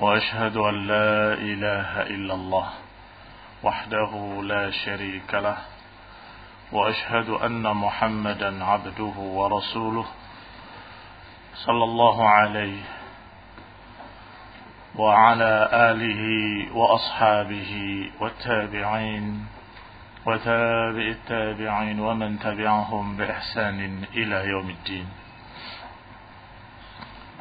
وأشهد أن لا إله إلا الله وحده لا شريك له وأشهد أن محمدا عبده ورسوله صلى الله عليه وعلى آله وأصحابه والتابعين وتابع التابعين ومن تبعهم بإحسان إلى يوم الدين.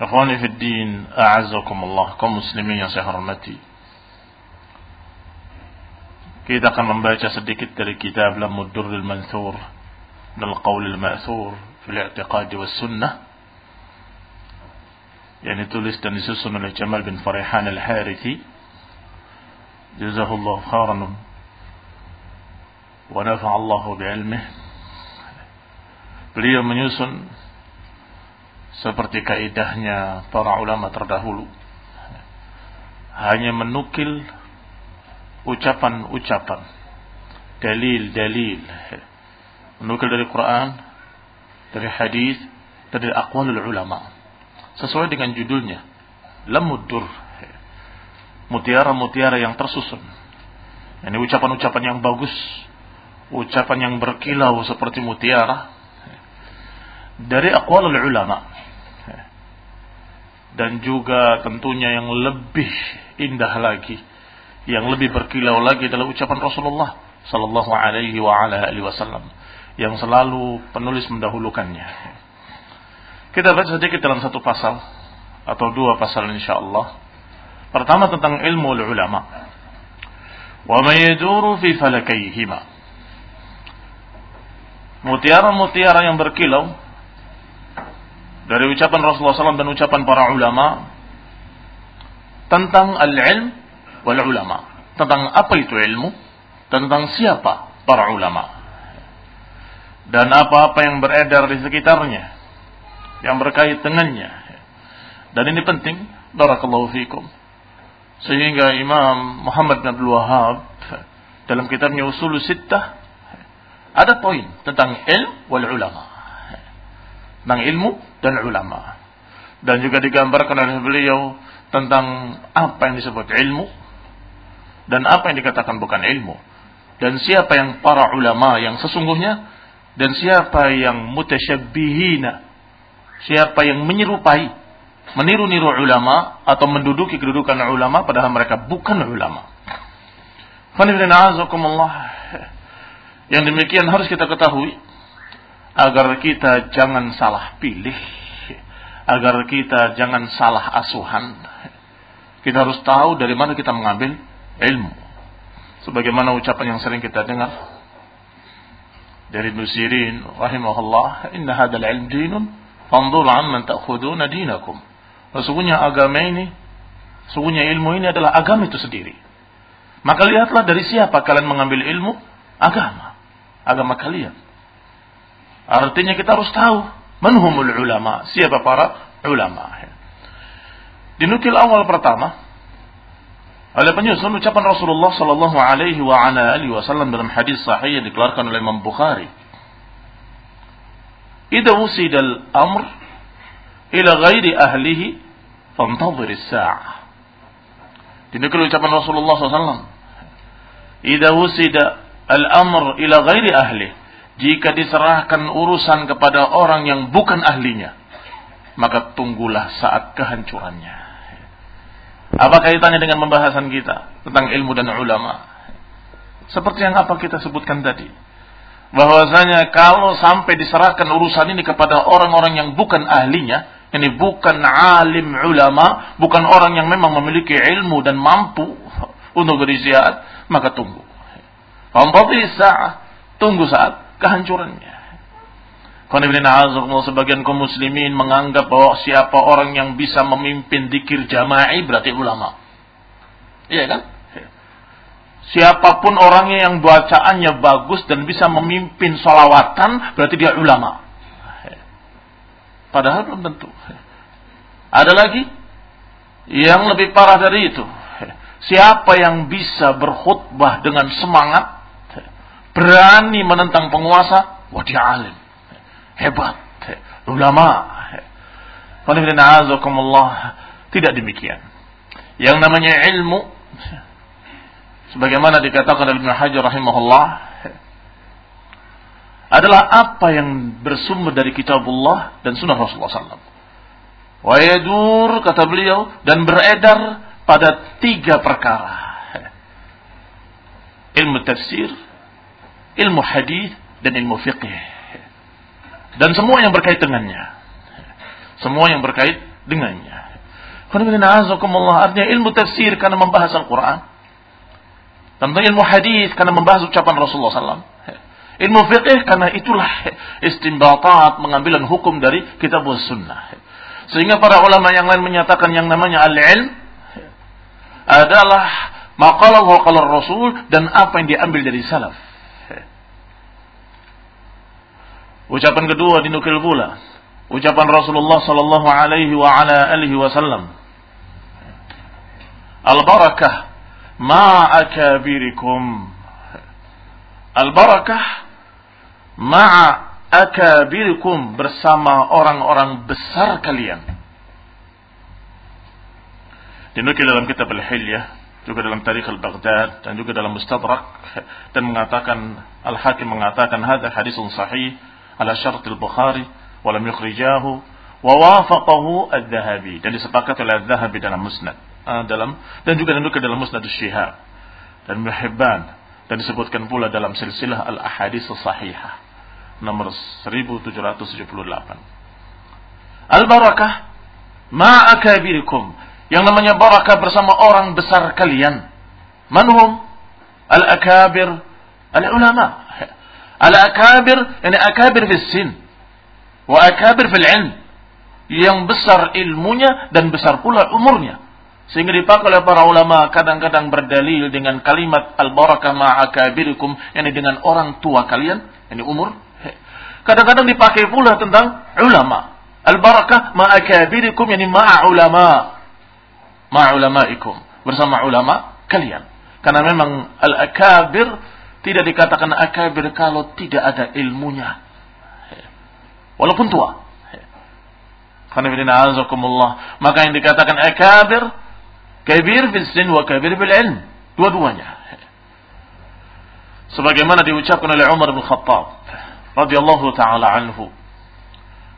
إخواني في الدين أعزكم الله. كم مسلمين يا سيحر المتي كيدا قم مباشا صديق الكتاب لم الدر المنثور من القول المأثور في الاعتقاد والسنة يعني تولي استنسسن لجمال بن فريحان الحارثي جزاه الله خيرا ونفع الله بعلمه اليوم من seperti kaidahnya para ulama terdahulu. Hanya menukil ucapan-ucapan dalil-dalil. Menukil dari Quran dari hadis dari aqwalul ulama. Sesuai dengan judulnya lamudur. Mutiara-mutiara yang tersusun. Ini ucapan-ucapan yang bagus. Ucapan yang berkilau seperti mutiara. Dari aqwalul ulama dan juga tentunya yang lebih indah lagi yang lebih berkilau lagi adalah ucapan Rasulullah sallallahu alaihi wa ala alihi wasallam yang selalu penulis mendahulukannya. Kita baca sedikit dalam satu pasal atau dua pasal insyaallah. Pertama tentang ilmu ulama. Wa ma yaduru fi falakayhima. Mutiara-mutiara yang berkilau dari ucapan Rasulullah SAW dan ucapan para ulama tentang al-ilm wal ulama. Tentang apa itu ilmu tentang siapa para ulama. Dan apa-apa yang beredar di sekitarnya. Yang berkait dengannya. Dan ini penting. Barakallahu fikum. Sehingga Imam Muhammad bin Abdul Wahab dalam kitabnya Usul Sittah ada poin tentang ilm wal ulama. Tentang ilmu dan ulama. Dan juga digambarkan oleh beliau tentang apa yang disebut ilmu dan apa yang dikatakan bukan ilmu. Dan siapa yang para ulama yang sesungguhnya dan siapa yang mutasyabbihina. Siapa yang menyerupai, meniru-niru ulama atau menduduki kedudukan ulama padahal mereka bukan ulama. Yang demikian harus kita ketahui agar kita jangan salah pilih, agar kita jangan salah asuhan. Kita harus tahu dari mana kita mengambil ilmu. Sebagaimana ucapan yang sering kita dengar. dari Nusirin rahimahullah, "Inna hadzal ilm dinun, fanzur amman ta'khuduna dinakum." Sesungguhnya agama ini, sesungguhnya ilmu ini adalah agama itu sendiri. Maka lihatlah dari siapa kalian mengambil ilmu agama, agama kalian. Artinya kita harus tahu manhumul ulama, siapa para ulama. Dinukil awal pertama oleh penyusun ucapan Rasulullah sallallahu alaihi wa ala alihi wasallam dalam hadis sahih yang dikeluarkan oleh Imam Bukhari. Idza wusida al-amr ila ghairi ahlihi fantadhir as-sa'ah. Dinukil ucapan Rasulullah SAW. Idza wusida al-amr ila ghairi ahlihi jika diserahkan urusan kepada orang yang bukan ahlinya, maka tunggulah saat kehancurannya. Apa kaitannya dengan pembahasan kita tentang ilmu dan ulama? Seperti yang apa kita sebutkan tadi. Bahwasanya kalau sampai diserahkan urusan ini kepada orang-orang yang bukan ahlinya, ini bukan alim ulama, bukan orang yang memang memiliki ilmu dan mampu untuk berisiat, maka tunggu. Tunggu saat kehancurannya. Sebagian kaum muslimin menganggap bahwa siapa orang yang bisa memimpin dikir jama'i berarti ulama. Iya kan? Siapa pun orangnya yang bacaannya bagus dan bisa memimpin solawatan berarti dia ulama. Padahal belum tentu. Ada lagi yang lebih parah dari itu. Siapa yang bisa berkhutbah dengan semangat berani menentang penguasa, wah dia alim. Hebat. Ulama. Tidak demikian. Yang namanya ilmu, sebagaimana dikatakan oleh Ibn Hajar rahimahullah, adalah apa yang bersumber dari kitabullah dan sunnah Rasulullah SAW. Wa yadur, kata beliau, dan beredar pada tiga perkara. Ilmu tafsir, ilmu hadis dan ilmu fiqih. Dan semua yang berkait dengannya. Semua yang berkait dengannya. Artinya ilmu tafsir karena membahas Al-Quran. Tentang ilmu hadis karena membahas ucapan Rasulullah SAW. Ilmu fiqih karena itulah istimbatat pengambilan hukum dari kitab sunnah. Sehingga para ulama yang lain menyatakan yang namanya al-ilm adalah maqalah wa Rasul dan apa yang diambil dari salaf. Ucapan kedua dinukil pula. Ucapan Rasulullah sallallahu alaihi wa ala alihi wasallam. Al-barakah ma akabirikum. Al-barakah ma'a akabirikum bersama orang-orang besar kalian. Dinukil dalam kitab Al-Hilyah juga dalam Tarikh Al-Baghdad dan juga dalam Mustadrak dan mengatakan Al-Hakim mengatakan hadis sahih ala syarat al-Bukhari walam yukhrijahu wa wafaqahu al-Dhahabi. Dan disepakati oleh al-Dhahabi dalam musnad uh, dalam dan juga juga dalam musnad syihab dan Muhibban dan disebutkan pula dalam silsilah al-ahadis sahihah nomor 1778 al-barakah ma'akabirikum yang namanya barakah bersama orang besar kalian. Manhum al-akabir al-ulama Al-akabir, ini akabir fil sin. Wa akabir fil ilm. Yang besar ilmunya dan besar pula umurnya. Sehingga dipakai oleh para ulama kadang-kadang berdalil dengan kalimat al-barakah ma'akabirikum. Ini dengan orang tua kalian. Ini umur. Kadang-kadang dipakai pula tentang ulama. Al-barakah ma'akabirikum. Ini ma'ulama. Ma'ulamaikum. Bersama ulama kalian. Karena memang al-akabir tidak dikatakan akabir kalau tidak ada ilmunya. Walaupun tua. Maka yang dikatakan akabir, kabir fil sin wa kabir bil ilm. Dua-duanya. Sebagaimana diucapkan oleh Umar bin Khattab radhiyallahu taala anhu.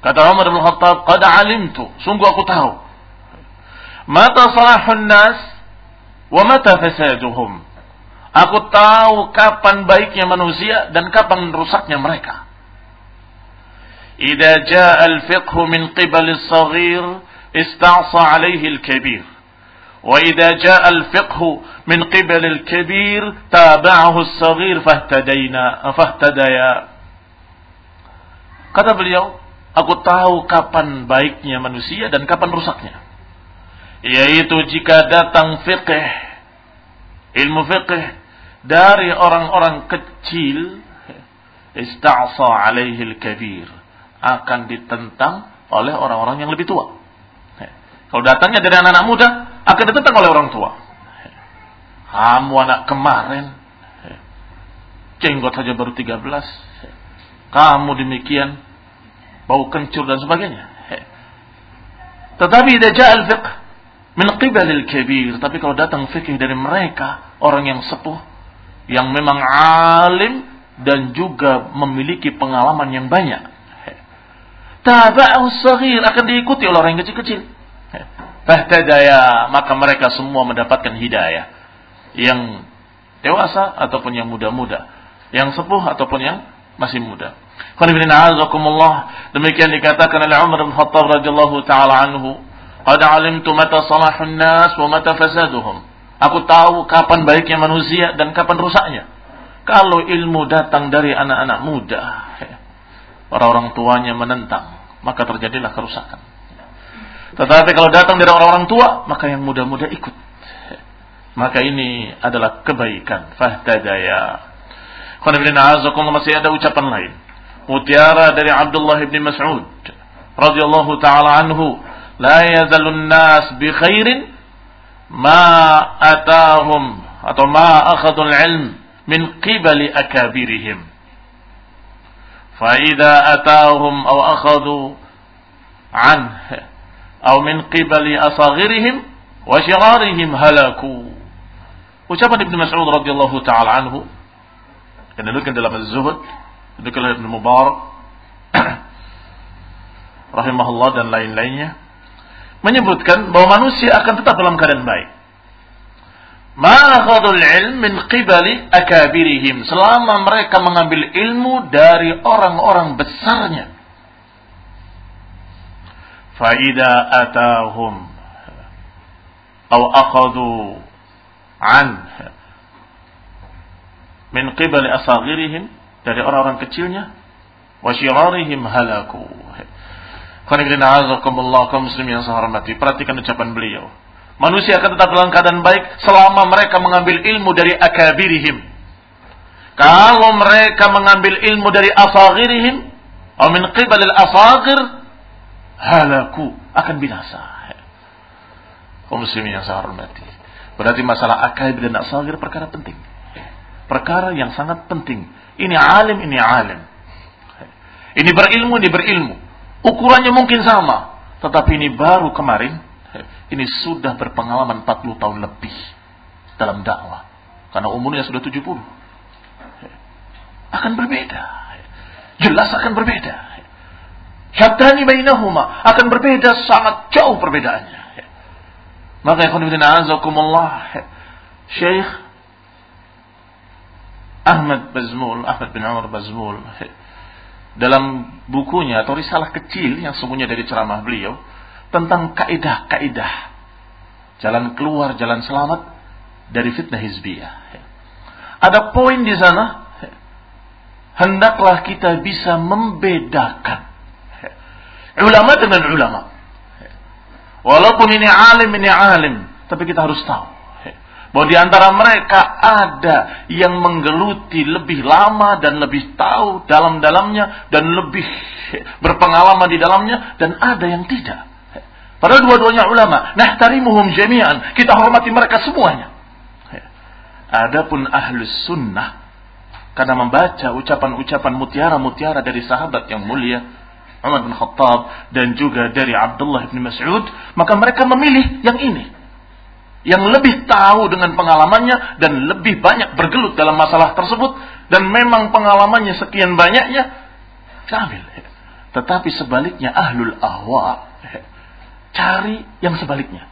Kata Umar bin Khattab, "Qad alimtu, sungguh aku tahu. Mata salahun nas wa mata fasaduhum." Aku tahu kapan baiknya manusia dan kapan rusaknya mereka. Idza jaa al-fiqh min qibal as-saghir ista'sa 'alayhi al-kabir. Wa idza jaa al-fiqh min qibal al-kabir tabi'ahu as-saghir fahtadayna fahtadaya. Kata beliau, aku tahu kapan baiknya manusia dan kapan rusaknya. Yaitu jika datang fiqh, ilmu fiqh dari orang-orang kecil, ista'sa alaihi kabir akan ditentang oleh orang-orang yang lebih tua. Kalau datangnya dari anak-anak muda, akan ditentang oleh orang tua. Kamu anak kemarin, jenggot saja baru 13. Kamu demikian, bau kencur dan sebagainya. Tetapi tidak ja'al fiqh min qibalil kabir. Tapi kalau datang fikih dari mereka, orang yang sepuh, yang memang alim dan juga memiliki pengalaman yang banyak. Taba'u saghir akan diikuti oleh orang yang kecil-kecil. Fahtadaya, maka mereka semua mendapatkan hidayah. Yang dewasa ataupun yang muda-muda yang sepuh ataupun yang masih muda. Demikian dikatakan oleh Umar bin Khattab radhiyallahu taala anhu, "Qad 'alimtu mata salahun nas wa mata fasaduhum." Aku tahu kapan baiknya manusia dan kapan rusaknya. Kalau ilmu datang dari anak-anak muda, orang-orang tuanya menentang, maka terjadilah kerusakan. Tetapi kalau datang dari orang-orang tua, maka yang muda-muda ikut. Maka ini adalah kebaikan. Fahtadaya masih ada ucapan lain. Mutiara dari Abdullah bin Mas'ud radhiyallahu taala anhu, la yazalun nas bi khairin ما أتاهم أو ما أخذوا العلم من قبل أكابرهم. فإذا أتاهم أو أخذوا عنه أو من قبل أصغرهم وشرارهم هلكوا وشبه ابن مسعود رضي الله تعالى عنه. إن لكن دلما الزهد ذكر ابن مبارك رحمه الله dan lain-lainnya. Menyebutkan bahwa manusia akan tetap dalam keadaan baik. Ma'akhadul ilm min qibali akabirihim. Selama mereka mengambil ilmu dari orang-orang besarnya. Fa'idha atahum. Atau akhadu an min qibali asagirihim dari orang-orang kecilnya wa syirarihim halaku. Kaum muslim yang saya hormati. Perhatikan ucapan beliau. Manusia akan tetap dalam keadaan baik selama mereka mengambil ilmu dari akabirihim. Kalau mereka mengambil ilmu dari asagirihim, atau min qibalil asagir, halaku akan binasa. Kaum muslim yang saya hormati. Berarti masalah akabir dan asagir perkara penting perkara yang sangat penting. Ini alim, ini alim. Ini berilmu, ini berilmu. Ukurannya mungkin sama. Tetapi ini baru kemarin. Ini sudah berpengalaman 40 tahun lebih. Dalam dakwah. Karena umurnya sudah 70. Akan berbeda. Jelas akan berbeda. Syaitani bainahuma. Akan berbeda sangat jauh perbedaannya. Maka ya azakumullah. Syekh Ahmad Bazmul, Ahmad bin Umar Bazmul dalam bukunya atau risalah kecil yang semuanya dari ceramah beliau tentang kaidah-kaidah jalan keluar, jalan selamat dari fitnah hizbiyah. Ada poin di sana hendaklah kita bisa membedakan ulama dengan ulama. Walaupun ini alim, ini alim, tapi kita harus tahu bahwa di antara mereka ada yang menggeluti lebih lama dan lebih tahu dalam-dalamnya dan lebih berpengalaman di dalamnya dan ada yang tidak. Padahal dua-duanya ulama. Nah tarimuhum jami'an. Kita hormati mereka semuanya. Adapun ahlus sunnah karena membaca ucapan-ucapan mutiara-mutiara dari sahabat yang mulia Umar bin Khattab dan juga dari Abdullah bin Mas'ud, maka mereka memilih yang ini yang lebih tahu dengan pengalamannya dan lebih banyak bergelut dalam masalah tersebut dan memang pengalamannya sekian banyaknya ambil. Tetapi sebaliknya ahlul ahwa cari yang sebaliknya.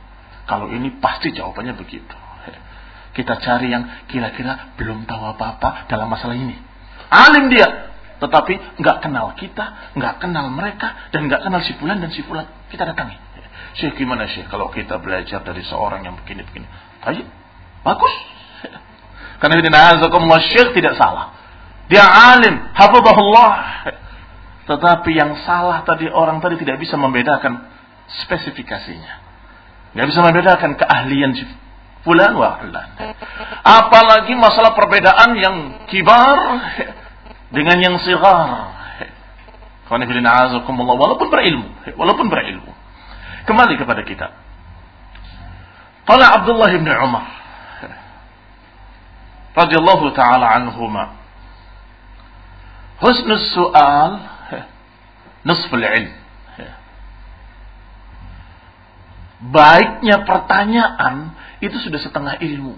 Kalau ini pasti jawabannya begitu. Kita cari yang kira-kira belum tahu apa-apa dalam masalah ini. Alim dia, tetapi nggak kenal kita, nggak kenal mereka, dan nggak kenal si dan si. Kita datangi. Syekh gimana Syekh kalau kita belajar dari seorang yang begini-begini? Ayo, bagus. Karena ini nazakumullah Syekh tidak salah. Dia alim, hafizahullah. Tetapi yang salah tadi orang tadi tidak bisa membedakan spesifikasinya. Tidak bisa membedakan keahlian fulan wa fulan. Apalagi masalah perbedaan yang kibar dengan yang sigar. Walaupun berilmu, walaupun berilmu. Kembali kepada kita. Qala Abdullah bin Umar radhiyallahu taala anhuma. Husnul su'al nisful ilm. Baiknya pertanyaan itu sudah setengah ilmu.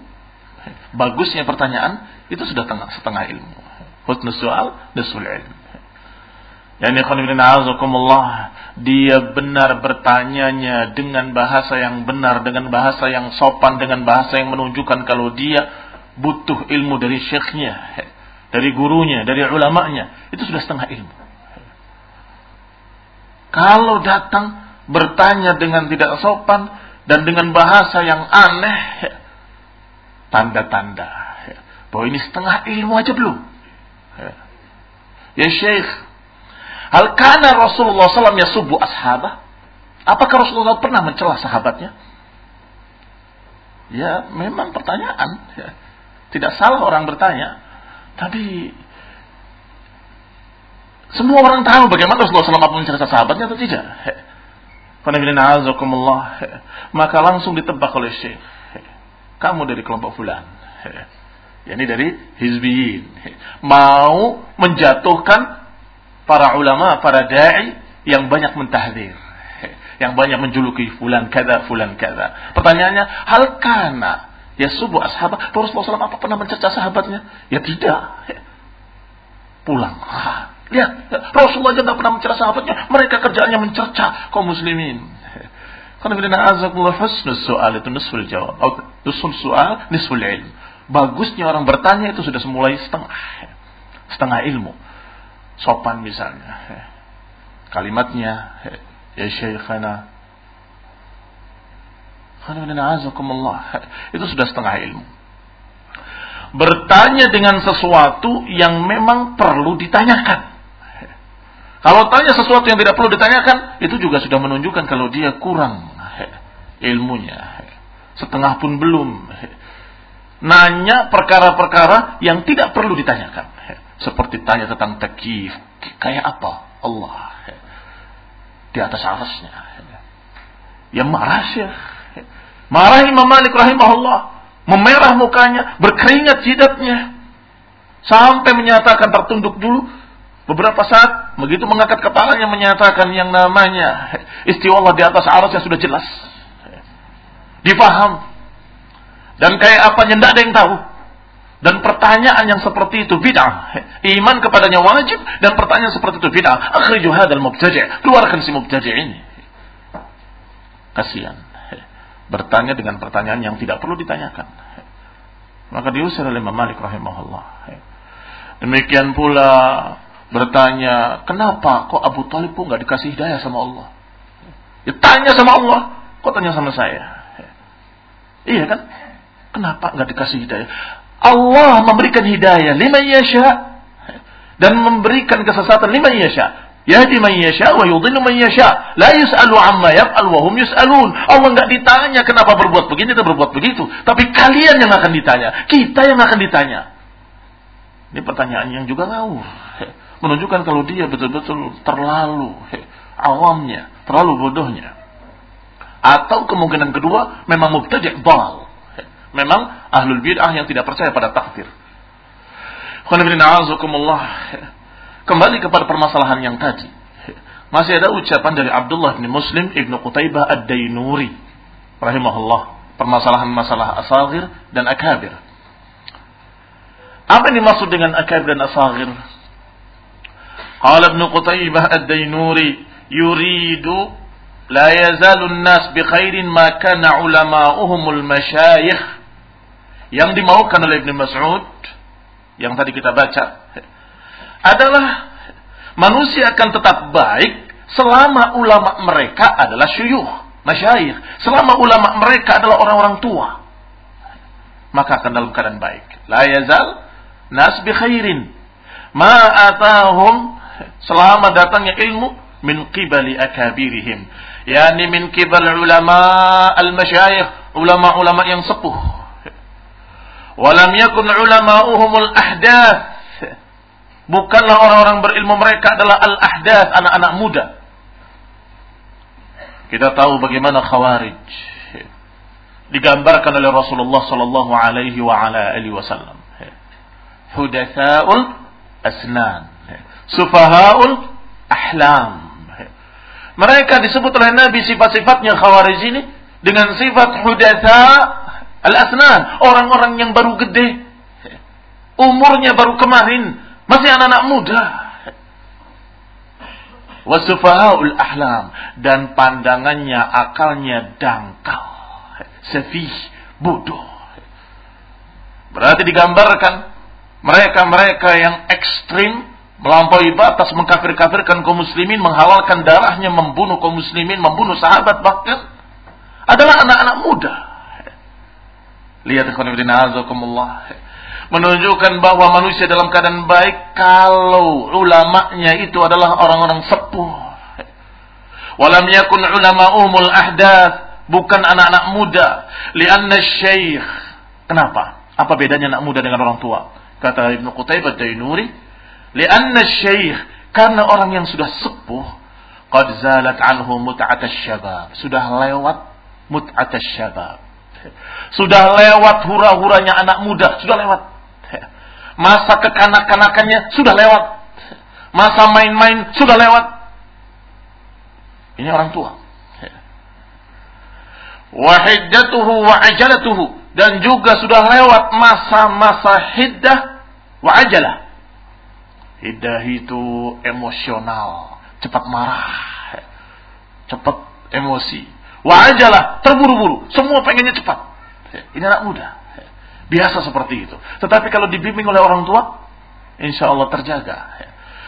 Bagusnya pertanyaan itu sudah setengah, ilmu. Husnul su'al nisful ilm. Azakumullah dia benar bertanyanya dengan bahasa yang benar, dengan bahasa yang sopan, dengan bahasa yang menunjukkan kalau dia butuh ilmu dari syekhnya, dari gurunya, dari ulamanya, itu sudah setengah ilmu. Kalau datang bertanya dengan tidak sopan dan dengan bahasa yang aneh, tanda-tanda bahwa ini setengah ilmu aja belum. Ya Syekh, Hal kana Rasulullah SAW yasubu ashabah? Apakah Rasulullah pernah mencela sahabatnya? Ya, memang pertanyaan. Ya. Tidak salah orang bertanya. Tapi semua orang tahu bagaimana Rasulullah SAW mencela sahabatnya atau tidak. Maka langsung ditebak oleh Syekh. Kamu dari kelompok fulan. Ya, ini dari Hizbiyin. Mau menjatuhkan para ulama, para dai yang banyak mentahdir, yang banyak menjuluki fulan kada, fulan kada. Pertanyaannya, hal kana ya subuh ashabat Rasulullah SAW apa pernah mencerca sahabatnya? Ya tidak. Pulang. lihat, Rasulullah tidak pernah mencerca sahabatnya. Mereka kerjaannya mencerca kaum muslimin. Karena bila na'azakullah husnul soal itu nisful jawab. Nusul soal nisful ilm. Bagusnya orang bertanya itu sudah semulai setengah. Setengah ilmu sopan misalnya. Kalimatnya ya syekhana itu sudah setengah ilmu. Bertanya dengan sesuatu yang memang perlu ditanyakan. Kalau tanya sesuatu yang tidak perlu ditanyakan, itu juga sudah menunjukkan kalau dia kurang ilmunya. Setengah pun belum. Nanya perkara-perkara yang tidak perlu ditanyakan. Seperti tanya tentang takif. Kayak apa Allah? Di atas arasnya. Ya marah syekh. Marah Imam Malik rahimahullah. Memerah mukanya. Berkeringat jidatnya. Sampai menyatakan tertunduk dulu. Beberapa saat begitu mengangkat kepalanya menyatakan yang namanya istiwa Allah di atas aras yang sudah jelas. Difaham. Dan kayak apa tidak ada yang tahu. Dan pertanyaan yang seperti itu bid'ah. Iman kepadanya wajib dan pertanyaan seperti itu bid'ah. Akhriju hadal mubtadi'. Keluarkan si mubtadi' ini. Kasihan. Bertanya dengan pertanyaan yang tidak perlu ditanyakan. Maka diusir oleh Imam Malik rahimahullah. Demikian pula bertanya, kenapa kok Abu Talib pun nggak dikasih hidayah sama Allah? Ya tanya sama Allah, kok tanya sama saya? Iya kan? Kenapa nggak dikasih hidayah? Allah memberikan hidayah lima yasha dan memberikan kesesatan lima yasha. Yahdi man yasha wa yudhillu man yasha. La yus'alu amma yaf'al wa hum yus'alun. Allah enggak ditanya kenapa berbuat begini dan berbuat begitu, tapi kalian yang akan ditanya, kita yang akan ditanya. Ini pertanyaan yang juga ngawur. Menunjukkan kalau dia betul-betul terlalu awamnya, terlalu bodohnya. Atau kemungkinan kedua memang mubtadi' bal memang ahlul bid'ah yang tidak percaya pada takdir. Kembali kepada permasalahan yang tadi. Masih ada ucapan dari Abdullah bin Muslim ibnu Qutaibah ad-Dainuri. Rahimahullah. Permasalahan masalah asagir dan akabir. Apa yang dimaksud dengan akabir dan asagir? Qala ibnu Qutaibah ad-Dainuri yuridu la yazalu an-nas bi khairin ma kana ulama'uhumul masyayikh yang dimaukan oleh Ibn Mas'ud yang tadi kita baca adalah manusia akan tetap baik selama ulama mereka adalah syuyuh, masyayikh, selama ulama mereka adalah orang-orang tua. Maka akan dalam keadaan baik. La yazal nas bi khairin ma atahum selama datangnya ilmu min qibali akabirihim yani min qibal ulama al-masyayikh ulama-ulama yang sepuh walam yakun ulama'uhumul ahdath. Bukanlah orang-orang berilmu mereka adalah al-ahdath anak-anak muda. Kita tahu bagaimana khawarij digambarkan oleh Rasulullah sallallahu alaihi wa ala alihi wasallam. Hudatsaul asnan. Sufahaul ahlam. Mereka disebut oleh Nabi sifat-sifatnya khawarij ini dengan sifat hudatha al-asnan. Orang-orang yang baru gede. Umurnya baru kemarin. Masih anak-anak muda. Wasufahaul ahlam. Dan pandangannya, akalnya dangkal. Sefih, bodoh. Berarti digambarkan mereka-mereka yang ekstrim melampaui batas mengkafir-kafirkan kaum muslimin, menghalalkan darahnya, membunuh kaum muslimin, membunuh sahabat bahkan adalah anak-anak muda. Lihat. Menunjukkan bahwa manusia dalam keadaan baik kalau ulamanya itu adalah orang-orang sepuh. Walam yakun ulama umul ahdath, bukan anak-anak muda. Lianna syekh. Kenapa? Apa bedanya anak muda dengan orang tua? Kata Ibnu Qutaibah Dainuri, Lianna syekh karena orang yang sudah sepuh qad zalat anhu mut'at syabab. Sudah lewat mut'at syabab. Sudah lewat hura-huranya anak muda, sudah lewat. Masa kekanak-kanakannya sudah lewat. Masa main-main sudah lewat. Ini orang tua. Wahiddatuhu wa ajalatuhu dan juga sudah lewat masa-masa hiddah wa ajalah Hiddah itu emosional, cepat marah, cepat emosi. Wajalah, terburu-buru, semua pengennya cepat. Ini anak muda. Biasa seperti itu. Tetapi kalau dibimbing oleh orang tua, insya Allah terjaga.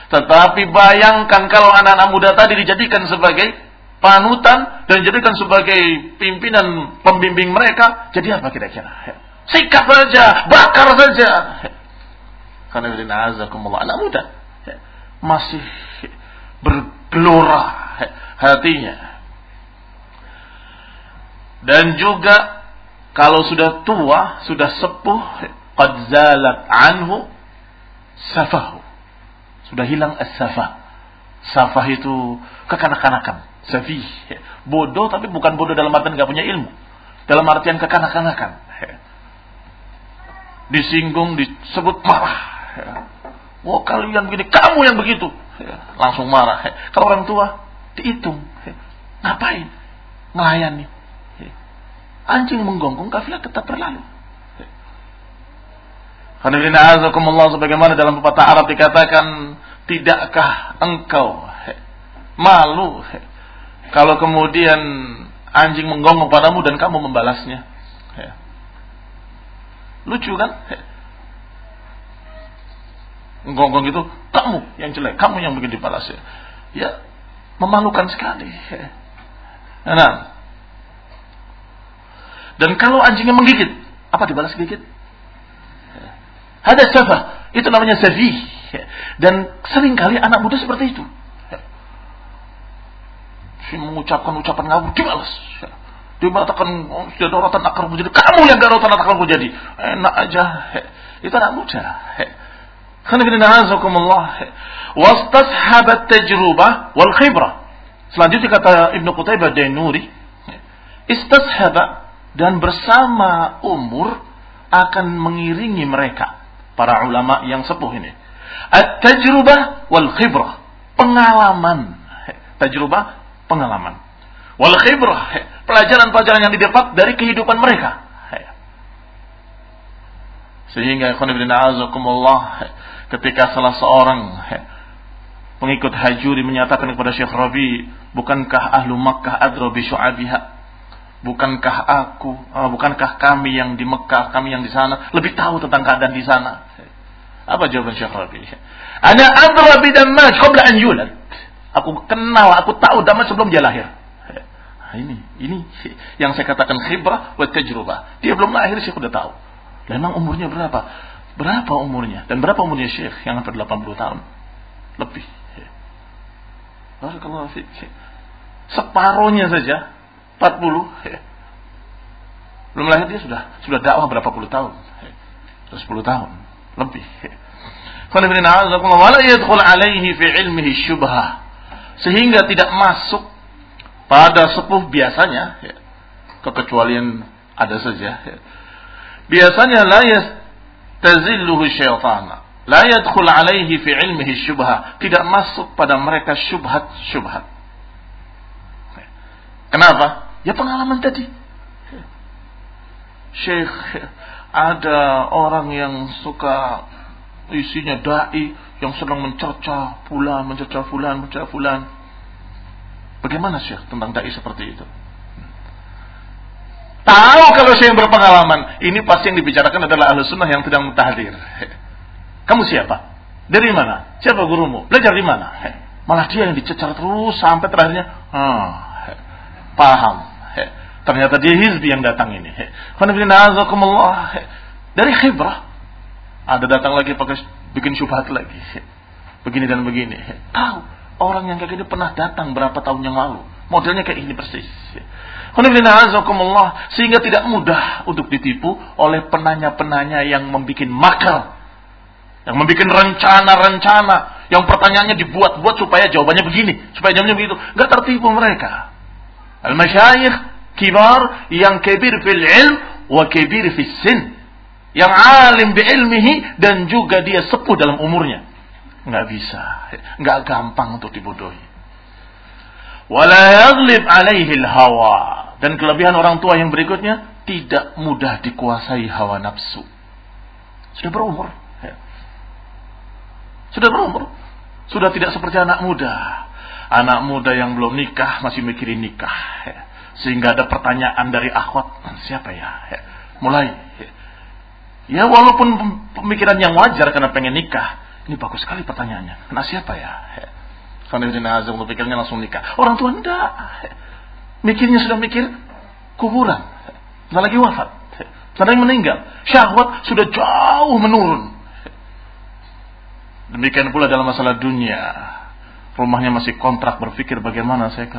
Tetapi bayangkan kalau anak-anak muda tadi dijadikan sebagai panutan dan dijadikan sebagai pimpinan pembimbing mereka, jadi apa kira-kira? Sikat saja, bakar saja. Karena anak muda masih bergelora hatinya. Dan juga kalau sudah tua, sudah sepuh, qad anhu safahu. Sudah hilang as-safah. Safah itu kekanak-kanakan, safih. Bodoh tapi bukan bodoh dalam artian nggak punya ilmu. Dalam artian kekanak-kanakan. Disinggung, disebut marah Oh kalian begini, kamu yang begitu. Langsung marah. Kalau orang tua, dihitung. Ngapain? Melayani. Anjing menggonggong, kafilah tetap berlalu. Hadirin azakumullah sebagaimana dalam pepatah Arab dikatakan, tidakkah engkau malu kalau kemudian anjing menggonggong padamu dan kamu membalasnya? Lucu kan? gonggong itu kamu yang jelek, kamu yang bikin dibalas ya. Ya, memalukan sekali. Nah. Dan kalau anjingnya menggigit, apa dibalas gigit? Ada safah, itu namanya safi. Dan sering kali anak muda seperti itu. Si mengucapkan ucapan ngawur dibalas. Dia mengatakan oh, sudah akar jadi kamu yang daratan akar jadi. Enak aja. Itu anak muda. Wastashabat tajrubah wal khibrah. Selanjutnya kata Ibnu Qutaibah Dainuri, istashaba dan bersama umur akan mengiringi mereka para ulama yang sepuh ini. At-tajrubah wal khibrah, pengalaman. Tajrubah, pengalaman. Wal khibrah, pelajaran-pelajaran yang didapat dari kehidupan mereka. Sehingga a'azakumullah ketika salah seorang pengikut Hajuri menyatakan kepada Syekh Rabi, bukankah ahlu Makkah adra bi syu'abiha? Bukankah aku, uh, bukankah kami yang di Mekah, kami yang di sana lebih tahu tentang keadaan di sana? Apa jawaban Syekh Rabi? Ana adra bi Damaj qabla an yulad. Aku kenal, aku tahu Damaj sebelum dia lahir. Nah, ini, ini yang saya katakan khibrah wa tajrubah. Dia belum lahir, saya sudah tahu. Memang umurnya berapa? Berapa umurnya? Dan berapa umurnya Syekh yang hampir 80 tahun? Lebih. Barakallahu fiik. Separohnya saja 40 ya. Belum lahir dia sudah sudah dakwah berapa puluh tahun. Sudah 10 tahun lebih. Sehingga tidak masuk pada sepuh biasanya ya, kekecualian ada saja ya. biasanya la yastazilluhu syaitan la yadkhul alaihi fi ilmihi syubhah tidak masuk pada mereka syubhat-syubhat kenapa ya pengalaman tadi Syekh ada orang yang suka isinya dai yang sedang mencerca fulan, mencerca fulan, mencerca fulan. Bagaimana Syekh tentang dai seperti itu? Tahu kalau Syekh yang berpengalaman, ini pasti yang dibicarakan adalah ahlu sunnah yang tidak mutahdir. Kamu siapa? Dari mana? Siapa gurumu? Belajar di mana? Malah dia yang dicecar terus sampai terakhirnya, hmm, paham. Ternyata dia hizbi yang datang ini. Dari khibrah. Ada datang lagi pakai bikin syubhat lagi. Begini dan begini. Tahu orang yang kayak gini pernah datang berapa tahun yang lalu. Modelnya kayak ini persis. Sehingga tidak mudah untuk ditipu oleh penanya-penanya yang membuat makar. Yang membuat rencana-rencana. Yang pertanyaannya dibuat-buat supaya jawabannya begini. Supaya jawabannya begitu. Gak tertipu mereka. Al-masyayikh kibar yang kebir fil ilm wa kebir fil sin yang alim bi ilmihi dan juga dia sepuh dalam umurnya. Nggak bisa, nggak gampang untuk dibodohi. Wala yaghlib alaihi hawa dan kelebihan orang tua yang berikutnya tidak mudah dikuasai hawa nafsu. Sudah berumur, ya. sudah berumur, sudah tidak seperti anak muda. Anak muda yang belum nikah masih mikirin nikah, ya. Sehingga ada pertanyaan dari akhwat siapa ya, mulai. Ya walaupun pemikiran yang wajar karena pengen nikah. Ini bagus sekali pertanyaannya. Kena siapa ya? Karena Azam pikirnya langsung nikah. Orang tua enggak. Mikirnya sudah mikir kuburan. Tidak lagi wafat. Tidak yang meninggal. Syahwat sudah jauh menurun. Demikian pula dalam masalah dunia. Rumahnya masih kontrak berpikir bagaimana saya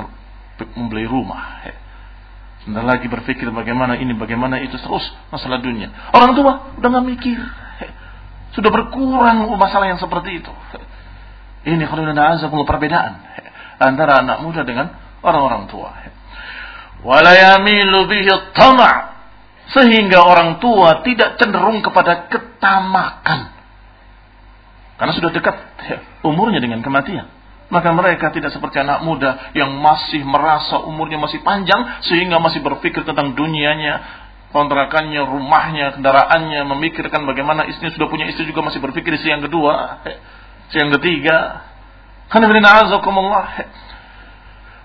membeli rumah. Sebentar lagi berpikir bagaimana ini, bagaimana itu terus masalah dunia. Orang tua udah nggak mikir. Sudah berkurang masalah yang seperti itu. Ini kalau azabul perbedaan antara anak muda dengan orang-orang tua. Walayamilu bihi tama' sehingga orang tua tidak cenderung kepada ketamakan. Karena sudah dekat umurnya dengan kematian. Maka mereka tidak seperti anak muda yang masih merasa umurnya masih panjang sehingga masih berpikir tentang dunianya, kontrakannya, rumahnya, kendaraannya, memikirkan bagaimana istrinya sudah punya istri juga masih berpikir istri yang kedua, istri yang ketiga. Karena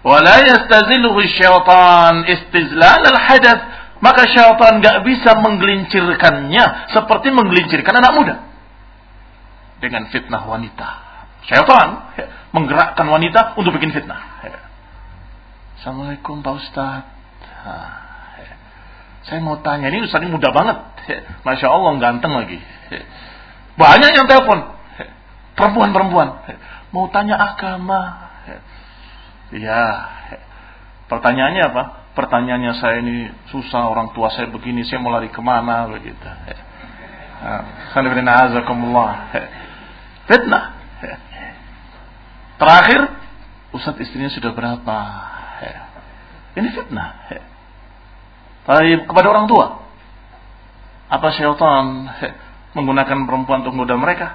Wala yastaziluhu syaitan istizlal al-hadath. Maka syaitan gak bisa menggelincirkannya seperti menggelincirkan anak muda. Dengan fitnah wanita. Syaitan menggerakkan wanita untuk bikin fitnah. Assalamualaikum Pak Ustaz. Saya mau tanya, ini Ustaz ini muda banget. Masya Allah ganteng lagi. Banyak yang telepon. Perempuan-perempuan. Mau tanya agama. Iya. Pertanyaannya apa? Pertanyaannya saya ini susah, orang tua saya begini, saya mau lari ke mana begitu. Fitnah. Terakhir, Ustaz istrinya sudah berapa? Ini fitnah. Tapi kepada orang tua. Apa syaitan ya, menggunakan perempuan untuk menggoda mereka?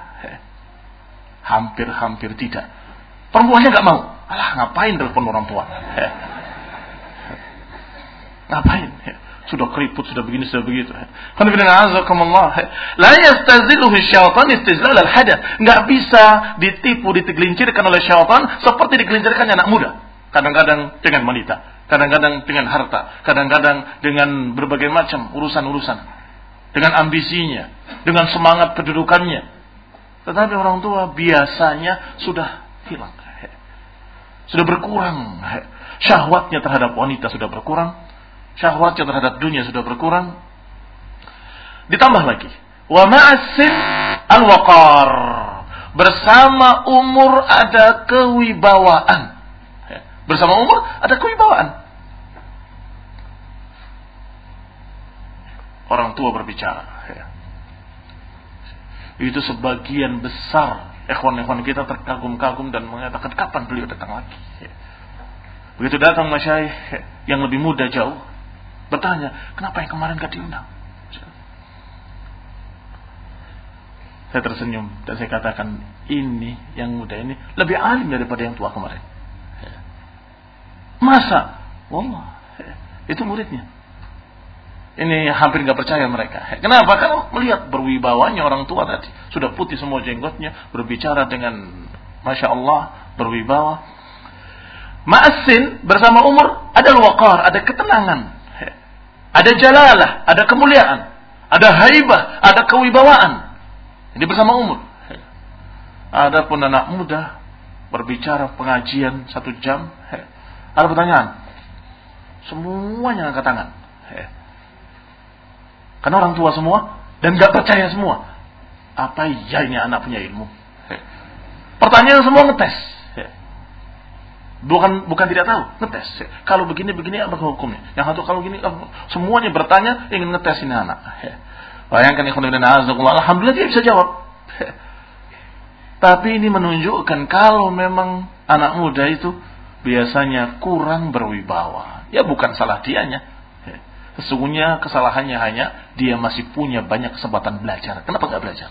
Hampir-hampir tidak. Perempuannya nggak mau. Alah ngapain telepon orang tua? Ngapain? Sudah keriput, sudah begini, sudah begitu. La yastaziluhu syaitan istizlal al-hadath. Enggak bisa ditipu, ditegelincirkan oleh syaitan seperti digelincirkannya anak muda. Kadang-kadang dengan wanita, kadang-kadang dengan harta, kadang-kadang dengan berbagai macam urusan-urusan. Dengan ambisinya, dengan semangat kedudukannya. Tetapi orang tua biasanya sudah hilang. Sudah berkurang. Syahwatnya terhadap wanita sudah berkurang syahwatnya terhadap dunia sudah berkurang. Ditambah lagi, wa ma'asin al-waqar. Bersama umur ada kewibawaan. Bersama umur ada kewibawaan. Orang tua berbicara. Ya. Itu sebagian besar ikhwan-ikhwan kita terkagum-kagum dan mengatakan kapan beliau datang lagi. Ya. Begitu datang masyaih yang lebih muda jauh, bertanya, kenapa yang kemarin gak diundang? Saya tersenyum dan saya katakan, ini yang muda ini lebih alim daripada yang tua kemarin. Masa? Wallah, itu muridnya. Ini hampir nggak percaya mereka. Kenapa? Karena melihat berwibawanya orang tua tadi. Sudah putih semua jenggotnya. Berbicara dengan Masya Allah. Berwibawa. Ma'asin bersama umur. Ada waqar. Ada ketenangan. Ada jalalah. Ada kemuliaan. Ada haibah. Ada kewibawaan. Ini bersama umur. Adapun anak muda. Berbicara pengajian satu jam. Ada pertanyaan. Semuanya angkat tangan. Karena orang tua semua dan gak percaya semua. Apa iya ini anak punya ilmu? Pertanyaan semua ngetes. Bukan bukan tidak tahu, ngetes. Kalau begini begini apa hukumnya? Yang satu kalau gini semuanya bertanya ingin ngetes ini anak. Bayangkan ikhwan dan alhamdulillah dia bisa jawab. Tapi ini menunjukkan kalau memang anak muda itu biasanya kurang berwibawa. Ya bukan salah dianya, Sesungguhnya kesalahannya hanya dia masih punya banyak kesempatan belajar. Kenapa nggak belajar?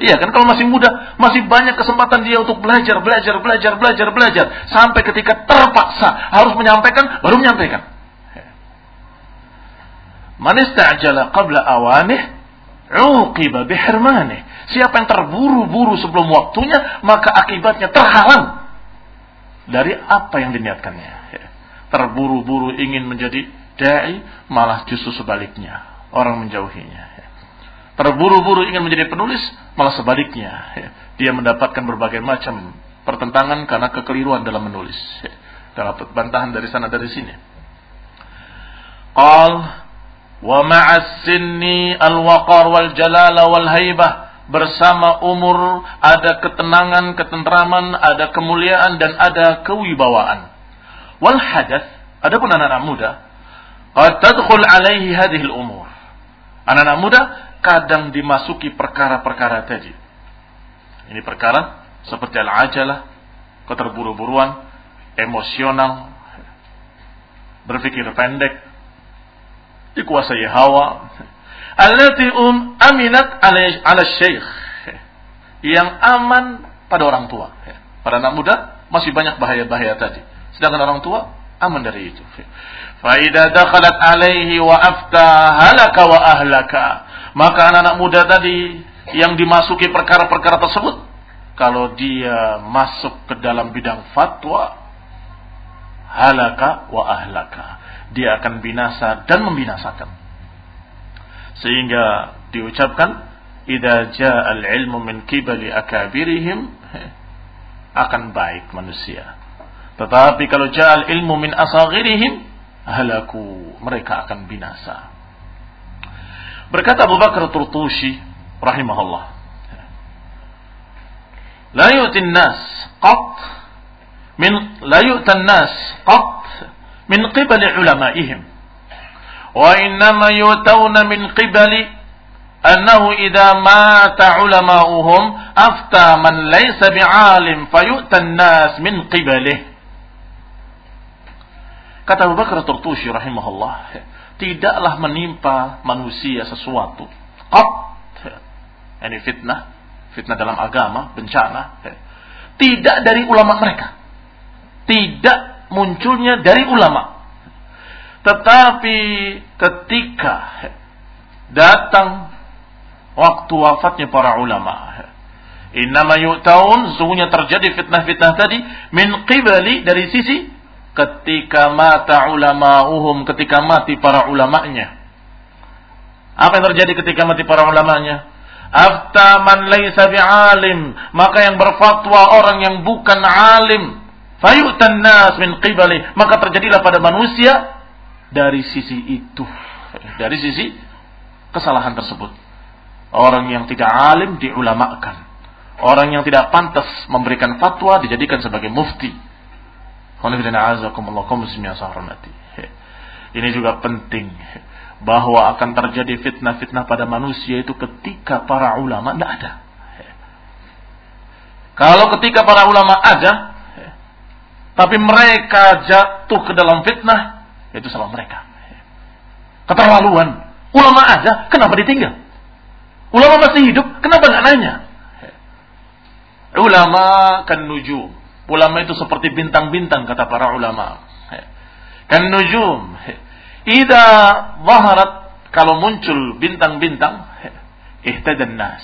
Iya kan kalau masih muda, masih banyak kesempatan dia untuk belajar, belajar, belajar, belajar, belajar. Sampai ketika terpaksa harus menyampaikan, baru menyampaikan. Man istajala qabla awanih, uqiba bihirmanih. Siapa yang terburu-buru sebelum waktunya, maka akibatnya terhalang dari apa yang diniatkannya. Terburu-buru ingin menjadi dai malah justru sebaliknya orang menjauhinya terburu-buru ingin menjadi penulis malah sebaliknya. Dia mendapatkan berbagai macam pertentangan karena kekeliruan dalam menulis. Dapat bantahan dari sana dari sini. Qal wa ma'as sinni al-waqar wal jalala wal haibah bersama umur ada ketenangan, ketentraman, ada kemuliaan dan ada kewibawaan. Wal hadath, adapun anak-anak muda, Qad tadkhul alaihi hadhihi umur. Anak-anak muda kadang dimasuki perkara-perkara tadi. Ini perkara seperti al-ajalah, keterburu-buruan, emosional, berpikir pendek, dikuasai hawa. Allati um aminat ala syekh. Yang aman pada orang tua. Pada anak muda masih banyak bahaya-bahaya tadi. Sedangkan orang tua aman dari itu. Faida dakhalat alaihi wa afta halaka wa ahlaka. Maka anak-anak muda tadi yang dimasuki perkara-perkara tersebut, kalau dia masuk ke dalam bidang fatwa, halaka wa ahlaka. Dia akan binasa dan membinasakan. Sehingga diucapkan, Ida ja'al ilmu min kibali akabirihim, akan baik manusia. Tetapi kalau ja'al ilmu min asagirihim, halaku, mereka akan binasa. Berkata Abu Bakar Turtushi rahimahullah. La yu'tin nas qat min la yu'tan nas qat min qibali ulama'ihim. Wa innama yu'tawna min qibali أنه إذا مات علماؤهم أفتى من ليس بعالم فيؤتى الناس من قبله Kata Abu Bakar Turtushi rahimahullah, tidaklah menimpa manusia sesuatu. Qat. Ini fitnah, fitnah dalam agama, bencana. Tidak dari ulama mereka. Tidak munculnya dari ulama. Tetapi ketika datang waktu wafatnya para ulama, Innama yu'taun, sesungguhnya terjadi fitnah-fitnah tadi min qibali dari sisi ketika mata ulama'uhum ketika mati para ulamanya. Apa yang terjadi ketika mati para ulamanya? Afta man laysa bi'alim. Maka yang berfatwa orang yang bukan alim. Fayu'tan nas min qibali. Maka terjadilah pada manusia dari sisi itu. Dari sisi kesalahan tersebut. Orang yang tidak alim diulamakan. Orang yang tidak pantas memberikan fatwa dijadikan sebagai mufti Ini juga penting bahwa akan terjadi fitnah-fitnah pada manusia itu ketika para ulama tidak ada. Kalau ketika para ulama ada, tapi mereka jatuh ke dalam fitnah, itu salah mereka. Keterlaluan. Ulama ada, kenapa ditinggal? Ulama masih hidup, kenapa nggak nanya? Ulama kan nujum. Ulama itu seperti bintang-bintang kata para ulama. Kan nujum. Ida zaharat kalau muncul bintang-bintang ihtadan nas.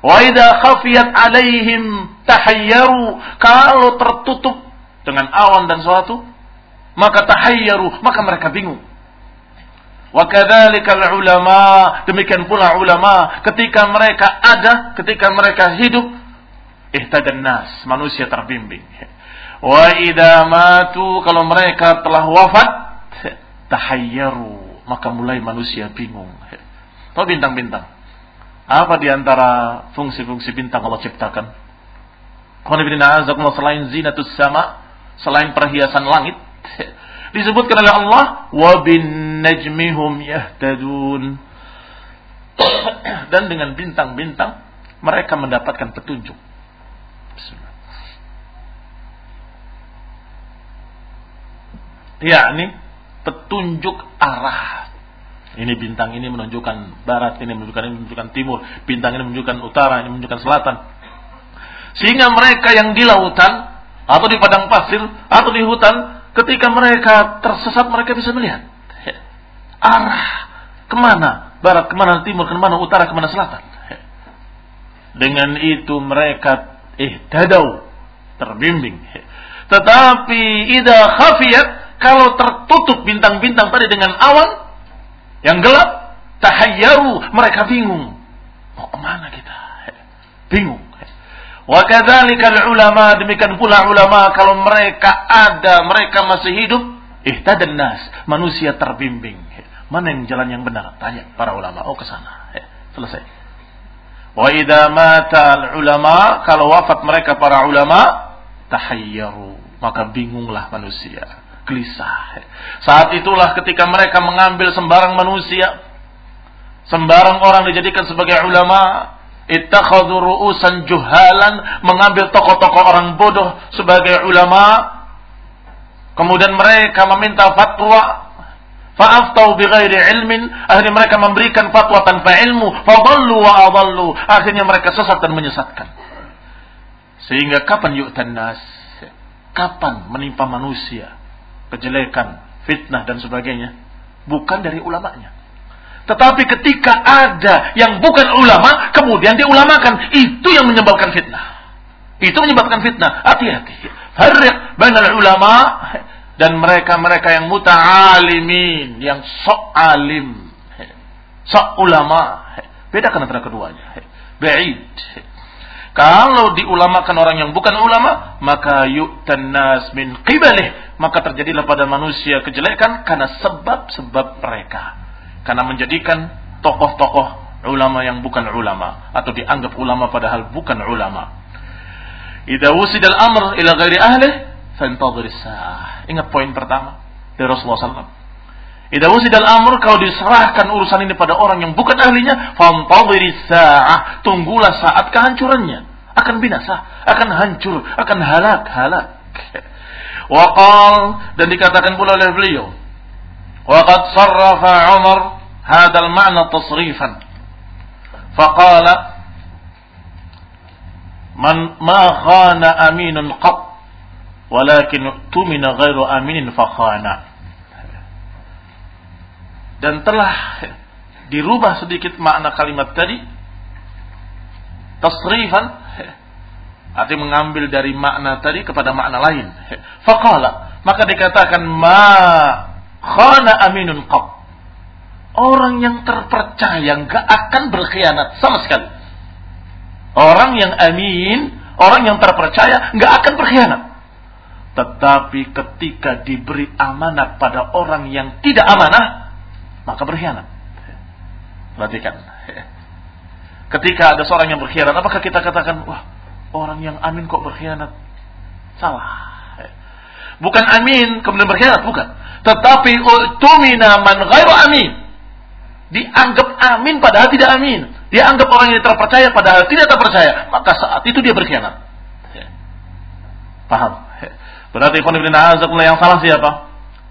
Wa idza khafiyat alaihim tahayyaru kalau tertutup dengan awan dan suatu maka tahayyaru maka mereka bingung. Wa ulama demikian pula ulama ketika mereka ada ketika mereka hidup ihtadan nas manusia terbimbing. Wa idza matu kalau mereka telah wafat tahayyaru maka mulai manusia bingung. Tahu bintang-bintang apa di antara fungsi-fungsi bintang Allah ciptakan? selain zinatus sama, selain perhiasan langit, disebutkan oleh Allah wa bin najmihum yahtadun. Dan dengan bintang-bintang mereka mendapatkan petunjuk. Ya, ini petunjuk arah. Ini bintang ini menunjukkan barat, ini menunjukkan ini menunjukkan timur, bintang ini menunjukkan utara, ini menunjukkan selatan. Sehingga mereka yang di lautan atau di padang pasir atau di hutan, ketika mereka tersesat mereka bisa melihat. Arah ke mana, barat ke mana, timur ke mana, utara ke mana, selatan. Dengan itu mereka dadau terbimbing. Tetapi ida khafiyat kalau tertutup bintang-bintang tadi dengan awan, yang gelap, tahayyaru, mereka bingung. Mau ke mana kita? Bingung. Wa kadzalika ulama demikian pula ulama kalau mereka ada, mereka masih hidup, ihtadan nas, manusia terbimbing. Mana yang jalan yang benar? Tanya para ulama. Oh ke sana. Selesai. Wa idza mata ulama kalau wafat mereka para ulama tahayyaru, maka bingunglah manusia gelisah. Saat itulah ketika mereka mengambil sembarang manusia, sembarang orang dijadikan sebagai ulama, ittakhadhu ru'usan juhalan, mengambil tokoh-tokoh orang bodoh sebagai ulama, kemudian mereka meminta fatwa, Fa'aftau bighairi ilmin. Akhirnya mereka memberikan fatwa tanpa ilmu. Fadallu wa adallu. Akhirnya mereka sesat dan menyesatkan. Sehingga kapan yu'tan nas? Kapan menimpa manusia? kejelekan, fitnah dan sebagainya bukan dari ulamanya. Tetapi ketika ada yang bukan ulama kemudian diulamakan, itu yang menyebabkan fitnah. Itu menyebabkan fitnah. Hati-hati. Harriq bainal ulama dan mereka-mereka yang muta'alimin, yang sok alim, sok ulama. Bedakan antara keduanya. Ba'id. Kalau diulamakan orang yang bukan ulama, maka yu'tan nas min qibalih. Maka terjadilah pada manusia kejelekan karena sebab-sebab mereka. Karena menjadikan tokoh-tokoh ulama yang bukan ulama. Atau dianggap ulama padahal bukan ulama. Idza wusidal amr ila ghairi ahlih, fantadhir. Ingat poin pertama dari Rasulullah SAW. Idza wusidal amr kalau diserahkan urusan ini pada orang yang bukan ahlinya, fantadhir. Tunggulah saat kehancurannya akan binasa, akan hancur, akan halak, halak. Waqal dan dikatakan pula oleh beliau, waqad sarrafa Umar hadal ma'na tasrifan. Faqala man ma khana aminun qat walakin tumina ghairu aminin fakhana. Dan telah dirubah sedikit makna kalimat tadi tasrifan Arti mengambil dari makna tadi kepada makna lain. Faqala. Maka dikatakan ma khana aminun qab. Orang yang terpercaya nggak akan berkhianat sama sekali. Orang yang amin, orang yang terpercaya nggak akan berkhianat. Tetapi ketika diberi amanat pada orang yang tidak amanah, maka berkhianat. Perhatikan. Ketika ada seorang yang berkhianat, apakah kita katakan, wah Orang yang amin kok berkhianat? Salah. Bukan amin kemudian berkhianat, bukan. Tetapi tumina man ghairu amin. Dianggap amin padahal tidak amin. Dianggap orang yang terpercaya padahal tidak terpercaya. Maka saat itu dia berkhianat. Paham? Berarti ikhwan ibn yang salah siapa?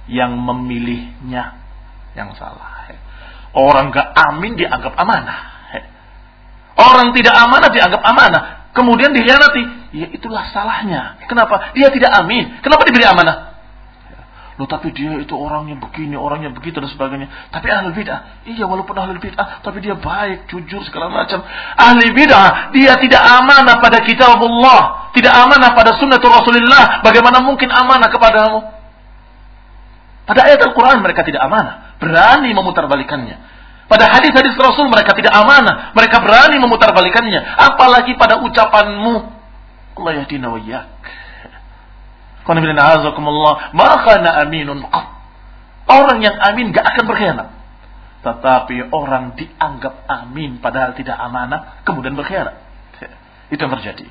Yang memilihnya yang salah. Orang gak amin dianggap amanah. Orang tidak amanah dianggap amanah. Kemudian dikhianati. Ya itulah salahnya. Kenapa? Dia tidak amin. Kenapa diberi amanah? Loh tapi dia itu orangnya begini, orangnya begitu dan sebagainya. Tapi ahli bid'ah, iya walaupun ahli bid'ah, tapi dia baik, jujur segala macam. Ahli bid'ah, dia tidak amanah pada kitab Allah, tidak amanah pada sunnah Rasulullah. Bagaimana mungkin amanah kepadamu? Pada ayat Al-Quran mereka tidak amanah, berani memutarbalikannya. Pada hadis-hadis Rasul mereka tidak amanah, mereka berani memutarbalikannya. Apalagi pada ucapanmu, Allah yahdina wa Orang yang amin gak akan berkhianat. Tetapi orang dianggap amin padahal tidak amanah, kemudian berkhianat. Itu yang terjadi.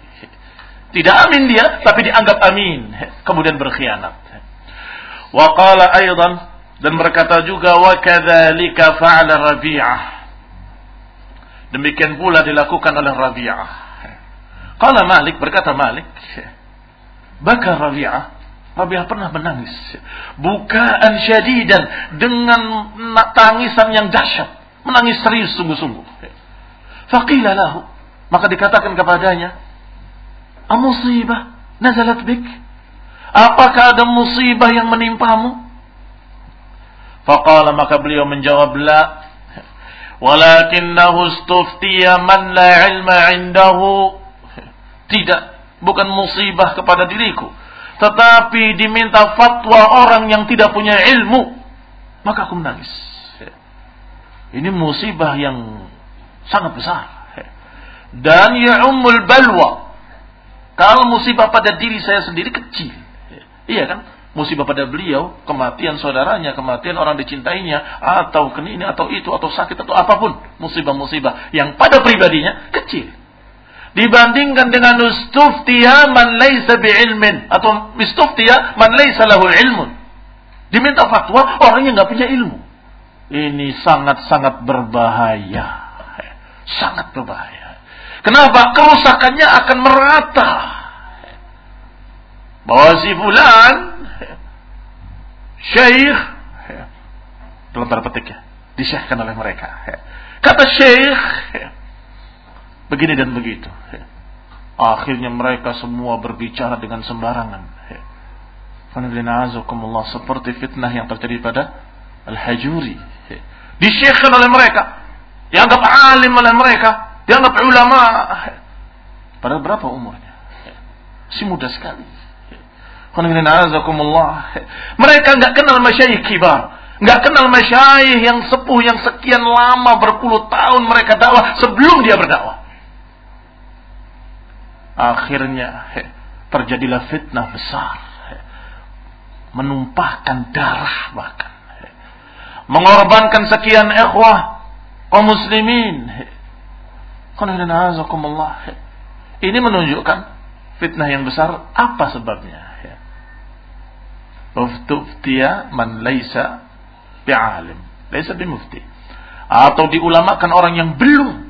Tidak amin dia, tapi dianggap amin, kemudian berkhianat. Wa qala aydan dan berkata juga wa kadzalika fa'ala. Demikian pula dilakukan oleh Rabi'ah. Qala Malik berkata Malik, Baka Rabi'ah. Rabi'ah pernah menangis. Bukaan syadidan. Dengan tangisan yang dahsyat. Menangis serius sungguh-sungguh. Faqila lahu. Maka dikatakan kepadanya. Amusibah nazalat bik. Apakah ada musibah yang menimpamu? Faqala maka beliau menjawab la. Walakinnahu istuftiya man la ilma indahu. Tidak bukan musibah kepada diriku, tetapi diminta fatwa orang yang tidak punya ilmu, maka aku menangis. Ini musibah yang sangat besar. Dan ya umul balwa. Kalau musibah pada diri saya sendiri kecil. Iya kan? Musibah pada beliau, kematian saudaranya, kematian orang dicintainya, atau ini, atau itu, atau sakit, atau apa pun. Musibah-musibah yang pada pribadinya kecil dibandingkan dengan ustuftiya man laysa bi'ilmin atau istuftiya man laysa lahu ilmun. Diminta fatwa orang yang nggak punya ilmu. Ini sangat-sangat berbahaya. Sangat berbahaya. Kenapa? Kerusakannya akan merata. Bahwa si fulan syekh dalam tanda petik ya, disyakhkan oleh mereka. Kata syekh begini dan begitu. Akhirnya mereka semua berbicara dengan sembarangan. Seperti fitnah yang terjadi pada Al-Hajuri. Disyekhkan oleh mereka. Dianggap alim oleh mereka. Dianggap ulama. Padahal berapa umurnya? Si muda sekali. Mereka nggak kenal masyayikh kibar. Nggak kenal masyayikh yang sepuh yang sekian lama berpuluh tahun mereka dakwah sebelum dia berdakwah akhirnya terjadilah fitnah besar menumpahkan darah bahkan mengorbankan sekian ikhwah kaum muslimin ini menunjukkan fitnah yang besar apa sebabnya Uftiftiya man laisa bi'alim laisa bimufti. Atau diulamakan orang yang belum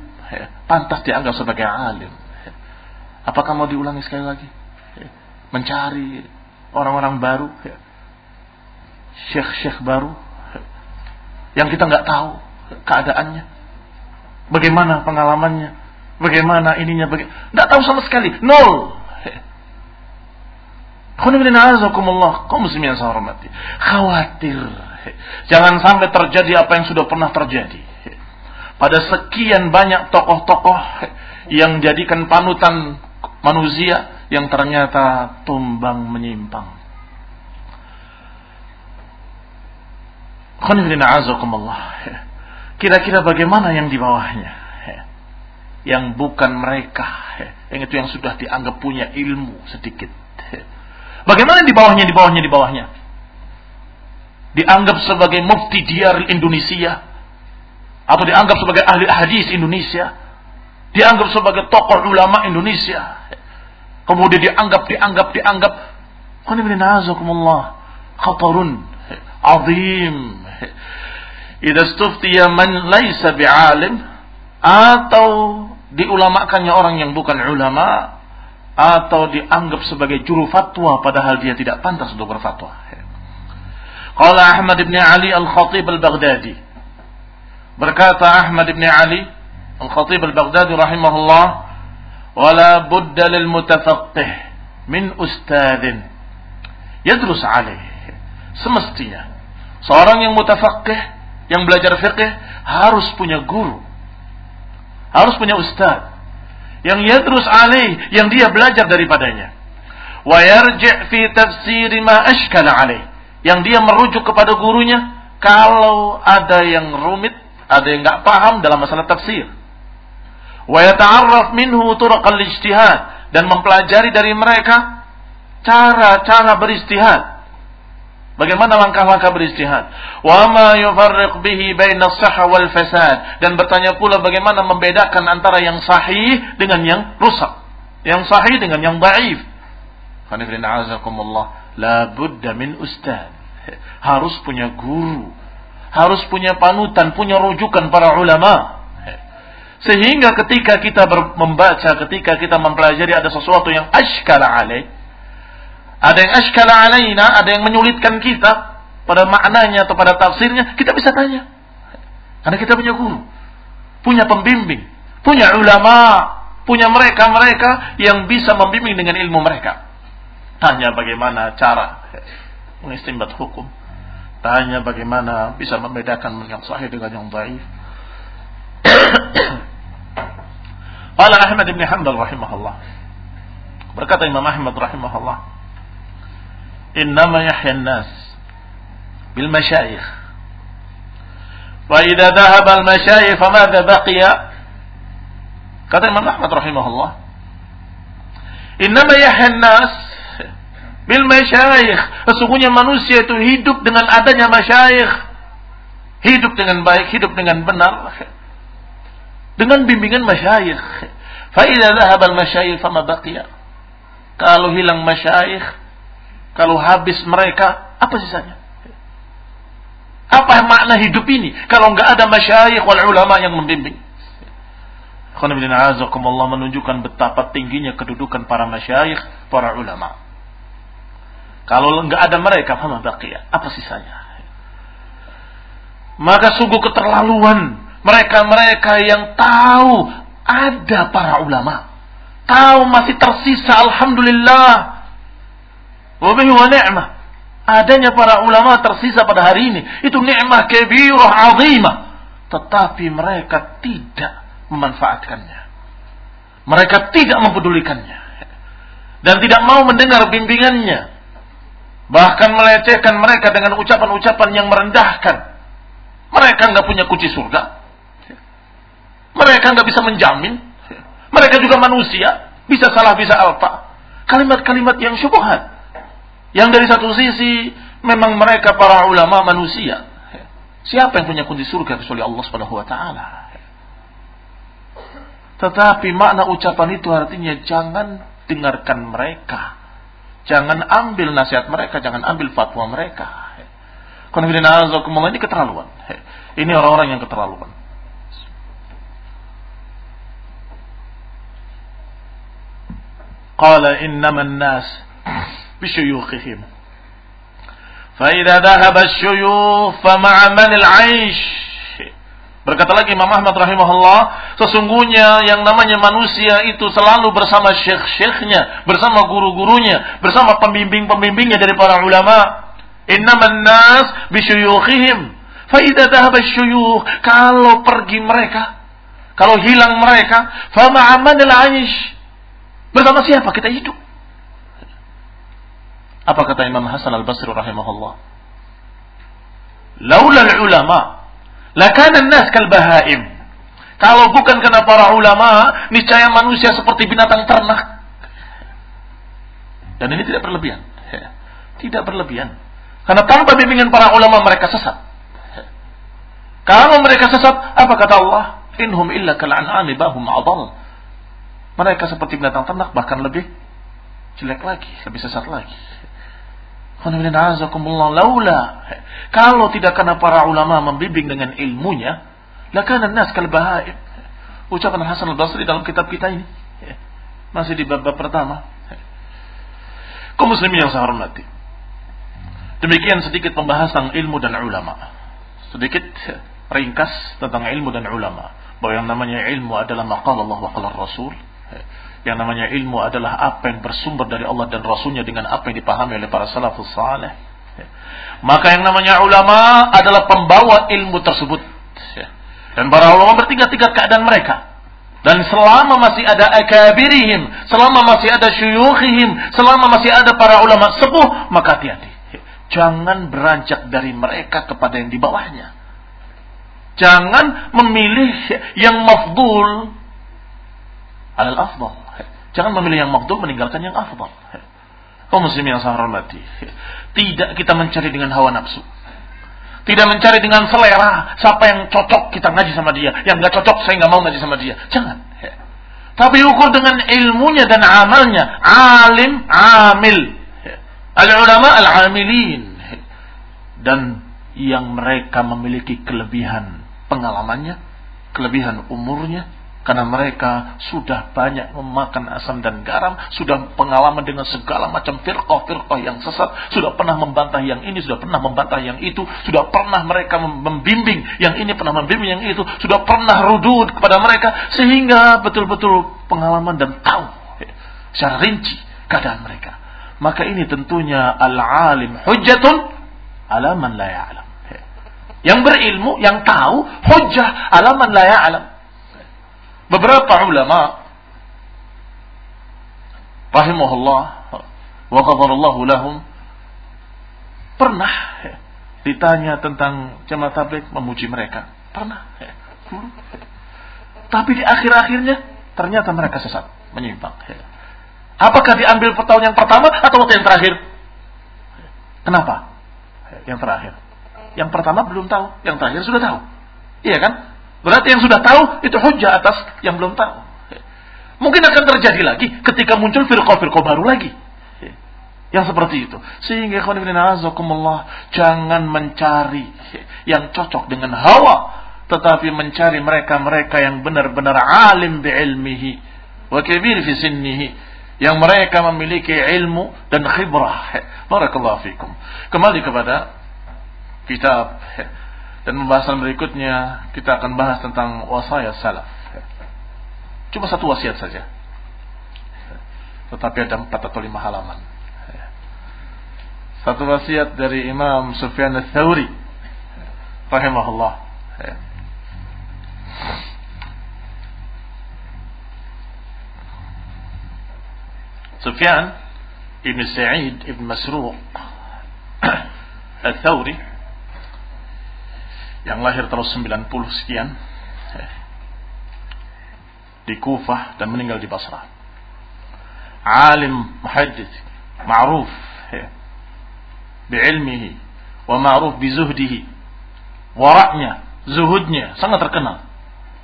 pantas dianggap sebagai alim Apakah mau diulangi sekali lagi? Mencari orang-orang baru, syekh-syekh baru, yang kita nggak tahu keadaannya, bagaimana pengalamannya, bagaimana ininya, baga nggak tahu sama sekali, nol. Khawatir. Jangan sampai terjadi apa yang sudah pernah terjadi. Pada sekian banyak tokoh-tokoh yang jadikan panutan manusia yang ternyata tumbang menyimpang. Kira-kira bagaimana yang di bawahnya? Yang bukan mereka, yang itu yang sudah dianggap punya ilmu sedikit. Bagaimana di bawahnya, di bawahnya, di bawahnya? Dianggap sebagai mufti diar Indonesia atau dianggap sebagai ahli hadis Indonesia, dianggap sebagai tokoh ulama Indonesia, kemudian dianggap, dianggap, dianggap khatarun azim. Idza stuftiya man laisa bi'alim atau diulamakannya orang yang bukan ulama atau dianggap sebagai juru fatwa padahal dia tidak pantas untuk berfatwa. Qala Ahmad bin Ali Al-Khatib Al-Baghdadi. Berkata Ahmad bin Ali Al-Khatib Al-Baghdadi rahimahullah, "Wala budda lil mutafaqqih min ustadin yadrus alaih." Semestinya seorang yang mutafaqqih, yang belajar fikih harus punya guru. Harus punya ustaz yang yadrus alaih, yang dia belajar daripadanya. Wa yarji' fi tafsir ma ashkala alaih, yang dia merujuk kepada gurunya kalau ada yang rumit, ada yang nggak paham dalam masalah tafsir. Wa yata'arraf minhu turaqal ijtihad dan mempelajari dari mereka cara-cara beristihad Bagaimana langkah-langkah beristihad? Wa ma yufarriq bihi baina sahha wal fasad dan bertanya pula bagaimana membedakan antara yang sahih dengan yang rusak. Yang sahih dengan yang dhaif. Qanifrin a'azakumullah, la budda min ustad. Harus punya guru. Harus punya panutan, punya rujukan para ulama. Sehingga ketika kita membaca, ketika kita mempelajari ada sesuatu yang ashkala alaih, ada yang ashkala alaina, ada yang menyulitkan kita pada maknanya atau pada tafsirnya, kita bisa tanya. Karena kita punya guru, punya pembimbing, punya ulama, punya mereka-mereka yang bisa membimbing dengan ilmu mereka. Tanya bagaimana cara mengistimbat hukum. Tanya bagaimana bisa membedakan yang sahih dengan yang baik. Qala Ahmad bin Hamdal rahimahullah. Berkata Imam Ahmad rahimahullah, "Innama yahya an-nas bil masyayikh." Wa idza dhahaba al-masyayikh famadha baqiya? Kata Imam Ahmad rahimahullah, "Innama yahya an-nas bil masyayikh." Sesungguhnya manusia itu hidup dengan adanya masyayikh. Hidup dengan baik, hidup dengan benar dengan bimbingan masyayikh fa idza dhahaba al masyayikh fama baqiya kalau hilang masyayikh kalau habis mereka, apa sisanya? Apa makna hidup ini? Kalau nggak ada masyayikh wal ulama yang membimbing. Allah menunjukkan betapa tingginya kedudukan para masyayikh, para ulama. Kalau nggak ada mereka, apa baqiyah? Apa sisanya? Maka sungguh keterlaluan mereka-mereka yang tahu ada para ulama. Tahu masih tersisa, Alhamdulillah Wabihi wa ni'mah. Adanya para ulama tersisa pada hari ini. Itu ni'mah kebirah azimah. Tetapi mereka tidak memanfaatkannya. Mereka tidak mempedulikannya. Dan tidak mau mendengar bimbingannya. Bahkan melecehkan mereka dengan ucapan-ucapan yang merendahkan. Mereka nggak punya kunci surga. Mereka nggak bisa menjamin. Mereka juga manusia. Bisa salah, bisa alfa. Kalimat-kalimat yang syubhat. Yang dari satu sisi memang mereka para ulama manusia. Siapa yang punya kunci surga kecuali Allah Subhanahu wa taala? Tetapi makna ucapan itu artinya jangan dengarkan mereka. Jangan ambil nasihat mereka, jangan ambil fatwa mereka. ini keterlaluan. Ini orang-orang yang keterlaluan. Qala innaman nas بشيوخهم فإذا ذهب الشيوخ فمع من العيش Berkata lagi Imam Ahmad rahimahullah, sesungguhnya yang namanya manusia itu selalu bersama syekh-syekhnya, bersama guru-gurunya, bersama pembimbing-pembimbingnya dari para ulama. Innaman nas bisyuyukhihim. Fa idza dhahaba syuyukh, kalau pergi mereka, kalau hilang mereka, fa ma'amanil aish. Bersama siapa kita hidup? Apa kata Imam Hasan Al-Basri rahimahullah? Laula ulama lakana nas kal bahaim. Kalau bukan karena para ulama, niscaya manusia seperti binatang ternak. Dan ini tidak berlebihan. Tidak berlebihan. Karena tanpa bimbingan para ulama mereka sesat. Kalau mereka sesat, apa kata Allah? Inhum illa kal an'ami bahum adal. Mereka seperti binatang ternak bahkan lebih jelek lagi, lebih sesat lagi. Laula kalau tidak karena para ulama membimbing dengan ilmunya, lakana nas kal. Ucapan Hasan al-Basri dalam kitab kita ini. Masih di bab-bab pertama. Kau muslimin yang saya hormati. Demikian sedikit pembahasan ilmu dan ulama. Sedikit ringkas tentang ilmu dan ulama. Bahwa yang namanya ilmu adalah maqal Allah wa qala Rasul. Yang namanya ilmu adalah apa yang bersumber dari Allah dan Rasulnya dengan apa yang dipahami oleh para salafus saleh. Maka yang namanya ulama adalah pembawa ilmu tersebut. Dan para ulama bertingkat-tingkat keadaan mereka. Dan selama masih ada akabirihim, selama masih ada syuyukhihim, selama masih ada para ulama sepuh, maka hati-hati. Jangan beranjak dari mereka kepada yang di bawahnya. Jangan memilih yang mafdul alal afdal. Jangan memilih yang mafdul meninggalkan yang afdal. Kau muslim yang saya hormati. Tidak kita mencari dengan hawa nafsu. Tidak mencari dengan selera. Siapa yang cocok kita ngaji sama dia. Yang nggak cocok saya nggak mau ngaji sama dia. Jangan. Tapi ukur dengan ilmunya dan amalnya. Alim, amil. Al-ulama al-amilin. Dan yang mereka memiliki kelebihan pengalamannya, kelebihan umurnya, karena mereka sudah banyak memakan asam dan garam, sudah pengalaman dengan segala macam firqah-firqah yang sesat, sudah pernah membantah yang ini, sudah pernah membantah yang itu, sudah pernah mereka membimbing yang ini, pernah membimbing yang itu, sudah pernah rudud kepada mereka, sehingga betul-betul pengalaman dan tahu secara rinci keadaan mereka. Maka ini tentunya al-alim hujjatun ala man la ya'lam. Yang berilmu, yang tahu, hujjah alaman la ya'lam. Beberapa ulama rahimahullah wa qadarallahu lahum pernah ditanya tentang jemaah tabligh memuji mereka. Pernah. Tapi di akhir-akhirnya ternyata mereka sesat, menyimpang. Apakah diambil tahun yang pertama atau waktu yang terakhir? Kenapa? Yang terakhir. Yang pertama belum tahu, yang terakhir sudah tahu. Iya kan? Berarti yang sudah tahu itu hujah atas yang belum tahu. Mungkin akan terjadi lagi ketika muncul firqah-firqah baru lagi. Yang seperti itu. Sehingga azakumullah jangan mencari yang cocok dengan hawa. Tetapi mencari mereka-mereka yang benar-benar alim bi'ilmihi. Wa kibir fi sinnihi. Yang mereka memiliki ilmu dan khibrah. Barakallahu fikum. Kembali kepada kitab dan pembahasan berikutnya kita akan bahas tentang wasaya salaf. Cuma satu wasiat saja. Tetapi ada empat atau lima halaman. Satu wasiat dari Imam Sufyan al-Thawri. Rahimahullah. Sufyan Ibn Sa'id Ibn Masruq Al-Thawri yang lahir tahun 90 sekian di Kufah dan meninggal di Basrah. Alim muhaddith, ma'ruf bi'ilmihi wa ma'ruf bi zuhdihi. Waraknya, zuhudnya sangat terkenal.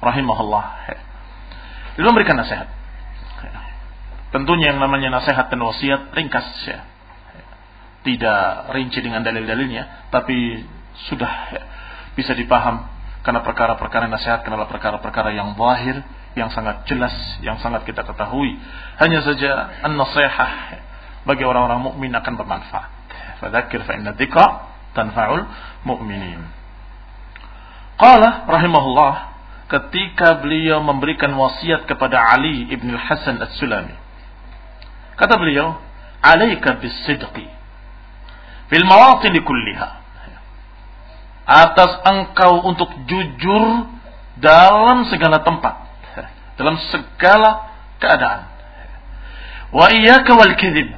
Rahimahullah. Dia memberikan nasihat. Tentunya yang namanya nasihat dan wasiat ringkas ya. Tidak rinci dengan dalil-dalilnya, tapi sudah ya, bisa dipaham karena perkara-perkara nasihat adalah perkara-perkara yang zahir, yang sangat jelas, yang sangat kita ketahui. Hanya saja an-nasihah bagi orang-orang mukmin akan bermanfaat. Fadzakir fa inna dzikra tanfa'ul mu'minin. Qala rahimahullah ketika beliau memberikan wasiat kepada Ali ibn Hasan As-Sulami. Kata beliau, "Alaika bis-sidqi fil mawatin kulliha." Atas engkau untuk jujur dalam segala tempat, dalam segala keadaan. Wa iyyaka wal kadzib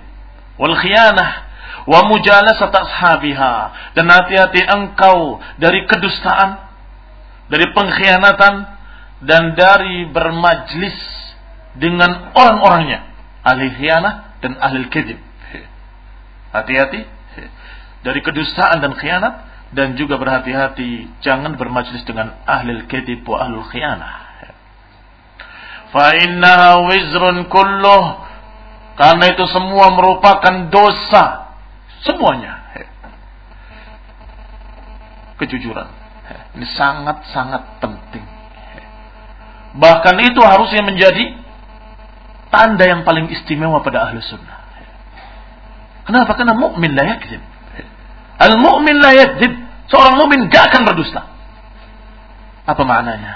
wal khiyanah wa mujalasat ashabiha dan hati-hati engkau dari kedustaan, dari pengkhianatan dan dari bermajlis dengan orang-orangnya, ahli khianah dan ahli kadzib. Hati-hati dari kedustaan dan khianat dan juga berhati-hati jangan bermajlis dengan ahli kedib wa ahlul khianah. Fa innaha wizrun kulluh karena itu semua merupakan dosa Semuanya. Kejujuran. Ini sangat-sangat penting. Bahkan itu harusnya menjadi tanda yang paling istimewa pada ahli sunnah. Kenapa? Karena mukmin la yakzib. Al mukmin la yakzib. Seorang mukmin gak akan berdusta. Apa maknanya?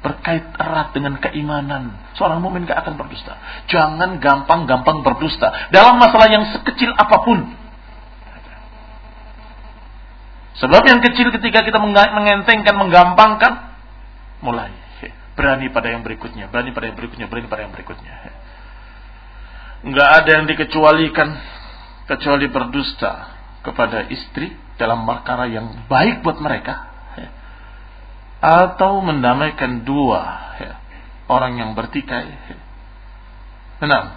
Berkait erat dengan keimanan. Seorang mukmin gak akan berdusta. Jangan gampang-gampang berdusta dalam masalah yang sekecil apa pun. Sebab yang kecil ketika kita mengentengkan, menggampangkan, mulai berani pada yang berikutnya, berani pada yang berikutnya, berani pada yang berikutnya. Enggak ada yang dikecualikan kecuali berdusta kepada istri dalam perkara yang baik buat mereka atau mendamaikan dua orang yang bertikai. Enam.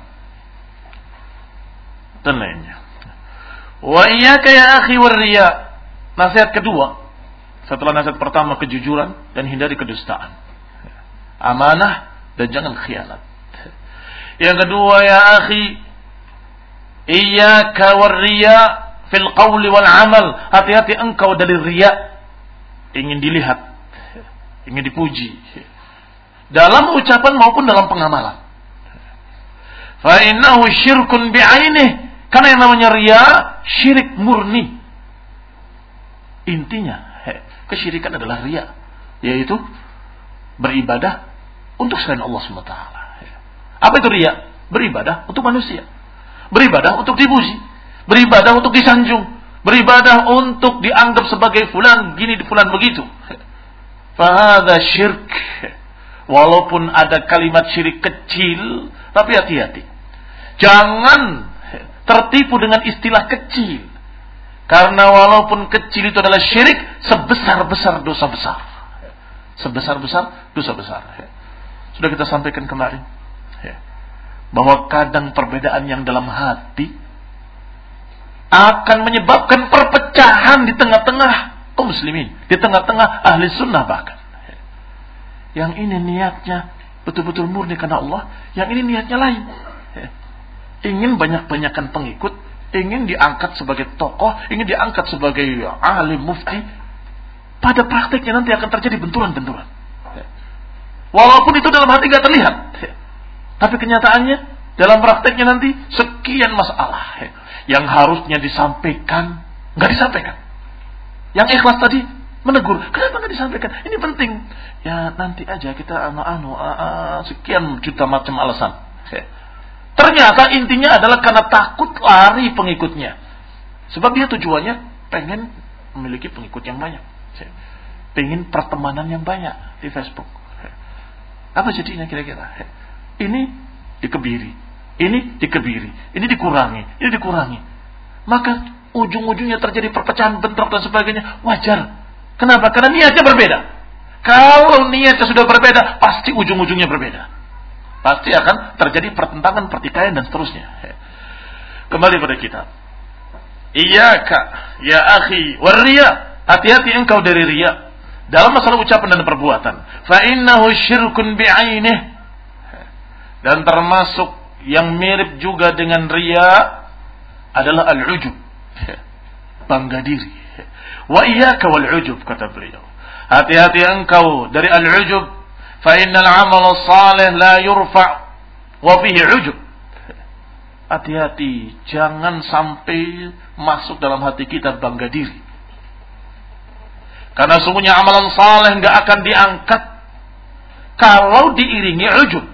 Dan lainnya. Wa iyyaka ya akhi warriya Nasihat kedua, setelah nasihat pertama kejujuran dan hindari kedustaan. Amanah dan jangan khianat. Yang kedua ya akhi, iyyaka warriya fil qawli wal amal. Hati-hati engkau dari riya. Ingin dilihat, ingin dipuji. Dalam ucapan maupun dalam pengamalan. Fa innahu syirkun bi'ainih. Karena yang namanya riya, syirik murni Intinya, kesyirikan adalah ria, yaitu beribadah untuk selain Allah SWT. Apa itu ria? Beribadah untuk manusia. Beribadah untuk dipuji. Beribadah untuk disanjung. Beribadah untuk dianggap sebagai fulan gini di fulan begitu. Fahada syirk. Walaupun ada kalimat syirik kecil, tapi hati-hati. Jangan tertipu dengan istilah kecil. Karena walaupun kecil itu adalah syirik, sebesar-besar dosa besar. Sebesar-besar dosa besar. Sudah kita sampaikan kemarin. Bahwa kadang perbedaan yang dalam hati akan menyebabkan perpecahan di tengah-tengah kaum muslimin. Di tengah-tengah ahli sunnah bahkan. Yang ini niatnya betul-betul murni karena Allah. Yang ini niatnya lain. Ingin banyak-banyakan pengikut ingin diangkat sebagai tokoh, ingin diangkat sebagai alim mufti, pada prakteknya nanti akan terjadi benturan-benturan. Walaupun itu dalam hati gak terlihat. Tapi kenyataannya dalam prakteknya nanti sekian masalah yang harusnya disampaikan nggak disampaikan. Yang ikhlas tadi menegur, kenapa nggak disampaikan? Ini penting. Ya nanti aja kita anu-anu sekian juta macam alasan. Ternyata intinya adalah karena takut lari pengikutnya. Sebab dia tujuannya pengen memiliki pengikut yang banyak. Pengen pertemanan yang banyak di Facebook. Apa jadinya kira-kira? Ini dikebiri. Ini dikebiri. Ini dikurangi. Ini dikurangi. Maka ujung-ujungnya terjadi perpecahan bentrok dan sebagainya. Wajar. Kenapa? Karena niatnya berbeda. Kalau niatnya sudah berbeda, pasti ujung-ujungnya berbeda. Pasti akan terjadi pertentangan, pertikaian dan seterusnya. Kembali pada kita. Iyaka ya akhi waria. Hati-hati engkau dari ria. Dalam masalah ucapan dan perbuatan. Fa innahu syirkun bi'ainih. Dan termasuk yang mirip juga dengan ria adalah al-ujub. Bangga diri. Wa iyyaka wal-ujub kata beliau. Hati-hati engkau dari al-ujub fa innal amal salih la yurfa wa fihi ujub. Hati-hati, jangan sampai masuk dalam hati kita bangga diri. Karena sungguhnya amalan saleh nggak akan diangkat kalau diiringi ujub.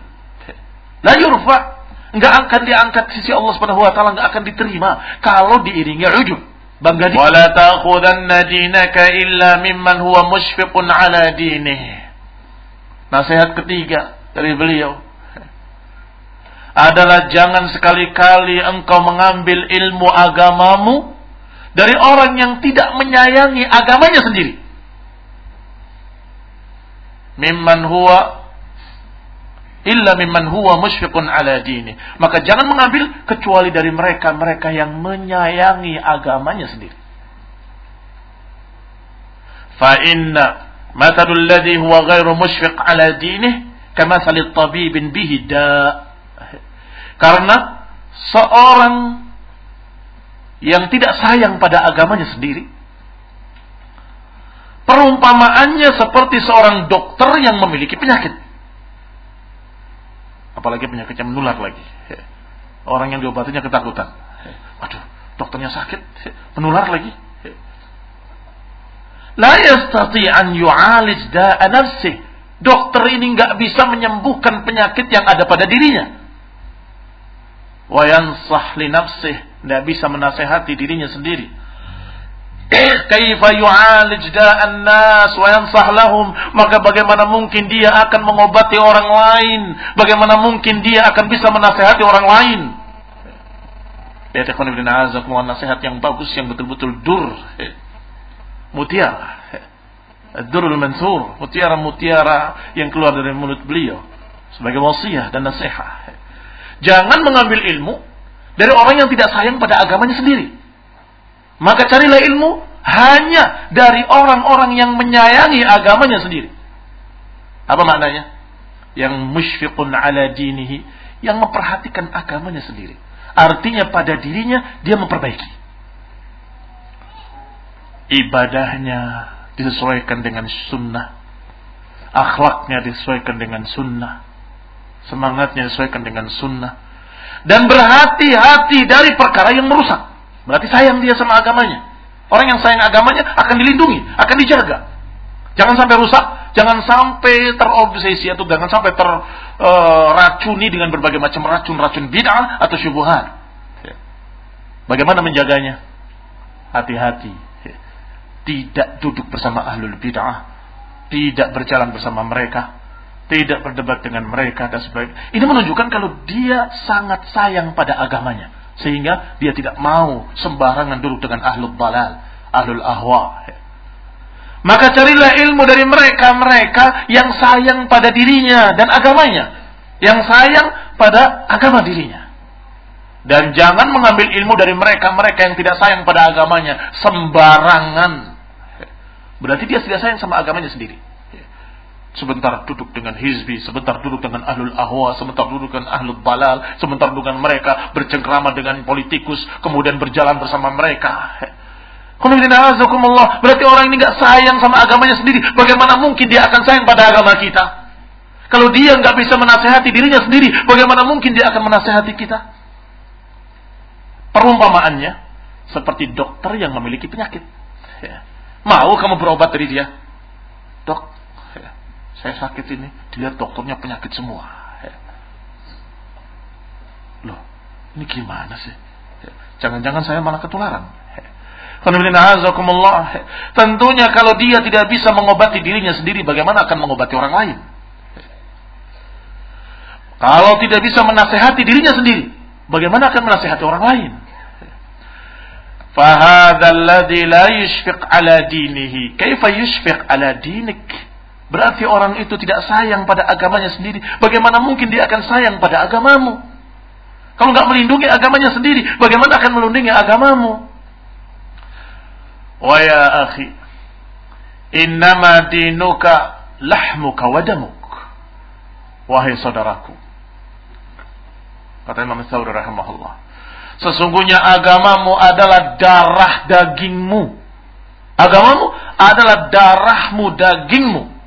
La yurfa nggak akan diangkat sisi Allah Subhanahu wa taala nggak akan diterima kalau diiringi ujub. Bangga diri. Wala ta'khudanna dinaka illa mimman huwa mushfiqun ala dinihi. Nasihat ketiga dari beliau adalah jangan sekali-kali engkau mengambil ilmu agamamu dari orang yang tidak menyayangi agamanya sendiri. Mimman huwa illa mimman huwa musyfiqun ala dini. Maka jangan mengambil kecuali dari mereka-mereka yang menyayangi agamanya sendiri. Fa inna mathalul ladzi huwa ghairu musyfiq ala dini kama salit tabibin bihi da. Karena seorang yang tidak sayang pada agamanya sendiri perumpamaannya seperti seorang dokter yang memiliki penyakit Apalagi penyakit yang menular lagi. Orang yang diobatinya ketakutan. Waduh, dokternya sakit, menular lagi. La yastati an yu'alij da'a nafsih. Dokter ini nggak bisa menyembuhkan penyakit yang ada pada dirinya. Wa yansah li nafsih. Nggak bisa menasehati dirinya sendiri. Kaifa yu'alij da'an nas wa. Maka bagaimana mungkin dia akan mengobati orang lain. Bagaimana mungkin dia akan bisa menasehati orang lain. Ya, Ikhwan Ibn Azakumullah nasihat yang bagus, yang betul-betul dur mutiara. Durul Mansur, mutiara-mutiara yang keluar dari mulut beliau sebagai wasiat dan nasihat. Jangan mengambil ilmu dari orang yang tidak sayang pada agamanya sendiri. Maka carilah ilmu hanya dari orang-orang yang menyayangi agamanya sendiri. Apa maknanya? Yang musyfiqun ala dinihi, yang memperhatikan agamanya sendiri. Artinya pada dirinya dia memperbaiki ibadahnya disesuaikan dengan sunnah, akhlaknya disesuaikan dengan sunnah, semangatnya disesuaikan dengan sunnah, dan berhati-hati dari perkara yang merusak. Berarti sayang dia sama agamanya. Orang yang sayang agamanya akan dilindungi, akan dijaga. Jangan sampai rusak, jangan sampai terobsesi atau jangan sampai terracuni uh, dengan berbagai macam racun-racun bid'ah atau syubhat. Ya. Bagaimana menjaganya? Hati-hati tidak duduk bersama ahlul bid'ah, tidak berjalan bersama mereka, tidak berdebat dengan mereka dan sebagainya. Ini menunjukkan kalau dia sangat sayang pada agamanya, sehingga dia tidak mau sembarangan duduk dengan ahlul balal, ahlul ahwa. Maka carilah ilmu dari mereka-mereka yang sayang pada dirinya dan agamanya, yang sayang pada agama dirinya. Dan jangan mengambil ilmu dari mereka-mereka yang tidak sayang pada agamanya sembarangan. Berarti dia tidak sayang sama agamanya sendiri. Sebentar duduk dengan hizbi, sebentar duduk dengan ahlul ahwa, sebentar duduk dengan ahlul balal, sebentar duduk dengan mereka, bercengkrama dengan politikus, kemudian berjalan bersama mereka. Berarti orang ini nggak sayang sama agamanya sendiri. Bagaimana mungkin dia akan sayang pada agama kita? Kalau dia nggak bisa menasehati dirinya sendiri, bagaimana mungkin dia akan menasehati kita? Perumpamaannya seperti dokter yang memiliki penyakit. Ya. Mau kamu berobat dari dia? Dok, saya sakit ini. Dilihat dokternya penyakit semua. Ya. Loh, ini gimana sih? Ya. Jangan-jangan saya malah ketularan. Ya. Tentunya kalau dia tidak bisa mengobati dirinya sendiri, bagaimana akan mengobati orang lain? Kalau tidak bisa menasehati dirinya sendiri, bagaimana akan menasehati orang lain? فهذا الذي لا يشفق على دينه كيف يشفق على دينك Berarti orang itu tidak sayang pada agamanya sendiri. Bagaimana mungkin dia akan sayang pada agamamu? Kalau nggak melindungi agamanya sendiri, bagaimana akan melindungi agamamu? Wa ya akhi, innama dinuka lahmuka wadamuk. Wahai saudaraku. Kata Imam Thawri rahimahullah. Sesungguhnya agamamu adalah darah dagingmu. Agamamu adalah darahmu, dagingmu.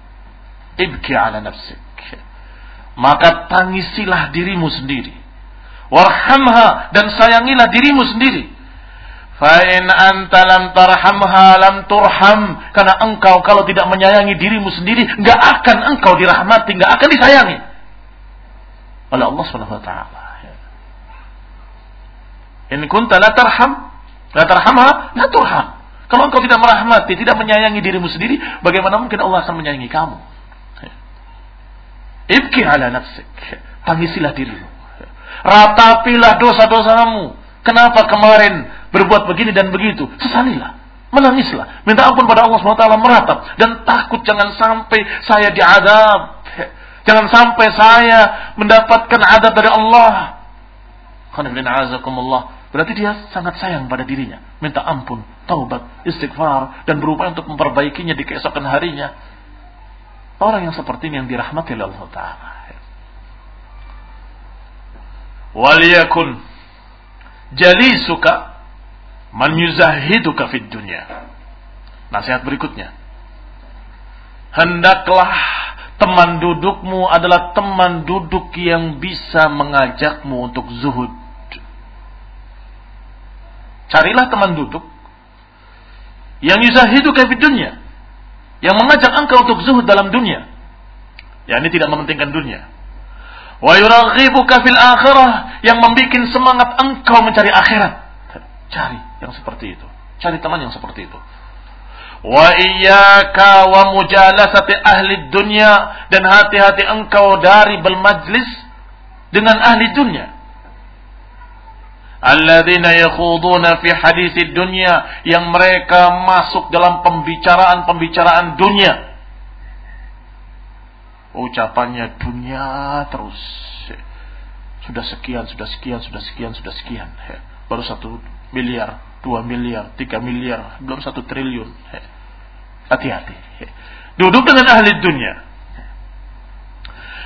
Ibki ala nafsik. Maka tangisilah dirimu sendiri. Warhamha dan sayangilah dirimu sendiri. Fa'in anta lam tarhamha lam turham. Karena engkau kalau tidak menyayangi dirimu sendiri, nggak akan engkau dirahmati, nggak akan disayangi. Oleh Allah Subhanahu wa taala. In kunta la tarham, la tarhamha, la turham. Kalau engkau tidak merahmati, tidak menyayangi dirimu sendiri, bagaimana mungkin Allah akan menyayangi kamu? Ibki ala nafsik. Tangisilah dirimu. Ratapilah dosa-dosamu. Kenapa kemarin berbuat begini dan begitu? Sesalilah. Menangislah. Minta ampun pada Allah SWT meratap. Dan takut jangan sampai saya diadab. Jangan sampai saya mendapatkan adab dari Allah. Berarti dia sangat sayang pada dirinya. Minta ampun, taubat, istighfar, dan berupaya untuk memperbaikinya di keesokan harinya. Orang yang seperti ini yang dirahmati oleh Allah Ta'ala. Waliyakun suka Man yuzahiduka fid dunya. Nasihat berikutnya. Hendaklah teman dudukmu adalah teman duduk yang bisa mengajakmu untuk zuhud. Carilah teman duduk yang yuzahiduka fid dunya. Yang mengajak engkau untuk zuhud dalam dunia. Ya ini tidak mementingkan dunia. Wa yuraghibuka fil akhirah yang membuat semangat engkau mencari akhirat. Cari yang seperti itu. Cari teman yang seperti itu. Wa iyyaka wa mujalasati ahli dunya dan hati-hati engkau dari bermajlis dengan ahli dunia. Alladzina yakhuduna fi hadis dunya yang mereka masuk dalam pembicaraan-pembicaraan dunia. Ucapannya dunia terus. Sudah sekian, sudah sekian, sudah sekian, sudah sekian. Baru satu miliar, dua miliar, tiga miliar, belum satu triliun. Hati-hati. Duduk dengan ahli dunia.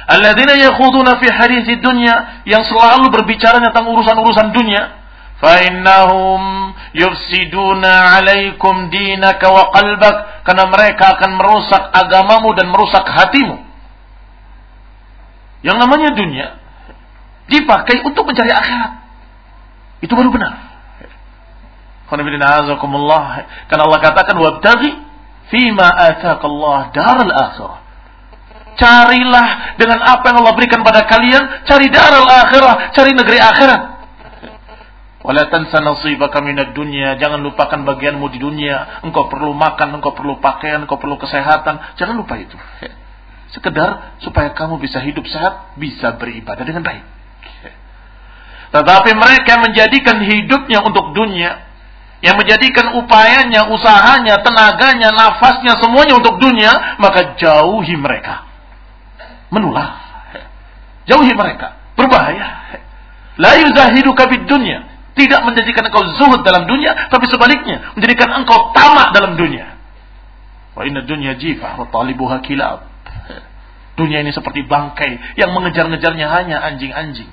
Alladzina yakhuduna fi hadis dunya yang selalu berbicara tentang urusan-urusan dunia. Fa innahum yufsiduna 'alaikum dinaka wa qalbak karena mereka akan merusak agamamu dan merusak hatimu. Yang namanya dunia dipakai untuk mencari akhirat. Itu baru benar. Karena Allah katakan wabtaghi Fima atakallah daral akhirah. Carilah dengan apa yang Allah berikan pada kalian, cari daral akhirah, cari negeri akhirat. Wala tansa nasibaka minad dunya. Jangan lupakan bagianmu di dunia. Engkau perlu makan, engkau perlu pakaian, engkau perlu kesehatan. Jangan lupa itu. Sekedar supaya kamu bisa hidup sehat, bisa beribadah dengan baik. Tetapi mereka menjadikan hidupnya untuk dunia, yang menjadikan upayanya, usahanya, tenaganya, nafasnya semuanya untuk dunia, maka jauhi mereka. Menular. Jauhi mereka. Berbahaya. La yuzahidu kabid dunia. Tidak menjadikan engkau zuhud dalam dunia, tapi sebaliknya menjadikan engkau tamak dalam dunia. Wa inna dunya jifah wa talibuha kilab. Dunia ini seperti bangkai yang mengejar-ngejarnya hanya anjing-anjing.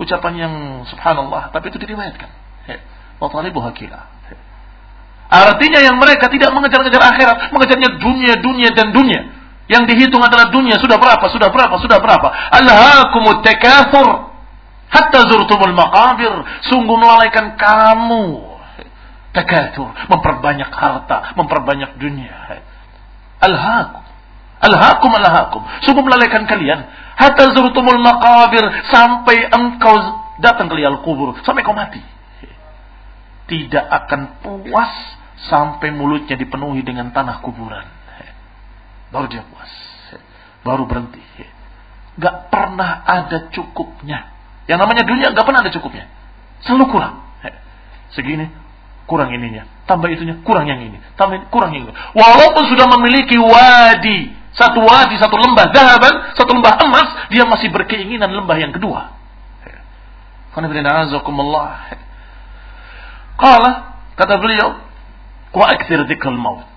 Ucapan yang subhanallah, tapi itu diriwayatkan. Watalibuha kila. Artinya yang mereka tidak mengejar-ngejar akhirat, mengejarnya dunia, dunia dan dunia. Yang dihitung adalah dunia sudah berapa, sudah berapa, sudah berapa. Alhaakumut takathur hatta zurtumul maqabir. Sungguh melalaikan kamu. Takathur, memperbanyak harta, memperbanyak dunia. Alhaakum. Alhaakum alhaakum. Sungguh melalaikan kalian. Hatta zurtumul maqabir sampai engkau datang ke lial kubur, sampai kau mati tidak akan puas sampai mulutnya dipenuhi dengan tanah kuburan. Baru dia puas. Baru berhenti. Gak pernah ada cukupnya. Yang namanya dunia gak pernah ada cukupnya. Selalu kurang. Segini, kurang ininya. Tambah itunya, kurang yang ini. Tambah ini, kurang yang ini. Walaupun sudah memiliki wadi. Satu wadi, satu lembah dahaban, satu lembah emas. Dia masih berkeinginan lembah yang kedua. Qala kata beliau, wa akthir maut.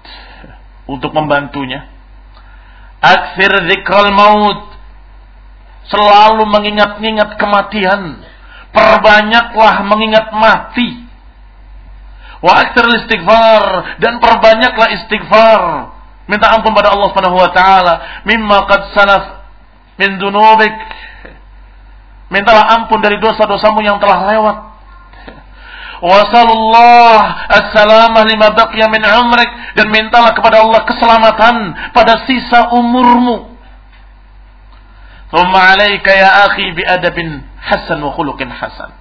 Untuk membantunya. Akthir dzikral maut. Selalu mengingat-ingat kematian. Perbanyaklah mengingat mati. Wa akthir istighfar dan perbanyaklah istighfar. Minta ampun pada Allah Subhanahu wa taala mimma qad salaf min dunubik. Mintalah ampun dari dosa-dosamu yang telah lewat Wasallallahu assalamah lima umrik dan mintalah kepada Allah keselamatan pada sisa umurmu. Thumma alaika ya akhi bi adabin hasan wa khuluqin hasan.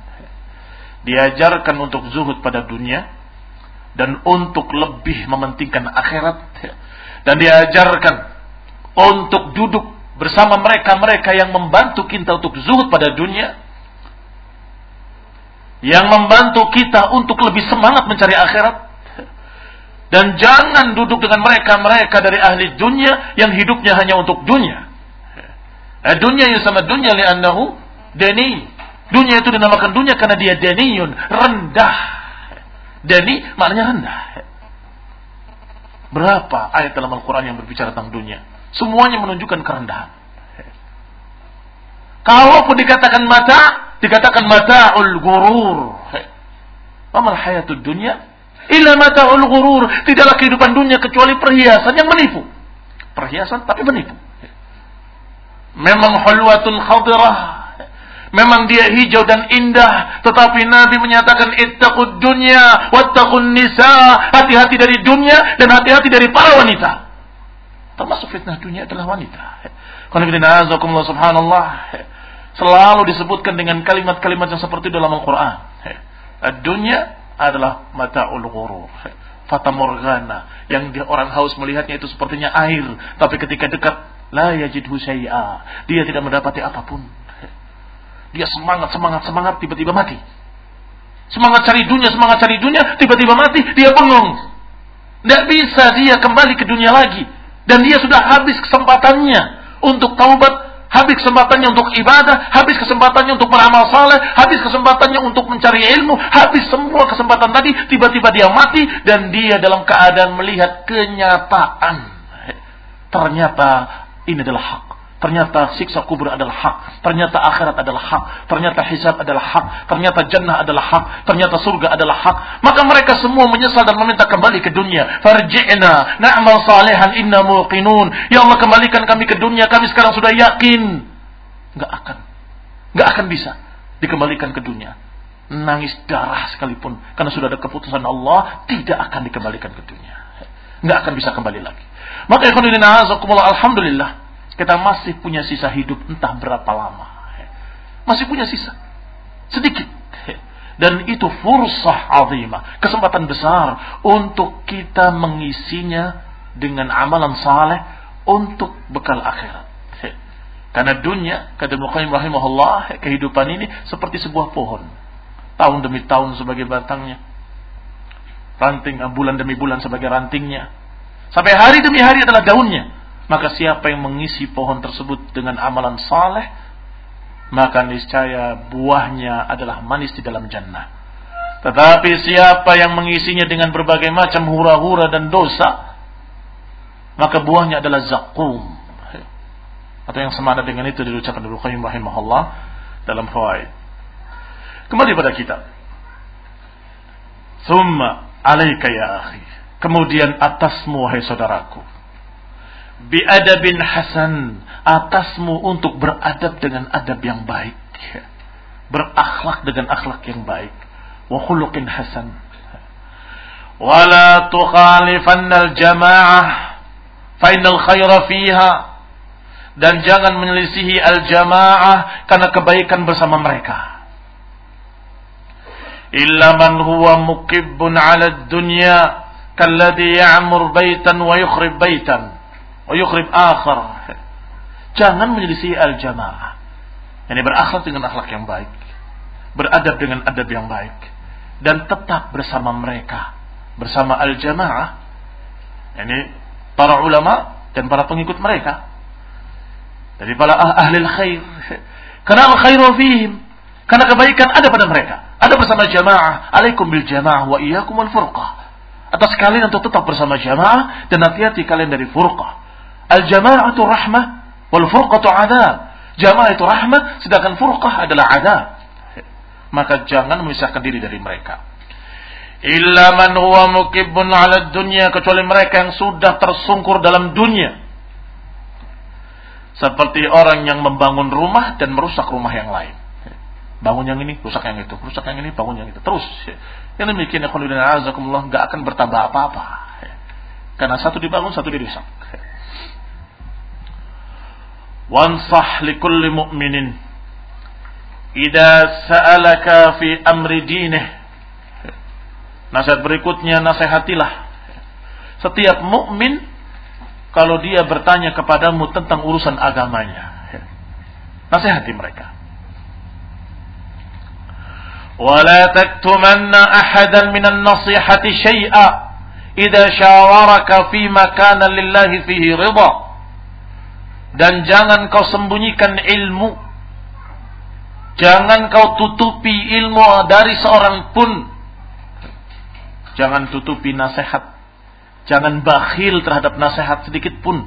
Diajarkan untuk zuhud pada dunia dan untuk lebih mementingkan akhirat dan diajarkan untuk duduk bersama mereka-mereka yang membantu kita untuk zuhud pada dunia yang membantu kita untuk lebih semangat mencari akhirat. Dan jangan duduk dengan mereka-mereka dari ahli dunia yang hidupnya hanya untuk dunia. Eh, dunia yang sama dunia li'annahu deni. Dunia itu dinamakan dunia karena dia deniyun, rendah. Deni maknanya rendah. Berapa ayat dalam Al-Quran yang berbicara tentang dunia? Semuanya menunjukkan kerendahan. Kalaupun dikatakan mata, dikatakan mata'ul gurur. Amal hayatud dunia illa mata'ul ghurur. Tidaklah kehidupan dunia kecuali perhiasan yang menipu. Perhiasan tapi menipu. Memang hulwatul khadirah. Memang dia hijau dan indah. Tetapi Nabi menyatakan ittaqud dunya wattaqun nisa. Hati-hati dari dunia dan hati-hati dari para wanita. Termasuk fitnah dunia adalah wanita. Qanibina subhanallah. Selalu disebutkan dengan kalimat-kalimat yang seperti dalam Al-Quran. Dunia adalah mata'ul ghurur. Fata morgana. Yang dia orang haus melihatnya itu sepertinya air. Tapi ketika dekat, la yajidhu syai'a. Dia tidak mendapati apa pun. Dia semangat, semangat, semangat, tiba-tiba mati. Semangat cari dunia, semangat cari dunia, tiba-tiba mati, dia bengong. Tidak bisa dia kembali ke dunia lagi. Dan dia sudah habis kesempatannya untuk taubat, habis kesempatannya untuk ibadah, habis kesempatannya untuk beramal saleh, habis kesempatannya untuk mencari ilmu, habis semua kesempatan tadi, tiba-tiba dia mati dan dia dalam keadaan melihat kenyataan. Ternyata ini adalah hak. Ternyata siksa kubur adalah hak. Ternyata akhirat adalah hak. Ternyata hisab adalah hak. Ternyata jannah adalah hak. Ternyata surga adalah hak. Maka mereka semua menyesal dan meminta kembali ke dunia. Farji'na na'mal salihan inna muqinun. Ya Allah kembalikan kami ke dunia. Kami sekarang sudah yakin. Gak akan. Gak akan bisa dikembalikan ke dunia. Nangis darah sekalipun. Karena sudah ada keputusan Allah. Tidak akan dikembalikan ke dunia. Gak akan bisa kembali lagi. Maka ikhwanilina alhamdulillah kita masih punya sisa hidup entah berapa lama. Masih punya sisa. Sedikit. Dan itu fursah azimah. Kesempatan besar untuk kita mengisinya dengan amalan saleh untuk bekal akhirat. Karena dunia, kata Muqayyim rahimahullah, kehidupan ini seperti sebuah pohon. Tahun demi tahun sebagai batangnya. Ranting, bulan demi bulan sebagai rantingnya. Sampai hari demi hari adalah daunnya maka siapa yang mengisi pohon tersebut dengan amalan saleh, maka niscaya buahnya adalah manis di dalam jannah. Tetapi siapa yang mengisinya dengan berbagai macam hura-hura dan dosa, maka buahnya adalah zakum. Atau yang semana dengan itu diucapkan Ibnu Qayyim rahimahullah dalam fawaid. Kembali pada kita. Thumma alaika ya akhi. Kemudian atasmu wahai saudaraku biadabin hasan. Atasmu untuk beradab dengan adab yang baik. Berakhlak dengan akhlak yang baik. Wa khuluqin hasan. Wala tukhalifanna al-jamaah fa innal khaira fiha. Dan jangan menyelisihi al-jamaah karena kebaikan bersama mereka. Illa man huwa mukibbun 'ala ad-dunya kalladhi ya'mur baitan wa yukhrib baitan Uyukhrib akhar. Jangan menyelisih al-jamaah. Ini berakhlak dengan akhlak yang baik. Beradab dengan adab yang baik. Dan tetap bersama mereka. Bersama al-jamaah. Ini para ulama dan para pengikut mereka. Dari para ah, ahli khair. Karena al-khairu fihim. Karena kebaikan ada pada mereka. Ada bersama jamaah. Alaikum bil jamaah wa iyyakum al furqah. Atas kalian untuk tetap bersama jamaah dan hati-hati kalian dari furqah. Al-jama'atu rahmah wal furqatu adab. Jamaah itu rahmah sedangkan furqah adalah adab. Maka jangan memisahkan diri dari mereka. Illa man huwa mukibbun 'ala dunya kecuali mereka yang sudah tersungkur dalam dunia. Seperti orang yang membangun rumah dan merusak rumah yang lain. Bangun yang ini, rusak yang itu, rusak yang ini, bangun yang itu. Terus. Yang demikian ya azakumullah nggak akan bertambah apa-apa. Karena satu dibangun, satu dirusak. وانصح لكل مؤمن إذا سألك في أمر دينه Nasihat berikutnya nasihatilah setiap mukmin kalau dia bertanya kepadamu tentang urusan agamanya. Nasihati mereka. ولا تكتمن أحدا من النصيحة شيئا إذا شاورك فيما كان لله فيه رضا dan jangan kau sembunyikan ilmu. Jangan kau tutupi ilmu dari seorang pun. Jangan tutupi nasihat. Jangan bakhil terhadap nasihat sedikit pun.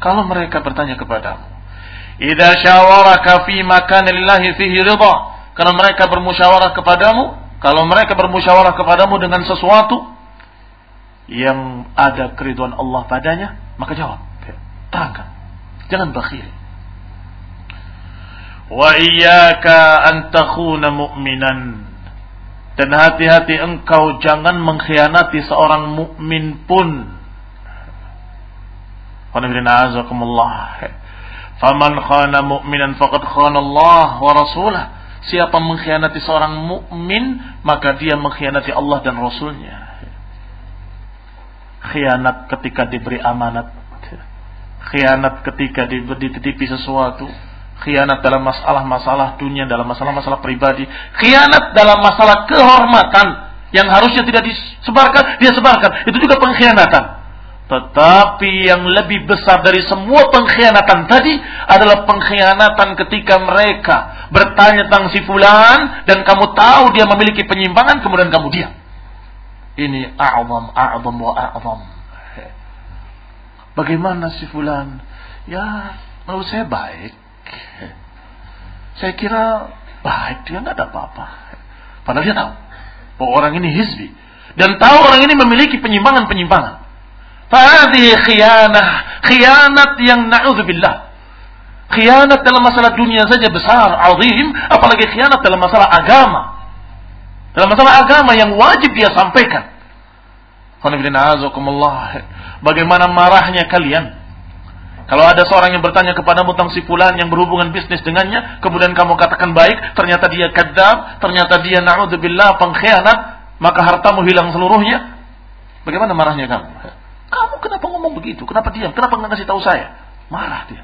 Kalau mereka bertanya kepadamu. Idza syawaraka fi makan lillahi fihi ridha. Kalau mereka bermusyawarah kepadamu kalau mereka bermusyawarah kepadamu dengan sesuatu yang ada keriduan Allah padanya, maka jawab. Terangkan. Jangan bakhil. Wa iyyaka an takhuna mu'minan. Dan hati-hati engkau jangan mengkhianati seorang mukmin pun. Faman khana mu'minan faqad khana Allah wa rasulah. Siapa mengkhianati seorang mukmin, maka dia mengkhianati Allah dan Rasulnya khianat ketika diberi amanat, khianat ketika dititipi sesuatu, khianat dalam masalah-masalah dunia, dalam masalah-masalah pribadi, khianat dalam masalah kehormatan yang harusnya tidak disebarkan, dia sebarkan. Itu juga pengkhianatan. Tetapi yang lebih besar dari semua pengkhianatan tadi adalah pengkhianatan ketika mereka bertanya tentang si fulan dan kamu tahu dia memiliki penyimpangan kemudian kamu diam. Ini a'zam, a'zam wa a'zam. Bagaimana si fulan? Ya, menurut saya baik. Saya kira baik, dia nggak ada apa-apa. Padahal dia tahu bahwa orang ini hizbi. Dan tahu orang ini memiliki penyimpangan-penyimpangan. Fahadihi khianah. Khianat yang na'udzubillah. Khianat dalam masalah dunia saja besar, azim. Apalagi khianat dalam masalah agama. Dalam masalah agama yang wajib dia sampaikan. Bagaimana marahnya kalian kalau ada seorang yang bertanya kepada tentang si fulan yang berhubungan bisnis dengannya, kemudian kamu katakan baik, ternyata dia kadzab, ternyata dia naudzubillah pengkhianat, maka hartamu hilang seluruhnya. Bagaimana marahnya kamu? Kamu kenapa ngomong begitu? Kenapa diam? Kenapa nggak kasih tahu saya? Marah dia.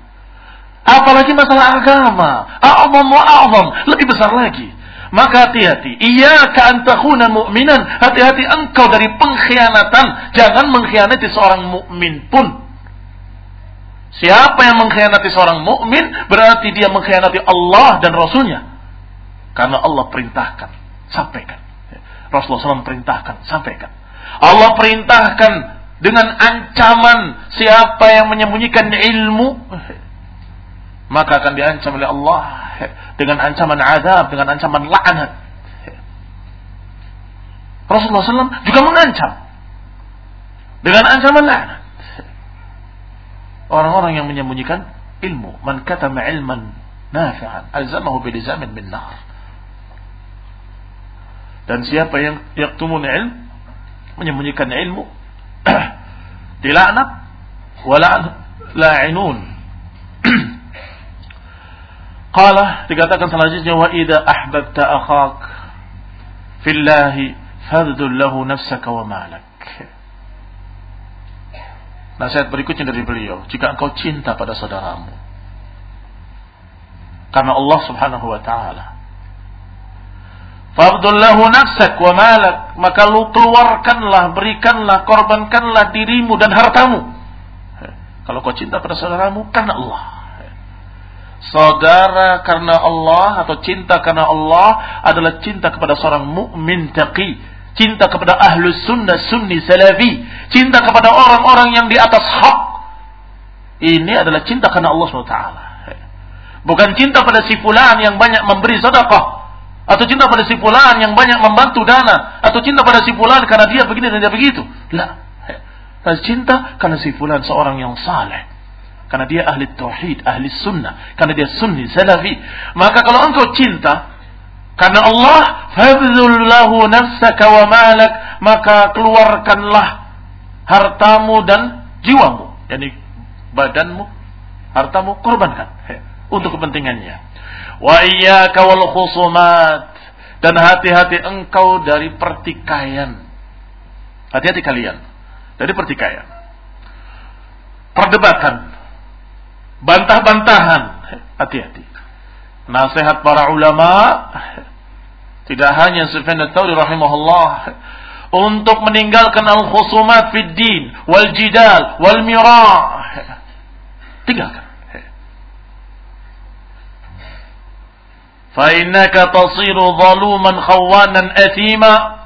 Apalagi masalah agama. A'zam wa. Lebih besar lagi. Maka hati-hati. Iya takhuna mu'minan. Hati-hati engkau dari pengkhianatan. Jangan mengkhianati seorang mukmin pun. Siapa yang mengkhianati seorang mukmin berarti dia mengkhianati Allah dan Rasulnya. Karena Allah perintahkan, sampaikan. Rasulullah SAW perintahkan, sampaikan. Allah perintahkan dengan ancaman siapa yang menyembunyikan ilmu maka akan diancam oleh Allah dengan ancaman azab, dengan ancaman laknat. Rasulullah SAW juga mengancam dengan ancaman laknat. Orang-orang yang menyembunyikan ilmu, man katama ilman nafi'an, alzamahu bilizamin min nar. Dan siapa yang yaktumun ilm, menyembunyikan ilmu, dilaknat, wala'an la'inun. Qala dikatakan selanjutnya wa idza ahbabta akhak fillahi fadhul lahu nafsaka wa malak. Nasihat berikutnya dari beliau, jika engkau cinta pada saudaramu karena Allah Subhanahu wa taala Fardul lahu nafsak wa malak. Maka lu keluarkanlah, berikanlah, korbankanlah dirimu dan hartamu. Kalau kau cinta pada saudaramu, karena Allah saudara karena Allah atau cinta karena Allah adalah cinta kepada seorang mukmin taqi, cinta kepada ahlus sunnah sunni salafi, cinta kepada orang-orang yang di atas hak. Ini adalah cinta karena Allah SWT. Bukan cinta pada si fulan yang banyak memberi sedekah atau cinta pada si fulan yang banyak membantu dana atau cinta pada si fulan karena dia begini dan dia begitu. Lah. Cinta karena si fulan seorang yang saleh karena dia ahli tauhid, ahli sunnah. Karena dia sunni, salafi. Maka kalau engkau cinta karena Allah, fabdhul lahu nafsaka wa malak, maka keluarkanlah hartamu dan jiwamu. Yani badanmu, hartamu korbankan untuk kepentingannya. Wa iyyaka wal khusumat dan hati-hati engkau dari pertikaian. Hati-hati kalian dari pertikaian. Perdebatan bantah-bantahan. Hati-hati. Nasihat para ulama tidak hanya Sufyan Tsauri rahimahullah untuk meninggalkan al-khusumat fid din wal jidal wal mira. Tinggalkan. Fa innaka tasiru zaluman khawanan athima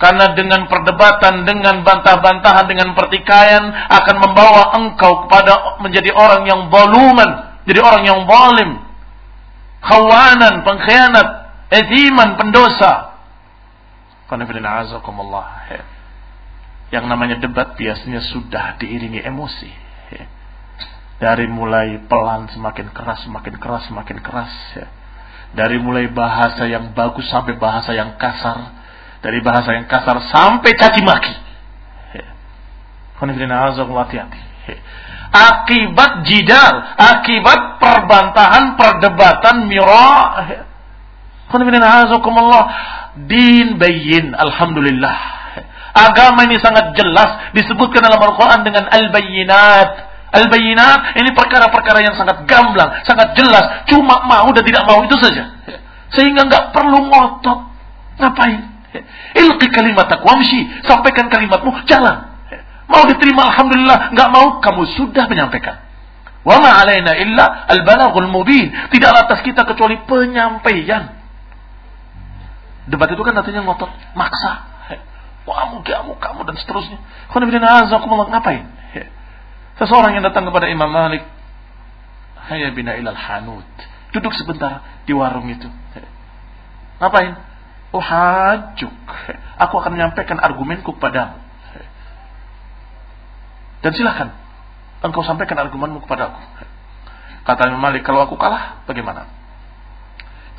karena dengan perdebatan, dengan bantah-bantahan, dengan pertikaian akan membawa engkau kepada menjadi orang yang zaluman, jadi orang yang zalim, khawanan, pengkhianat, etiman, pendosa. Yang namanya debat biasanya sudah diiringi emosi. Dari mulai pelan semakin keras, semakin keras, semakin keras. Dari mulai bahasa yang bagus sampai bahasa yang kasar. Dari bahasa yang kasar sampai caci maki. Akibat jidal, akibat perbantahan, perdebatan, mira. Din bayin, alhamdulillah. Agama ini sangat jelas disebutkan dalam Al-Quran dengan al-bayinat. Al-bayinat ini perkara-perkara yang sangat gamblang, sangat jelas. Cuma mau dan tidak mau itu saja. Sehingga nggak perlu ngotot. Ngapain? Ilki kalimat wamshi. Sampaikan kalimatmu, jalan. Mau diterima Alhamdulillah. Nggak mau, kamu sudah menyampaikan. Wa ma alaina illa al-balaghul mubin. Tidak atas kita kecuali penyampaian. Debat itu kan artinya ngotot, maksa. Kamu, kamu, kamu dan seterusnya. Ngapain? Seseorang yang datang kepada Imam Malik, Hayya bina ilal hanut. Duduk sebentar di warung itu. Ngapain? Oh hajuk. Aku akan menyampaikan argumenku kepadamu. Dan silakan. Engkau sampaikan argumenmu kepadaku. Kata Imam Malik, kalau aku kalah, bagaimana?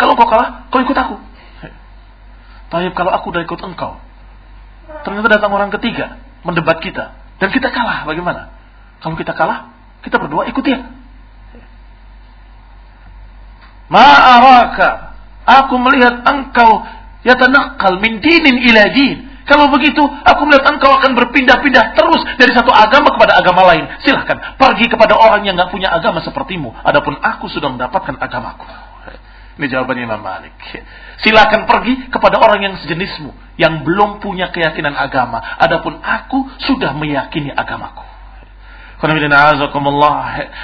Kalau kau kalah, kau ikut aku. Tapi kalau aku udah ikut engkau, ternyata datang orang ketiga mendebat kita dan kita kalah, bagaimana? Kalau kita kalah, kita berdua ikut dia. Ma'araka, aku melihat engkau yatanakal min dinin ila din. Kalau begitu, aku melihat engkau akan berpindah-pindah terus dari satu agama kepada agama lain. Silahkan, pergi kepada orang yang nggak punya agama sepertimu. Adapun aku sudah mendapatkan agamaku. Ini jawabannya Imam Malik. Silakan pergi kepada orang yang sejenismu yang belum punya keyakinan agama. Adapun aku sudah meyakini agamaku.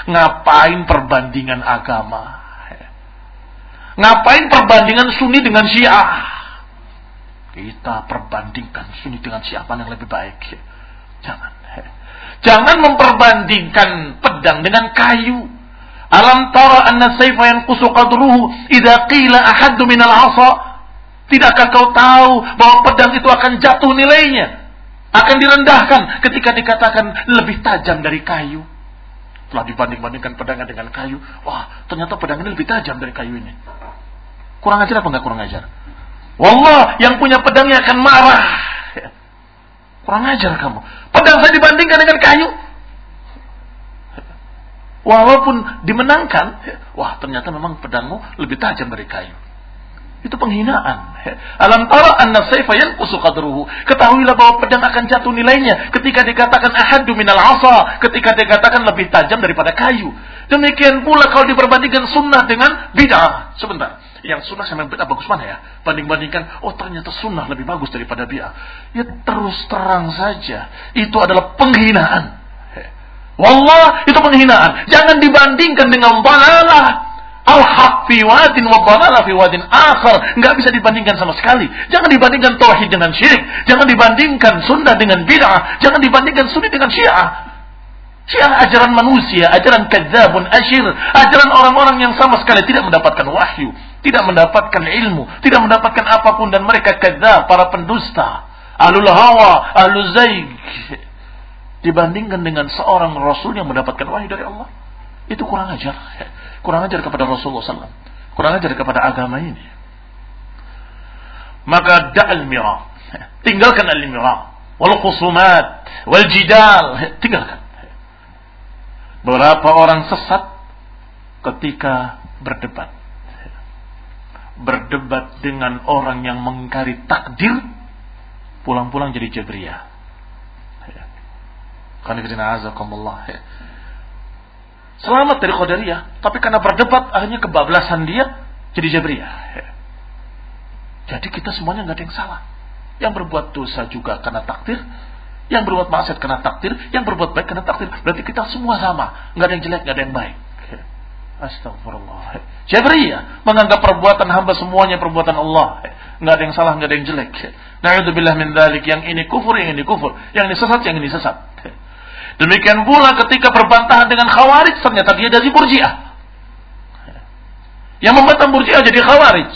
Ngapain perbandingan agama? Ngapain perbandingan Sunni dengan Syiah? Kita perbandingkan Sunni dengan Syiah yang lebih baik. Jangan. Jangan memperbandingkan pedang dengan kayu. Alam tara anna sayfa yanqusu qadruhu idza qila ahaddu min al-'asa? Tidakkah kau tahu bahwa pedang itu akan jatuh nilainya? Akan direndahkan ketika dikatakan lebih tajam dari kayu. Telah dibanding-bandingkan pedangnya dengan kayu. Wah, ternyata pedang ini lebih tajam dari kayu ini. Kurang ajar apa enggak kurang ajar? Wallah, yang punya pedangnya akan marah. Kurang ajar kamu. Pedang saya dibandingkan dengan kayu. Walaupun dimenangkan, wah ternyata memang pedangmu lebih tajam dari kayu. Itu penghinaan. Alam tara anna sayfa yanqusu qadruhu. Ketahuilah bahwa pedang akan jatuh nilainya ketika dikatakan ahadu minal asa, ketika dikatakan lebih tajam daripada kayu. Demikian pula kalau diperbandingkan sunnah dengan bid'ah. Sebentar. Yang sunnah sama bid'ah bagus mana ya? Banding-bandingkan, oh ternyata sunnah lebih bagus daripada bid'ah. Ya terus terang saja. Itu adalah penghinaan. Wallah itu penghinaan. Jangan dibandingkan dengan balalah. Al-haq fi wadin wa balalah fi akhar. Nggak bisa dibandingkan sama sekali. Jangan dibandingkan tauhid dengan syirik. Jangan dibandingkan sunnah dengan bid'ah. Jangan dibandingkan sunni dengan syiah. Syiah ajaran manusia, ajaran kadzabun asyir, ajaran orang-orang yang sama sekali tidak mendapatkan wahyu, tidak mendapatkan ilmu, tidak mendapatkan apa pun dan mereka kadzab, para pendusta, alul hawa, alul zaig dibandingkan dengan seorang rasul yang mendapatkan wahyu dari Allah. Itu kurang ajar. Kurang ajar kepada Rasulullah SAW. Kurang ajar kepada agama ini. Maka da'al mira. Tinggalkan al-mira. Wal khusumat. Wal jidal. Tinggalkan. Berapa orang sesat ketika berdebat. Berdebat dengan orang yang mengingkari takdir. Pulang-pulang jadi jabriyah Selamat dari Qadariyah, tapi karena berdebat akhirnya kebablasan dia jadi Jabriyah. Jadi kita semuanya nggak ada yang salah. Yang berbuat dosa juga karena takdir, yang berbuat maksiat karena takdir, yang berbuat baik karena takdir. Berarti kita semua sama, nggak ada yang jelek, nggak ada yang baik. Astagfirullah. Jabriyah menganggap perbuatan hamba semuanya perbuatan Allah. Nggak ada yang salah, nggak ada yang jelek. Na'udzubillah min dzalik. Yang ini kufur, yang ini kufur. Yang ini sesat, yang ini sesat. Demikian pula ketika berbantahan dengan khawarij ternyata dia dari murjiah. Yang membantah murjiah jadi khawarij.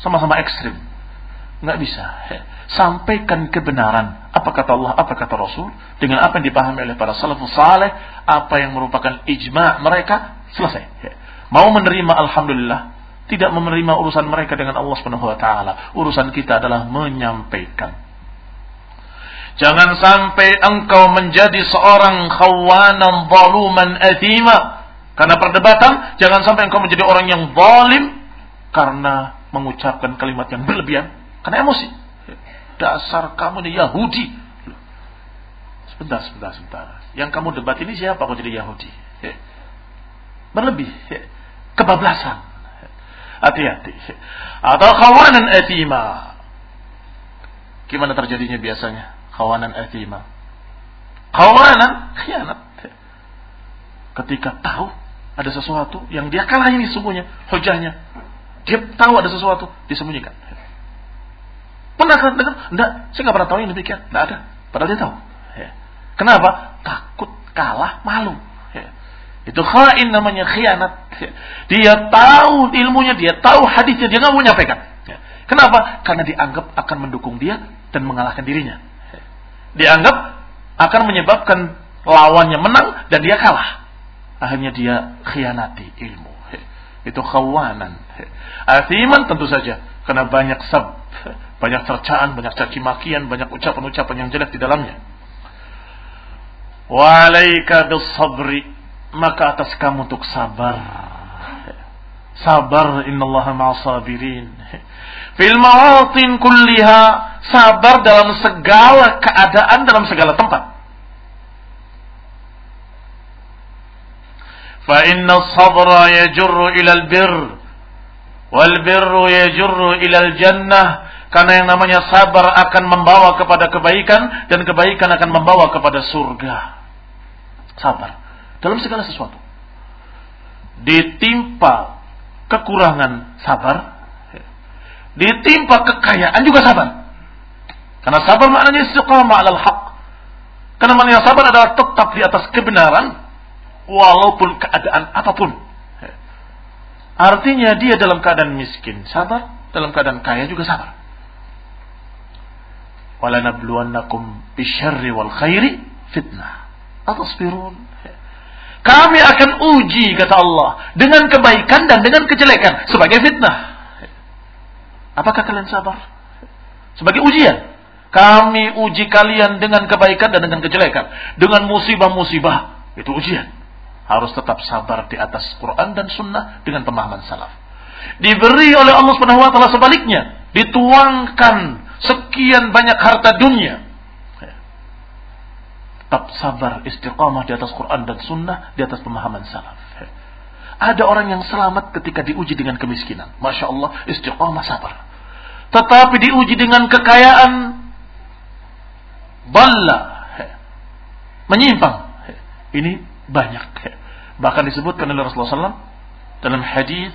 Sama-sama ekstrim. Nggak bisa. Sampaikan kebenaran. Apa kata Allah, apa kata Rasul. Dengan apa yang dipahami oleh para salafus saleh. Apa yang merupakan ijma' mereka. Selesai. Mau menerima Alhamdulillah. Tidak menerima urusan mereka dengan Allah subhanahu wa ta'ala. Urusan kita adalah menyampaikan. Jangan sampai engkau menjadi seorang khawanan zaluman athima. Karena perdebatan, jangan sampai engkau menjadi orang yang zalim karena mengucapkan kalimat yang berlebihan karena emosi. Dasar kamu ini Yahudi. Sebentar, sebentar, sebentar. Yang kamu debat ini siapa kau jadi Yahudi? Berlebih. Kebablasan. Hati-hati. Atau kawanan etima. Gimana terjadinya biasanya? Kawanan etima. Kawanan khianat. Ketika tahu ada sesuatu yang dia kalah ini semuanya, hujahnya. Dia tahu ada sesuatu, disembunyikan. Pernah kan dengar? Enggak, saya nggak pernah tahu yang demikian. Enggak ada. Padahal dia tahu. Ya. Kenapa? Takut kalah, malu. Itu khain namanya khianat. Dia tahu ilmunya, dia tahu hadisnya, dia nggak mau nyampaikan. Ya. Kenapa? Karena dianggap akan mendukung dia dan mengalahkan dirinya. Ya. Dianggap akan menyebabkan lawannya menang dan dia kalah. Akhirnya dia khianati ilmu. Itu khawanan. Asiman tentu saja karena banyak sab banyak cercaan, banyak caci makian, banyak ucapan-ucapan yang jelek di dalamnya. Wa alaika sabri maka atas kamu untuk sabar. Sabar innallaha ma'asabirin. Fil mawatin kulliha sabar dalam segala keadaan dalam segala tempat. Fa inna sabra yajurru ila al-birr wal birru yajurru ila al-jannah karena yang namanya sabar akan membawa kepada kebaikan dan kebaikan akan membawa kepada surga. Sabar dalam segala sesuatu. Ditimpa kekurangan sabar, ditimpa kekayaan juga sabar. Karena sabar maknanya istiqamah alal haq. Karena maknanya sabar adalah tetap di atas kebenaran walaupun keadaan apa pun. Artinya dia dalam keadaan miskin sabar, dalam keadaan kaya juga sabar walanabluwannakum bisyarri wal khairi fitnah. Atasbirun. Kami akan uji kata Allah dengan kebaikan dan dengan kejelekan sebagai fitnah. Apakah kalian sabar? Sebagai ujian. Kami uji kalian dengan kebaikan dan dengan kejelekan, dengan musibah-musibah. Itu ujian. Harus tetap sabar di atas Quran dan Sunnah dengan pemahaman salaf. Diberi oleh Allah Subhanahu wa taala sebaliknya, dituangkan sekian banyak harta dunia. Tetap sabar istiqamah di atas Quran dan Sunnah, di atas pemahaman salaf. Ada orang yang selamat ketika diuji dengan kemiskinan. Masya Allah, istiqamah sabar. Tetapi diuji dengan kekayaan, balla, menyimpang. Ini banyak. Bahkan disebutkan oleh Rasulullah SAW dalam hadis,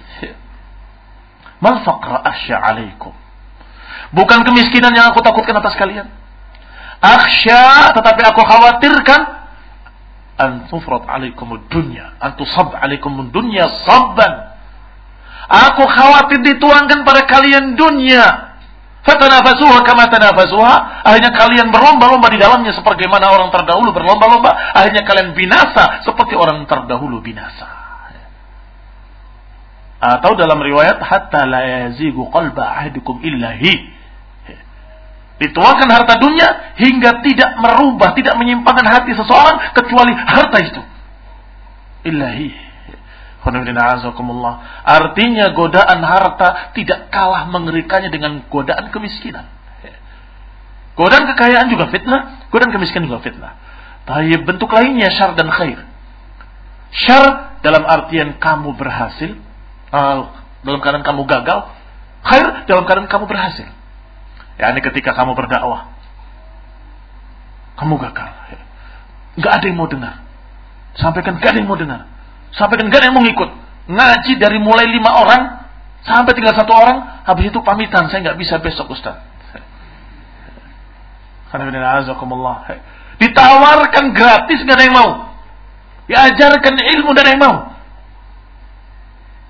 "Mal faqra asya alaikum." Bukan kemiskinan yang aku takutkan atas kalian. Akhsya, tetapi aku khawatirkan an tufrat alaikum dunya, an tusab alaikum dunya sabban. Aku khawatir dituangkan pada kalian dunia. Fatanafasuha kama tanafasuha. Akhirnya kalian berlomba-lomba di dalamnya sebagaimana orang terdahulu berlomba-lomba. Akhirnya kalian binasa seperti orang terdahulu binasa. Atau dalam riwayat hatta la yazigu qalba ahadikum illahi Dituangkan harta dunia hingga tidak merubah, tidak menyimpangkan hati seseorang kecuali harta itu. Ilahi. Artinya godaan harta tidak kalah mengerikannya dengan godaan kemiskinan. Godaan kekayaan juga fitnah, godaan kemiskinan juga fitnah. Tapi bentuk lainnya syar dan khair. Syar dalam artian kamu berhasil, dalam keadaan kamu gagal. Khair dalam keadaan kamu berhasil. Ya, ini ketika kamu berdakwah. Kamu gagal. Gak ada yang mau dengar. Sampaikan gak ada yang mau dengar. Sampaikan gak ada yang mau ngikut. Ngaji dari mulai lima orang sampai tinggal satu orang. Habis itu pamitan. Saya nggak bisa besok Ustaz. Ditawarkan gratis gak ada yang mau. Diajarkan ilmu dan yang mau.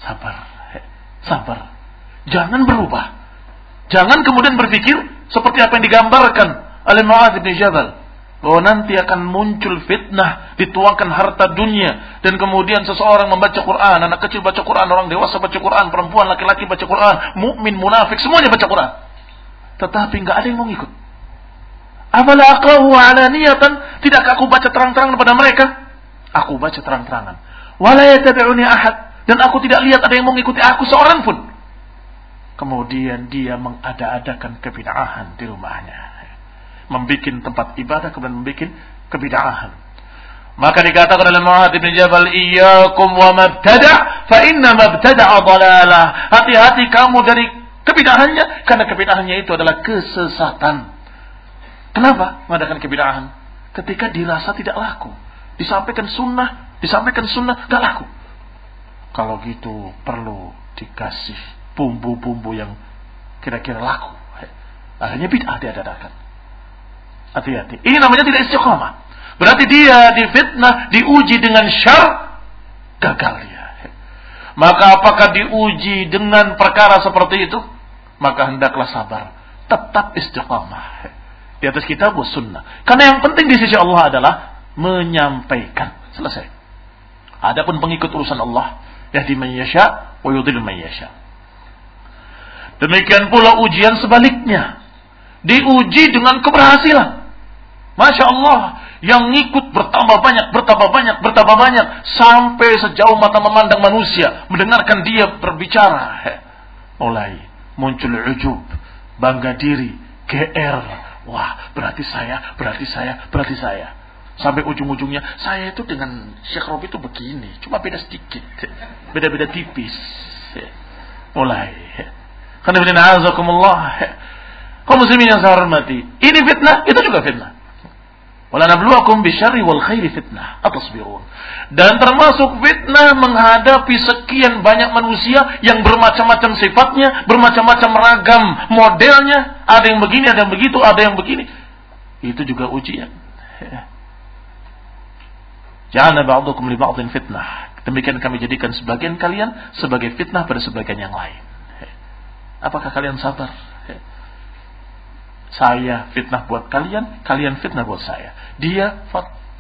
Sabar. Sabar. Jangan berubah. Jangan kemudian berpikir seperti apa yang digambarkan oleh Mu'adz bin Jabal bahwa nanti akan muncul fitnah, dituangkan harta dunia dan kemudian seseorang membaca Quran, anak kecil baca Quran, orang dewasa baca Quran, perempuan laki-laki baca Quran, mukmin, munafik semuanya baca Quran. Tetapi nggak ada yang mau ikut. Afala aqrahu alaniyatan? Tidakkah aku baca terang-terangan kepada mereka? Aku baca terang-terangan. Wala ahad dan aku tidak lihat ada yang mau mengikuti aku seorang pun. Kemudian dia mengada-adakan kebid'ahan di rumahnya membuat tempat ibadah kemudian membuat kebid'ahan. Maka dikatakan oleh Muhammad bin Jabal, "Iyyakum wa mabtada' fa inna mabtada'a dhalalah." Hati-hati kamu dari kebid'ahannya karena kebid'ahannya itu adalah kesesatan. Kenapa mengadakan kebid'ahan? Ketika dirasa tidak laku, disampaikan sunnah, disampaikan sunnah gak laku. Kalau gitu perlu dikasih bumbu-bumbu yang kira-kira laku. Akhirnya bid'ah diadakan. Hati-hati. Ini namanya tidak istiqomah. Berarti dia difitnah, diuji dengan syar, gagal dia. Maka apakah diuji dengan perkara seperti itu? Maka hendaklah sabar. Tetap istiqomah. Di atas kitab sunnah. Karena yang penting di sisi Allah adalah menyampaikan. Selesai. Adapun pengikut urusan Allah, yahdi man yasha wa yudhil man. Demikian pula ujian sebaliknya. Diuji dengan keberhasilan. Masya Allah, yang ngikut bertambah banyak, bertambah banyak, bertambah banyak. Sampai sejauh mata memandang manusia, mendengarkan dia berbicara. Mulai muncul ujub, bangga diri, GR. Wah, berarti saya, berarti saya, berarti saya. Sampai ujung-ujungnya, saya itu dengan Syekh Robi itu begini. Cuma beda sedikit. Beda-beda tipis. Mulai. Kau muslimin yang saya hormati. Ini fitnah, itu juga fitnah. Walanabluwakum bisyarri wal khairi fitnah. Atasbirun. Dan termasuk fitnah menghadapi sekian banyak manusia yang bermacam-macam sifatnya, bermacam-macam ragam modelnya. Ada yang begini, ada yang begitu, ada yang begini. Itu juga ujian. Jangan ba'dukum li ba'din fitnah. Demikian kami jadikan sebagian kalian sebagai fitnah pada sebagian yang lain. Apakah kalian sabar? Saya fitnah buat kalian, kalian fitnah buat saya. Dia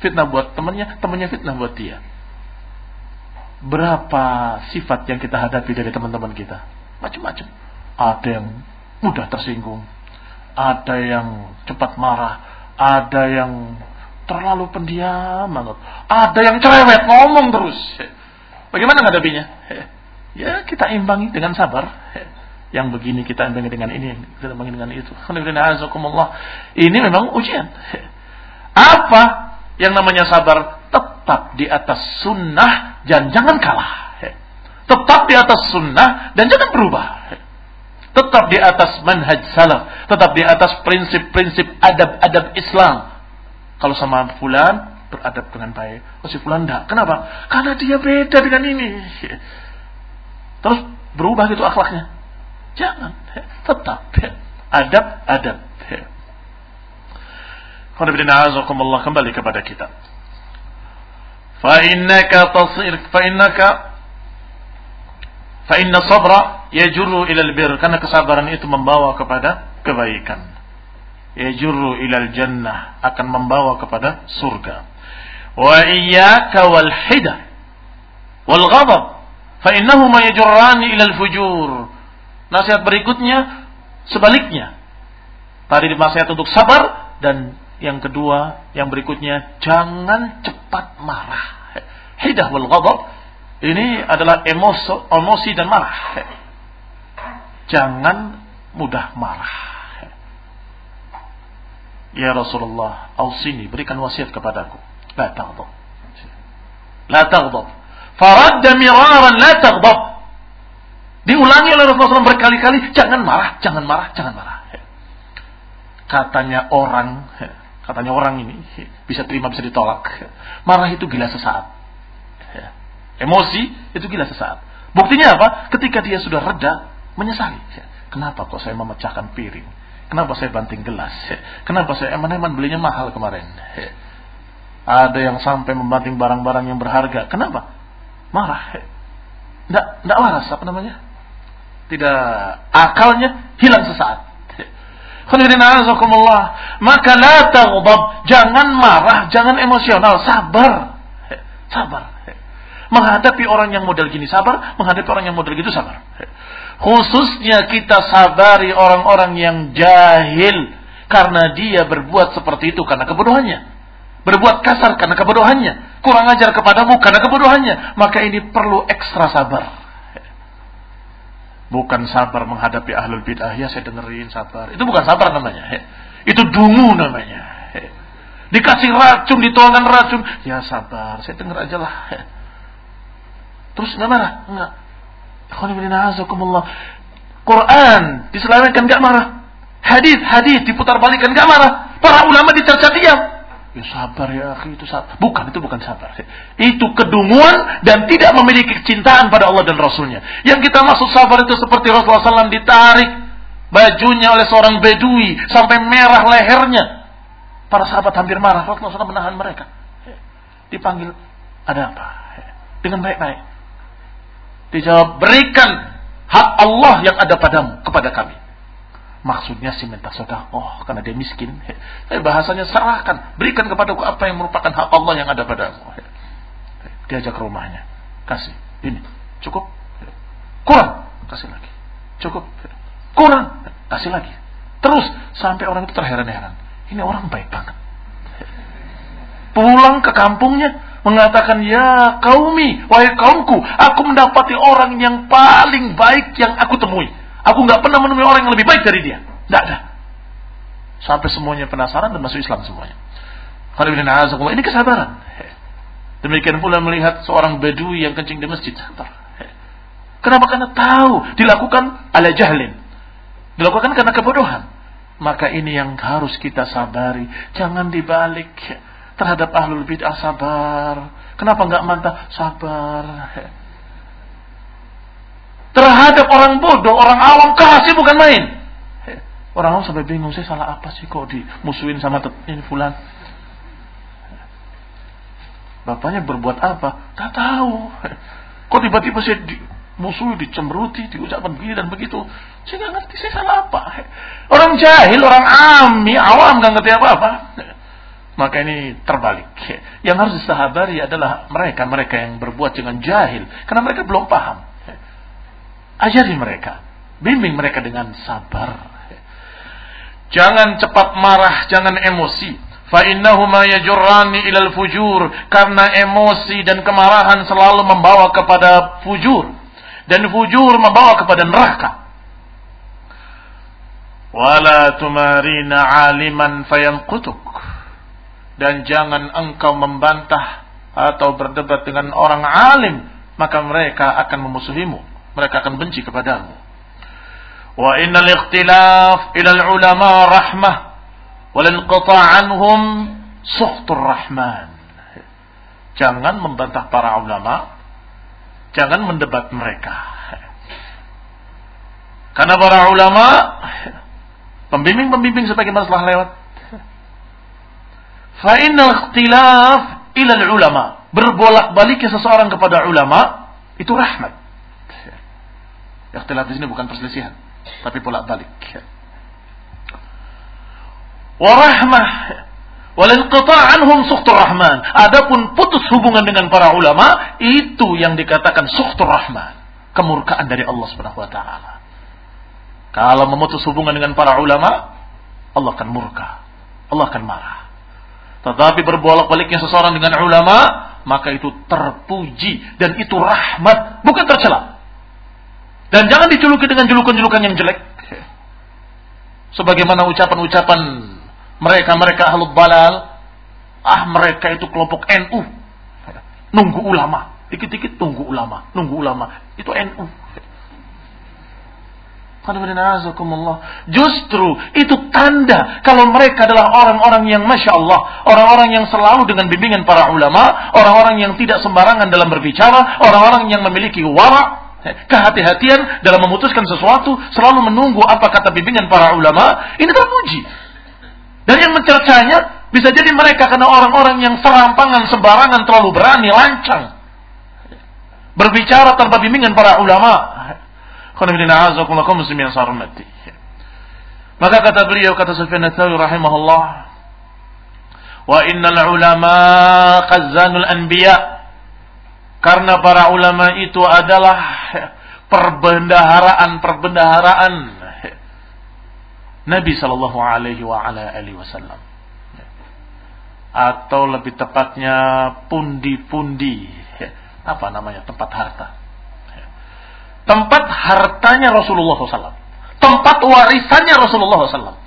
fitnah buat temannya, temannya fitnah buat dia. Berapa sifat yang kita hadapi dari teman-teman kita? Macam-macam. Ada yang mudah tersinggung, ada yang cepat marah, ada yang terlalu pendiam banget, ada yang cerewet ngomong terus. Bagaimana menghadapinya? Ya kita imbangi dengan sabar yang begini kita imbangi dengan ini, kita imbangi dengan itu. Ini memang ujian. Apa yang namanya sabar? Tetap di atas sunnah dan jangan kalah. Tetap di atas sunnah dan jangan berubah. Tetap di atas manhaj salaf. Tetap di atas prinsip-prinsip adab-adab Islam. Kalau sama fulan, beradab dengan baik. Oh si fulan enggak. Kenapa? Karena dia beda dengan ini. Terus berubah gitu akhlaknya. Jangan. Tetap. Adab-adab. Kembali kepada kita. Fa'innaka tasir, fa'innaka fa'inna sabra yajurru ilal bir. Karena kesabaran itu membawa kepada kebaikan. Yajurru ilal jannah. Akan membawa kepada surga. Wa iyyaka wal hidah. Wal ghadab. Fa'innahuma ilal fujur Nasihat berikutnya sebaliknya. Tadi nasihat untuk sabar dan yang kedua, yang berikutnya jangan cepat marah. Hidah wal ghadab ini adalah emosi, emosi dan marah. Jangan mudah marah. Ya Rasulullah, ausini, berikan wasiat kepadaku. La taghdab. La taghdab. Faradda miraran la taghdab. Diulangi oleh Rasulullah SAW berkali-kali, jangan marah, jangan marah, jangan marah. Katanya orang, katanya orang ini bisa terima, bisa ditolak. Marah itu gila sesaat. Emosi itu gila sesaat. Buktinya apa? Ketika dia sudah reda, menyesali. Kenapa kok saya memecahkan piring? Kenapa saya banting gelas? Kenapa saya eman-eman belinya mahal kemarin? Ada yang sampai membanting barang-barang yang berharga. Kenapa? Marah. Tidak, waras apa namanya? Tidak akalnya hilang sesaat. Maka la taghdab, jangan marah, jangan emosional, sabar. Sabar. Menghadapi orang yang model gini sabar, menghadapi orang yang model gitu sabar. Khususnya kita sabari orang-orang yang jahil karena dia berbuat seperti itu karena kebodohannya. Berbuat kasar karena kebodohannya. Kurang ajar kepadamu karena kebodohannya. Maka ini perlu ekstra sabar. Bukan sabar menghadapi ahlul bid'ah. Ya saya dengerin sabar. Itu bukan sabar namanya. Itu dungu namanya. Dikasih racun, dituangkan racun. Ya sabar, saya denger aja lah. Terus nggak marah? Enggak. Quran diselamatkan nggak marah. Hadis, hadis diputar balikan nggak marah. Para ulama dicerca diam. Ya sabar ya akhi, itu sabar. Bukan, itu bukan sabar. Itu kedunguan dan tidak memiliki kecintaan pada Allah dan Rasulnya. Yang kita maksud sabar itu seperti Rasulullah SAW ditarik bajunya oleh seorang bedui sampai merah lehernya. Para sahabat hampir marah. Rasulullah SAW menahan mereka. Dipanggil, ada apa? Dengan baik-baik. Dijawab, berikan hak Allah yang ada padamu kepada kami. Maksudnya si minta oh karena dia miskin. Tapi bahasanya serahkan, berikan kepadaku apa yang merupakan hak Allah yang ada padamu. Diajak ke rumahnya, kasih. Ini cukup, kurang, kasih lagi. Cukup, kurang, kasih lagi. Terus sampai orang itu terheran-heran. Ini orang baik banget. Pulang ke kampungnya mengatakan ya kaumi, wahai kaumku, aku mendapati orang yang paling baik yang aku temui. Aku nggak pernah menemui orang yang lebih baik dari dia. Tidak ada. Sampai semuanya penasaran dan masuk Islam semuanya. Ini kesabaran. Demikian pula melihat seorang bedui yang kencing di masjid. Kenapa? Karena tahu dilakukan ala jahlin. Dilakukan karena kebodohan. Maka ini yang harus kita sabari. Jangan dibalik terhadap ahlul bid'ah sabar. Kenapa nggak mantap? Sabar terhadap orang bodoh, orang awam kasih bukan main. Orang awam sampai bingung, saya salah apa sih kok dimusuhin sama ini fulan. Bapaknya berbuat apa? Tak tahu. Kok tiba-tiba saya di, musuh dicemberuti, diucapkan begini dan begitu. Saya nggak ngerti saya salah apa. Orang jahil, orang ami, awam nggak ngerti apa-apa. Maka ini terbalik. Yang harus disahabari adalah mereka-mereka yang berbuat dengan jahil. Karena mereka belum paham. Ajari mereka. Bimbing mereka dengan sabar. Jangan cepat marah, jangan emosi. Fa'innahuma yajurrani ilal fujur. Karena emosi dan kemarahan selalu membawa kepada fujur. Dan fujur membawa kepada neraka. Wala tumarina aliman fayanqutuk. Dan jangan engkau membantah atau berdebat dengan orang alim. Maka mereka akan memusuhimu mereka akan benci kepadamu. Wa innal ikhtilaf ila ulama rahmah wal inqita' anhum suhtur rahman. Jangan membantah para ulama, jangan mendebat mereka. Karena para ulama pembimbing-pembimbing sebagaimana telah lewat. Fa innal ikhtilaf ila ulama, berbolak-baliknya seseorang kepada ulama itu rahmat. Ikhtilaf di sini bukan perselisihan, tapi bolak-balik. Warahmah walinqita' anhum sukhtur rahman. Adapun putus hubungan dengan para ulama itu yang dikatakan sukhtur rahman, kemurkaan dari Allah Subhanahu wa taala. Kalau memutus hubungan dengan para ulama, Allah akan murka. Allah akan marah. Tetapi berbolak-baliknya seseorang dengan ulama, maka itu terpuji dan itu rahmat, bukan tercela. Dan jangan dijuluki dengan julukan-julukan yang jelek. Sebagaimana ucapan-ucapan mereka-mereka ahlul balal. Ah mereka itu kelompok NU. Nunggu ulama. Dikit-dikit tunggu ulama. Nunggu ulama. Itu NU. Justru itu tanda kalau mereka adalah orang-orang yang masya Allah, orang-orang yang selalu dengan bimbingan para ulama, orang-orang yang tidak sembarangan dalam berbicara, orang-orang yang memiliki wara, Kehati-hatian dalam memutuskan sesuatu, selalu menunggu apa kata bimbingan para ulama, ini terpuji. Dan yang mencercanya bisa jadi mereka karena orang-orang yang serampangan, sembarangan, terlalu berani, lancang. Berbicara tanpa bimbingan para ulama. Maka kata beliau kata Sufyan Tsauri rahimahullah wa innal ulama khazanul anbiya karena para ulama itu adalah perbendaharaan-perbendaharaan Nabi sallallahu alaihi wasallam. Atau lebih tepatnya pundi-pundi apa namanya tempat harta. Tempat hartanya Rasulullah SAW. Tempat warisannya Rasulullah SAW.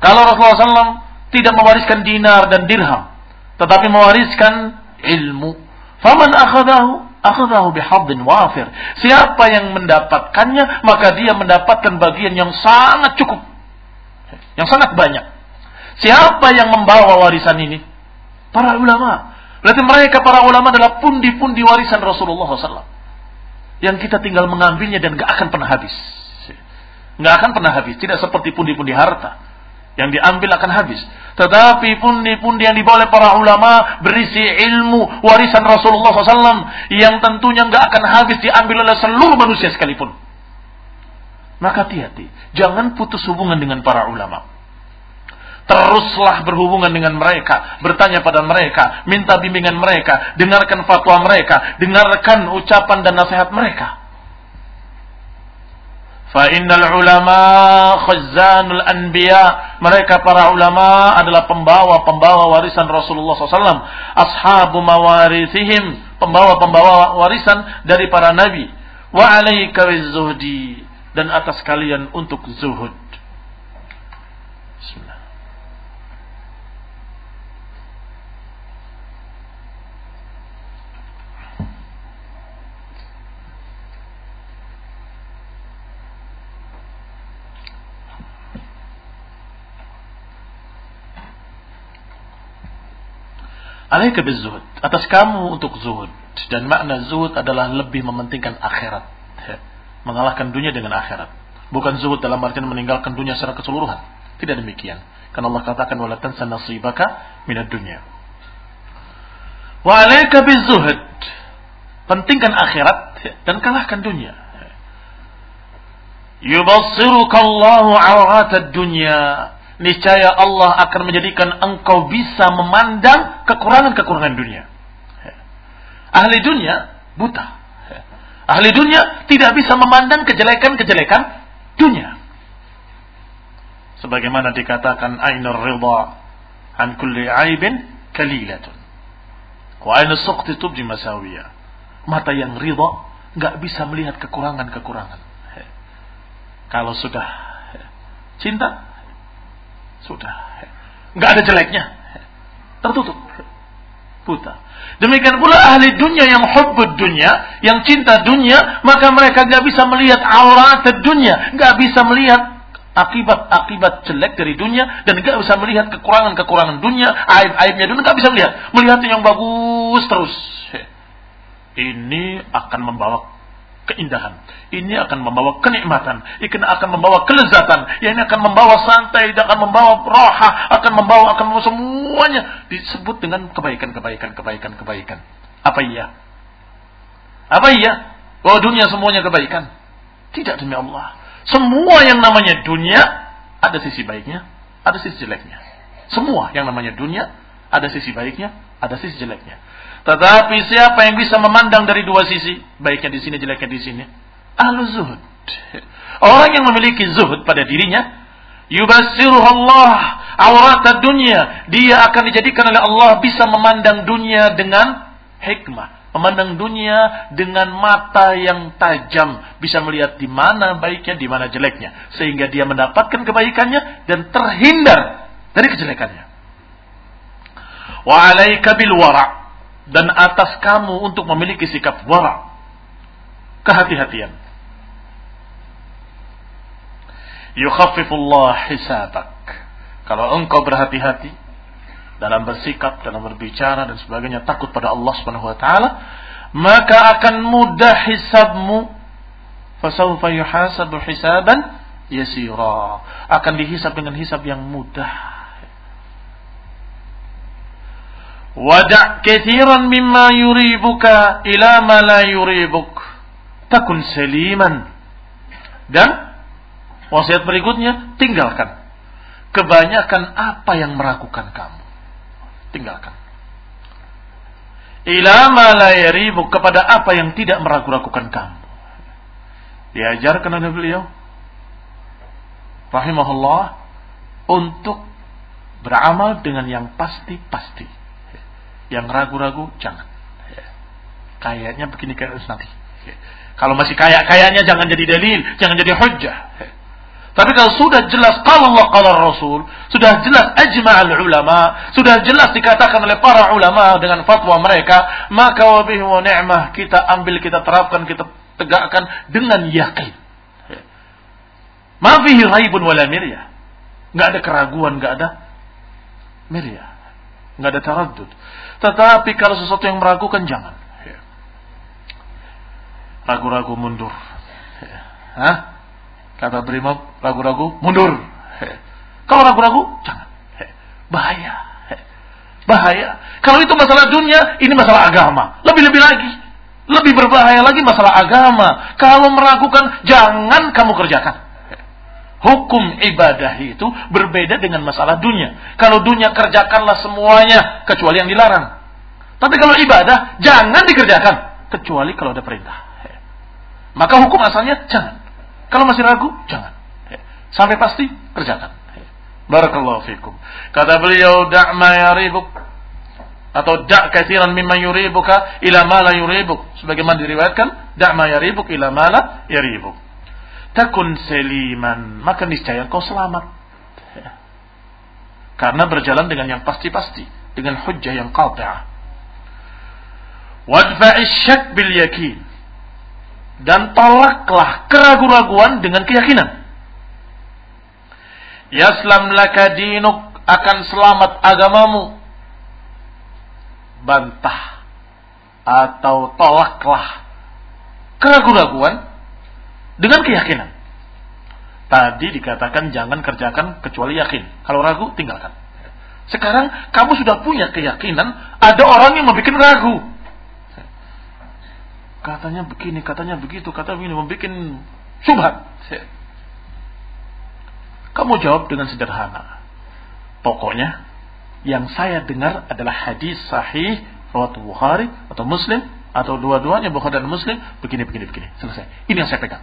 Kalau Rasulullah SAW tidak mewariskan dinar dan dirham, tetapi mewariskan ilmu. Faman akhadahu akhadahu bihadin wafir. Siapa yang mendapatkannya, maka dia mendapatkan bagian yang sangat cukup. Yang sangat banyak. Siapa yang membawa warisan ini? Para ulama. Berarti mereka para ulama adalah pundi-pundi warisan Rasulullah SAW. Yang kita tinggal mengambilnya dan gak akan pernah habis. Gak akan pernah habis. Tidak seperti pundi-pundi harta. Yang diambil akan habis. Tetapi pundi-pundi yang dibawa oleh para ulama berisi ilmu warisan Rasulullah SAW yang tentunya nggak akan habis diambil oleh seluruh manusia sekalipun. Maka hati-hati, jangan putus hubungan dengan para ulama. Teruslah berhubungan dengan mereka, bertanya pada mereka, minta bimbingan mereka, dengarkan fatwa mereka, dengarkan ucapan dan nasihat mereka. Fa innal ulama khazanul anbiya. Mereka para ulama adalah pembawa-pembawa warisan Rasulullah SAW. Ashabu mawarisihim. Pembawa-pembawa warisan dari para nabi. Wa alaika zuhdi. Dan atas kalian untuk zuhud. Alaika zuhud. Atas kamu untuk zuhud. Dan makna zuhud adalah lebih mementingkan akhirat. Mengalahkan dunia dengan akhirat. Bukan zuhud dalam artian meninggalkan dunia secara keseluruhan. Tidak demikian. Karena Allah katakan wala tansa nasibaka minad dunya. Wa alaika zuhud. Pentingkan akhirat dan kalahkan dunia. Yubassiruka Allahu awratad niscaya Allah akan menjadikan engkau bisa memandang kekurangan-kekurangan dunia. Ahli dunia buta. Ahli dunia tidak bisa memandang kejelekan-kejelekan dunia. Sebagaimana dikatakan ainur ridha an kulli aibin kalilatun. Wa ainu suqti tubdi masawiyah. Mata yang ridha nggak bisa melihat kekurangan-kekurangan. Kalau sudah cinta sudah. Nggak ada jeleknya. Tertutup. Buta. Demikian pula ahli dunia yang hubbud dunia, yang cinta dunia, maka mereka nggak bisa melihat aurat dunia, nggak bisa melihat akibat-akibat jelek dari dunia dan nggak bisa melihat kekurangan-kekurangan dunia, aib-aibnya dunia nggak bisa melihat, melihat yang bagus terus. Ini akan membawa keindahan. Ini akan membawa kenikmatan. Ini akan membawa kelezatan. Ini akan membawa santai, tidak akan membawa roha, akan membawa akan membawa semuanya disebut dengan kebaikan-kebaikan, kebaikan-kebaikan. Apa iya? Apa iya? Bahwa dunia semuanya kebaikan? Tidak demi Allah. Semua yang namanya dunia ada sisi baiknya, ada sisi jeleknya. Semua yang namanya dunia ada sisi baiknya, ada sisi jeleknya. Tetapi siapa yang bisa memandang dari dua sisi, baiknya di sini, jeleknya di sini? Ahlu zuhud. Orang yang memiliki zuhud pada dirinya, yubasiruh Allah awrat dunia. Dia akan dijadikan oleh Allah bisa memandang dunia dengan hikmah. Memandang dunia dengan mata yang tajam. Bisa melihat di mana baiknya, di mana jeleknya. Sehingga dia mendapatkan kebaikannya dan terhindar dari kejelekannya. Wa alaika dan atas kamu untuk memiliki sikap wara, kehati-hatian. Yukhaffifullah hisabak. Kalau engkau berhati-hati dalam bersikap, dalam berbicara dan sebagainya takut pada Allah Subhanahu wa taala, maka akan mudah hisabmu. Fasawfa yuhasabu hisaban yasira. Akan dihisab dengan hisab yang mudah. Wada' kathiran mimma yuribuka ila ma la yuribuk. Takun saliman. Dan wasiat berikutnya, tinggalkan. Kebanyakan apa yang meragukan kamu. Tinggalkan. Ilama la yaribu kepada apa yang tidak meragu-ragukan kamu. Diajarkan oleh beliau rahimahullah untuk beramal dengan yang pasti-pasti. Yang ragu-ragu jangan. Kayaknya begini kayak nanti. Kalau masih kayak kayaknya jangan jadi dalil, jangan jadi hujjah. Tapi kalau sudah jelas kalau Allah kalau Rasul, sudah jelas ajma'al ulama, sudah jelas dikatakan oleh para ulama dengan fatwa mereka, maka wabihi wa ni'mah kita ambil, kita terapkan, kita tegakkan dengan yakin. Ma fihi raibun wala miryah. Enggak ada keraguan, enggak ada miryah. Enggak ada taraddud. Tetapi kalau sesuatu yang meragukan jangan. Ragu-ragu mundur. Hah? Kata Brimob, ragu-ragu, mundur. Kalau ragu-ragu, jangan. Bahaya. Bahaya. Kalau itu masalah dunia, ini masalah agama. Lebih-lebih lagi. Lebih berbahaya lagi masalah agama. Kalau meragukan, jangan kamu kerjakan. Hukum ibadah itu berbeda dengan masalah dunia. Kalau dunia kerjakanlah semuanya, kecuali yang dilarang. Tapi kalau ibadah, jangan dikerjakan. Kecuali kalau ada perintah. Maka hukum asalnya jangan. Kalau masih ragu, jangan. Sampai pasti, kerjakan. Barakallahu fikum. Kata beliau, da' ma yaribuk. Atau da' kathiran mimma yuribuka ila ma yuribuk. Sebagaimana diriwayatkan, da' ma yaribuk ila ma la yaribuk. Takun seliman. Maka niscaya kau selamat. Karena berjalan dengan yang pasti-pasti. Dengan hujjah yang qati'ah. Wadfa'ish syak bil yakin dan tolaklah keraguan-raguan dengan keyakinan. Yaslam laka dinuk akan selamat agamamu. Bantah atau tolaklah keraguan-raguan dengan keyakinan. Tadi dikatakan jangan kerjakan kecuali yakin. Kalau ragu tinggalkan. Sekarang kamu sudah punya keyakinan, ada orang yang membuat ragu katanya begini, katanya begitu, katanya begini, membuat subhat. Kamu jawab dengan sederhana. Pokoknya yang saya dengar adalah hadis sahih riwayat Bukhari atau Muslim atau dua-duanya Bukhari dan Muslim begini begini begini selesai. Ini yang saya pegang.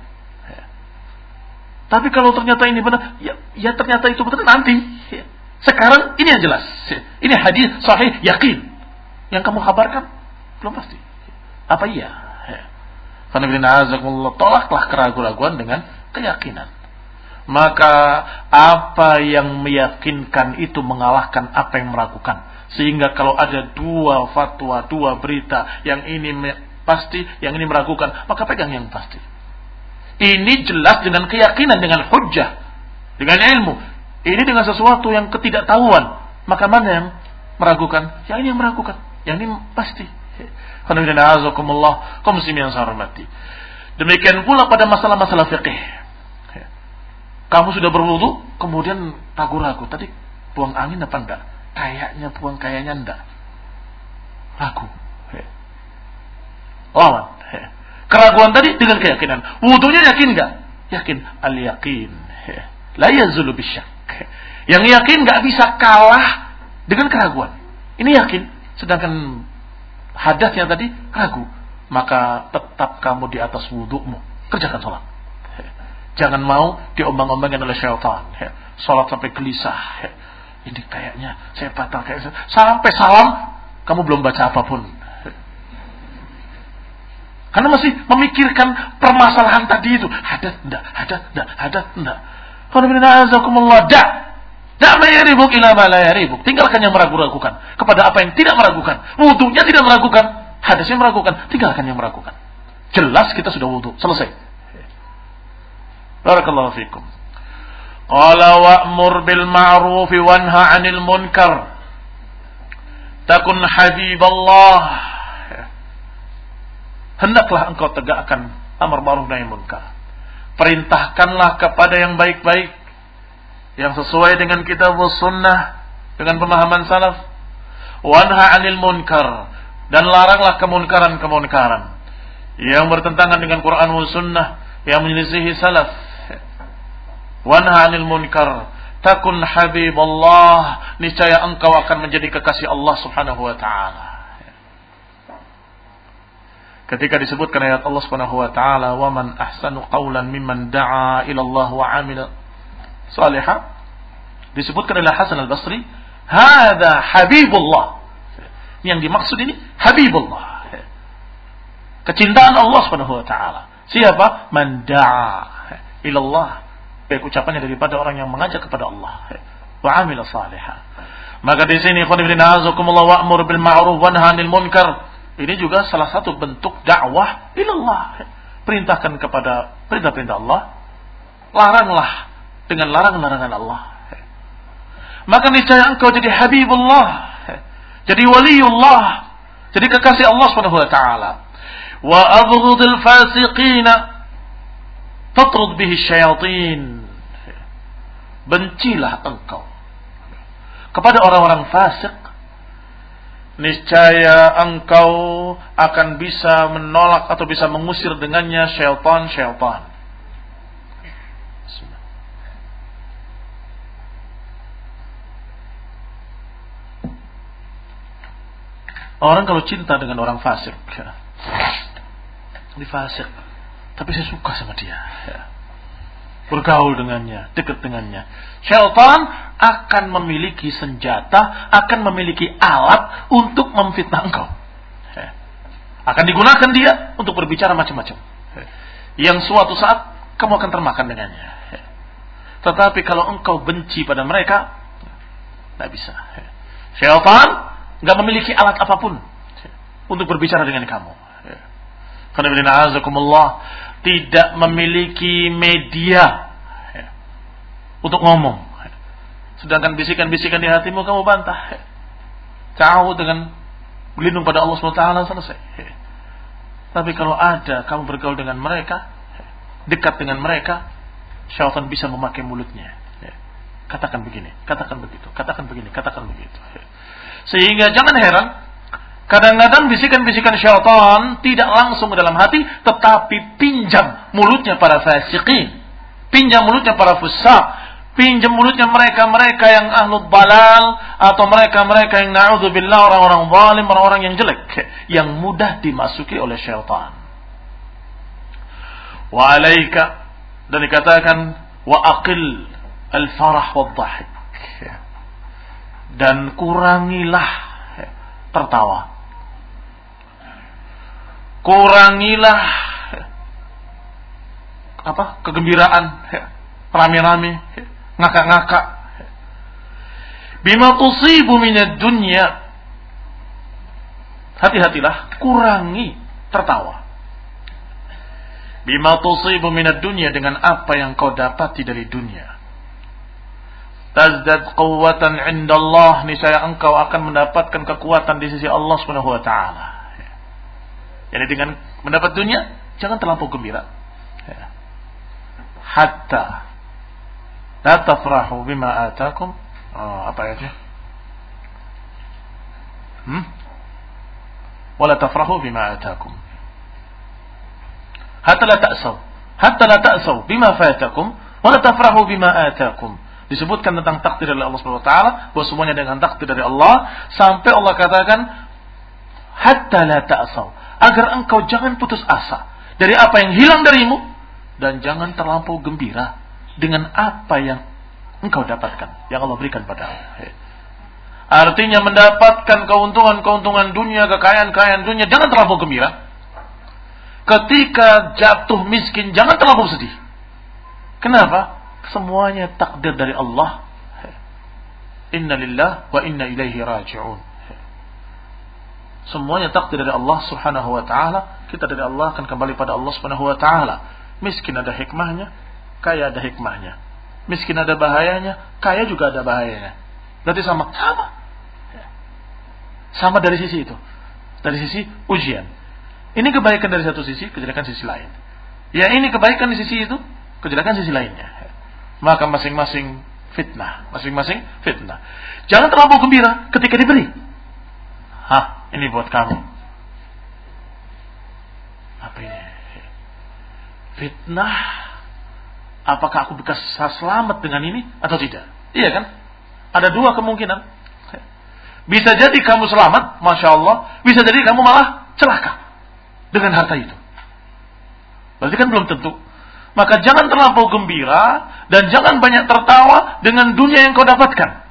Ya. Tapi kalau ternyata ini benar, ya, ya ternyata itu benar nanti. Ya. Sekarang ini yang jelas. Ya. Ini hadis sahih yakin. Yang kamu kabarkan belum pasti. Apa iya? Tolaklah keraguan-raguan dengan keyakinan. Maka apa yang meyakinkan itu mengalahkan apa yang meragukan. Sehingga kalau ada dua fatwa, dua berita, yang ini pasti, yang ini meragukan, maka pegang yang pasti. Ini jelas dengan keyakinan, dengan hujah, dengan ilmu. Ini dengan sesuatu yang ketidaktahuan. Maka mana yang meragukan? Yang ini yang meragukan. Yang ini pasti. Azakumullah, kaum muslimin yang saya hormati. Demikian pula pada masalah-masalah fikih. Kamu sudah berwudu, kemudian ragu-ragu. Tadi buang angin apa enggak? Kayaknya buang kayaknya enggak. Ragu. Lawan. Keraguan tadi dengan keyakinan. Wudunya yakin enggak? Yakin. Al-yakin. La yazulu bisyak. Yang yakin enggak bisa kalah dengan keraguan. Ini yakin. Sedangkan hadasnya tadi ragu, maka tetap kamu di atas wudhumu. Kerjakan sholat. Jangan mau diombang-ombangin oleh syaitan. Sholat sampai gelisah. Ini kayaknya saya batal kayak sampai salam kamu belum baca apa pun. Karena masih memikirkan permasalahan tadi itu. Hadat enggak, hadat enggak, hadat enggak. Kalau azakumullah, dak. Tidak mayaribuk ila ma la yaribuk. Tinggalkan yang meragu-ragukan. Kepada apa yang tidak meragukan. Wudhunya tidak meragukan. Hadisnya meragukan. Tinggalkan yang meragukan. Jelas kita sudah wudhu. Selesai. Barakallahu fikum. Qala wa'mur bil ma'ruf wanha 'anil munkar. Takun habiballah. Hendaklah engkau tegakkan amar ma'ruf nahi munkar. Perintahkanlah kepada yang baik-baik yang sesuai dengan kitab sunnah dengan pemahaman salaf. Wanha anil munkar dan laranglah kemunkaran-kemunkaran. Yang bertentangan dengan Quran dan sunnah yang menyelisihi salaf. Wanha 'anil munkar takun habiballah niscaya engkau akan menjadi kekasih Allah Subhanahu wa taala ketika disebutkan ayat Allah Subhanahu wa taala wa man ahsanu qawlan mimman da'a ila Allah wa 'amila salihah disebutkan oleh Hasan al-Basri hadza habibullah. Yang dimaksud ini habibullah. Kecintaan Allah Subhanahu wa taala. Siapa? Man da'a ila Allah baik ucapannya daripada orang yang mengajak kepada Allah. Wa amila salihah maka di sini khonibina azakumullah wa'mur bil ma'ruf wa nahi munkar ini juga salah satu bentuk dakwah ilallah. Perintahkan kepada perintah-perintah Allah. Laranglah dengan larangan-larangan Allah. Maka niscaya engkau jadi habibullah jadi waliullah jadi kekasih Allah Subhanahu wa taala. Wa abghudil fasiqina tatrud bihi syayatin. Bencilah engkau kepada orang-orang fasik niscaya engkau akan bisa menolak atau bisa mengusir dengannya syaitan-syaitan. Orang kalau cinta dengan orang fasik, ini fasik, tapi saya suka sama dia. Ya. Bergaul dengannya, dekat dengannya. Syaitan akan memiliki senjata, akan memiliki alat untuk memfitnah engkau. Ya. Akan digunakan dia untuk berbicara macam-macam. Ya. Yang suatu saat kamu akan termakan dengannya. Ya. Tetapi kalau engkau benci pada mereka, tidak bisa. Ya. Syaitan nggak memiliki alat apa pun untuk berbicara dengan kamu. Karena tidak memiliki media ya, untuk ngomong. Sedangkan bisikan-bisikan di hatimu kamu bantah. Ya. Jauh dengan berlindung pada Allah SWT selesai. Ya. Tapi kalau ada kamu bergaul dengan mereka, ya, dekat dengan mereka, syaitan bisa memakai mulutnya. Ya. Katakan begini, katakan begitu, katakan begini, katakan begitu. Ya. Sehingga jangan heran Kadang-kadang bisikan-bisikan syaitan tidak langsung ke dalam hati, tetapi pinjam mulutnya para fasiqin. Pinjam mulutnya para fusak. Pinjam mulutnya mereka-mereka yang ahlu balal. Atau mereka-mereka yang na'udzubillah orang-orang zalim, orang-orang yang jelek. Yang mudah dimasuki oleh syaitan. Wa alaika. Dan dikatakan, wa aqil al-farah wa dhahik. Dan kurangilah tertawa kurangilah apa kegembiraan rame-rame ngakak-ngakak. Bima tusibu minad dunya hati-hatilah kurangi tertawa. Bima tusibu minad dunya dengan apa yang kau dapati dari dunia. Tazdad quwwatan indallah niscaya engkau akan mendapatkan kekuatan di sisi Allah Subhanahu wa jadi dengan mendapat dunia, jangan terlampau gembira. Ya. Hatta la tafrahu bima atakum. Oh, apa ayatnya? Hmm? Wala tafrahu bima atakum. Hatta la ta'saw. Hatta la ta'saw bima fatakum. Wala tafrahu bima atakum. Disebutkan tentang takdir dari Allah Subhanahu wa taala bahwa semuanya dengan takdir dari Allah sampai Allah katakan hatta la ta'saw agar engkau jangan putus asa dari apa yang hilang darimu dan jangan terlampau gembira dengan apa yang engkau dapatkan yang Allah berikan padamu. Artinya mendapatkan keuntungan-keuntungan dunia, kekayaan-kekayaan dunia, jangan terlampau gembira. Ketika jatuh miskin, jangan terlampau sedih. Kenapa? Semuanya takdir dari Allah. Inna lillah wa inna ilaihi raji'un. Semuanya takdir dari Allah Subhanahu wa taala. Kita dari Allah akan kembali pada Allah Subhanahu wa taala. Miskin ada hikmahnya, kaya ada hikmahnya. Miskin ada bahayanya, kaya juga ada bahayanya. Berarti sama, sama. Sama dari sisi itu. Dari sisi ujian. Ini kebaikan dari satu sisi, kejelekan sisi lain. Ya ini kebaikan di sisi itu, kejelekan sisi lainnya. Maka masing-masing fitnah, masing-masing fitnah. Jangan terlalu gembira ketika diberi. Hah, ini buat kamu. Apa ini? Fitnah apakah aku bisa selamat dengan ini atau tidak? Iya kan? Ada dua kemungkinan. Bisa jadi kamu selamat, masya Allah. Bisa jadi kamu malah celaka dengan harta itu. Berarti kan belum tentu. Maka jangan terlampau gembira dan jangan banyak tertawa dengan dunia yang kau dapatkan.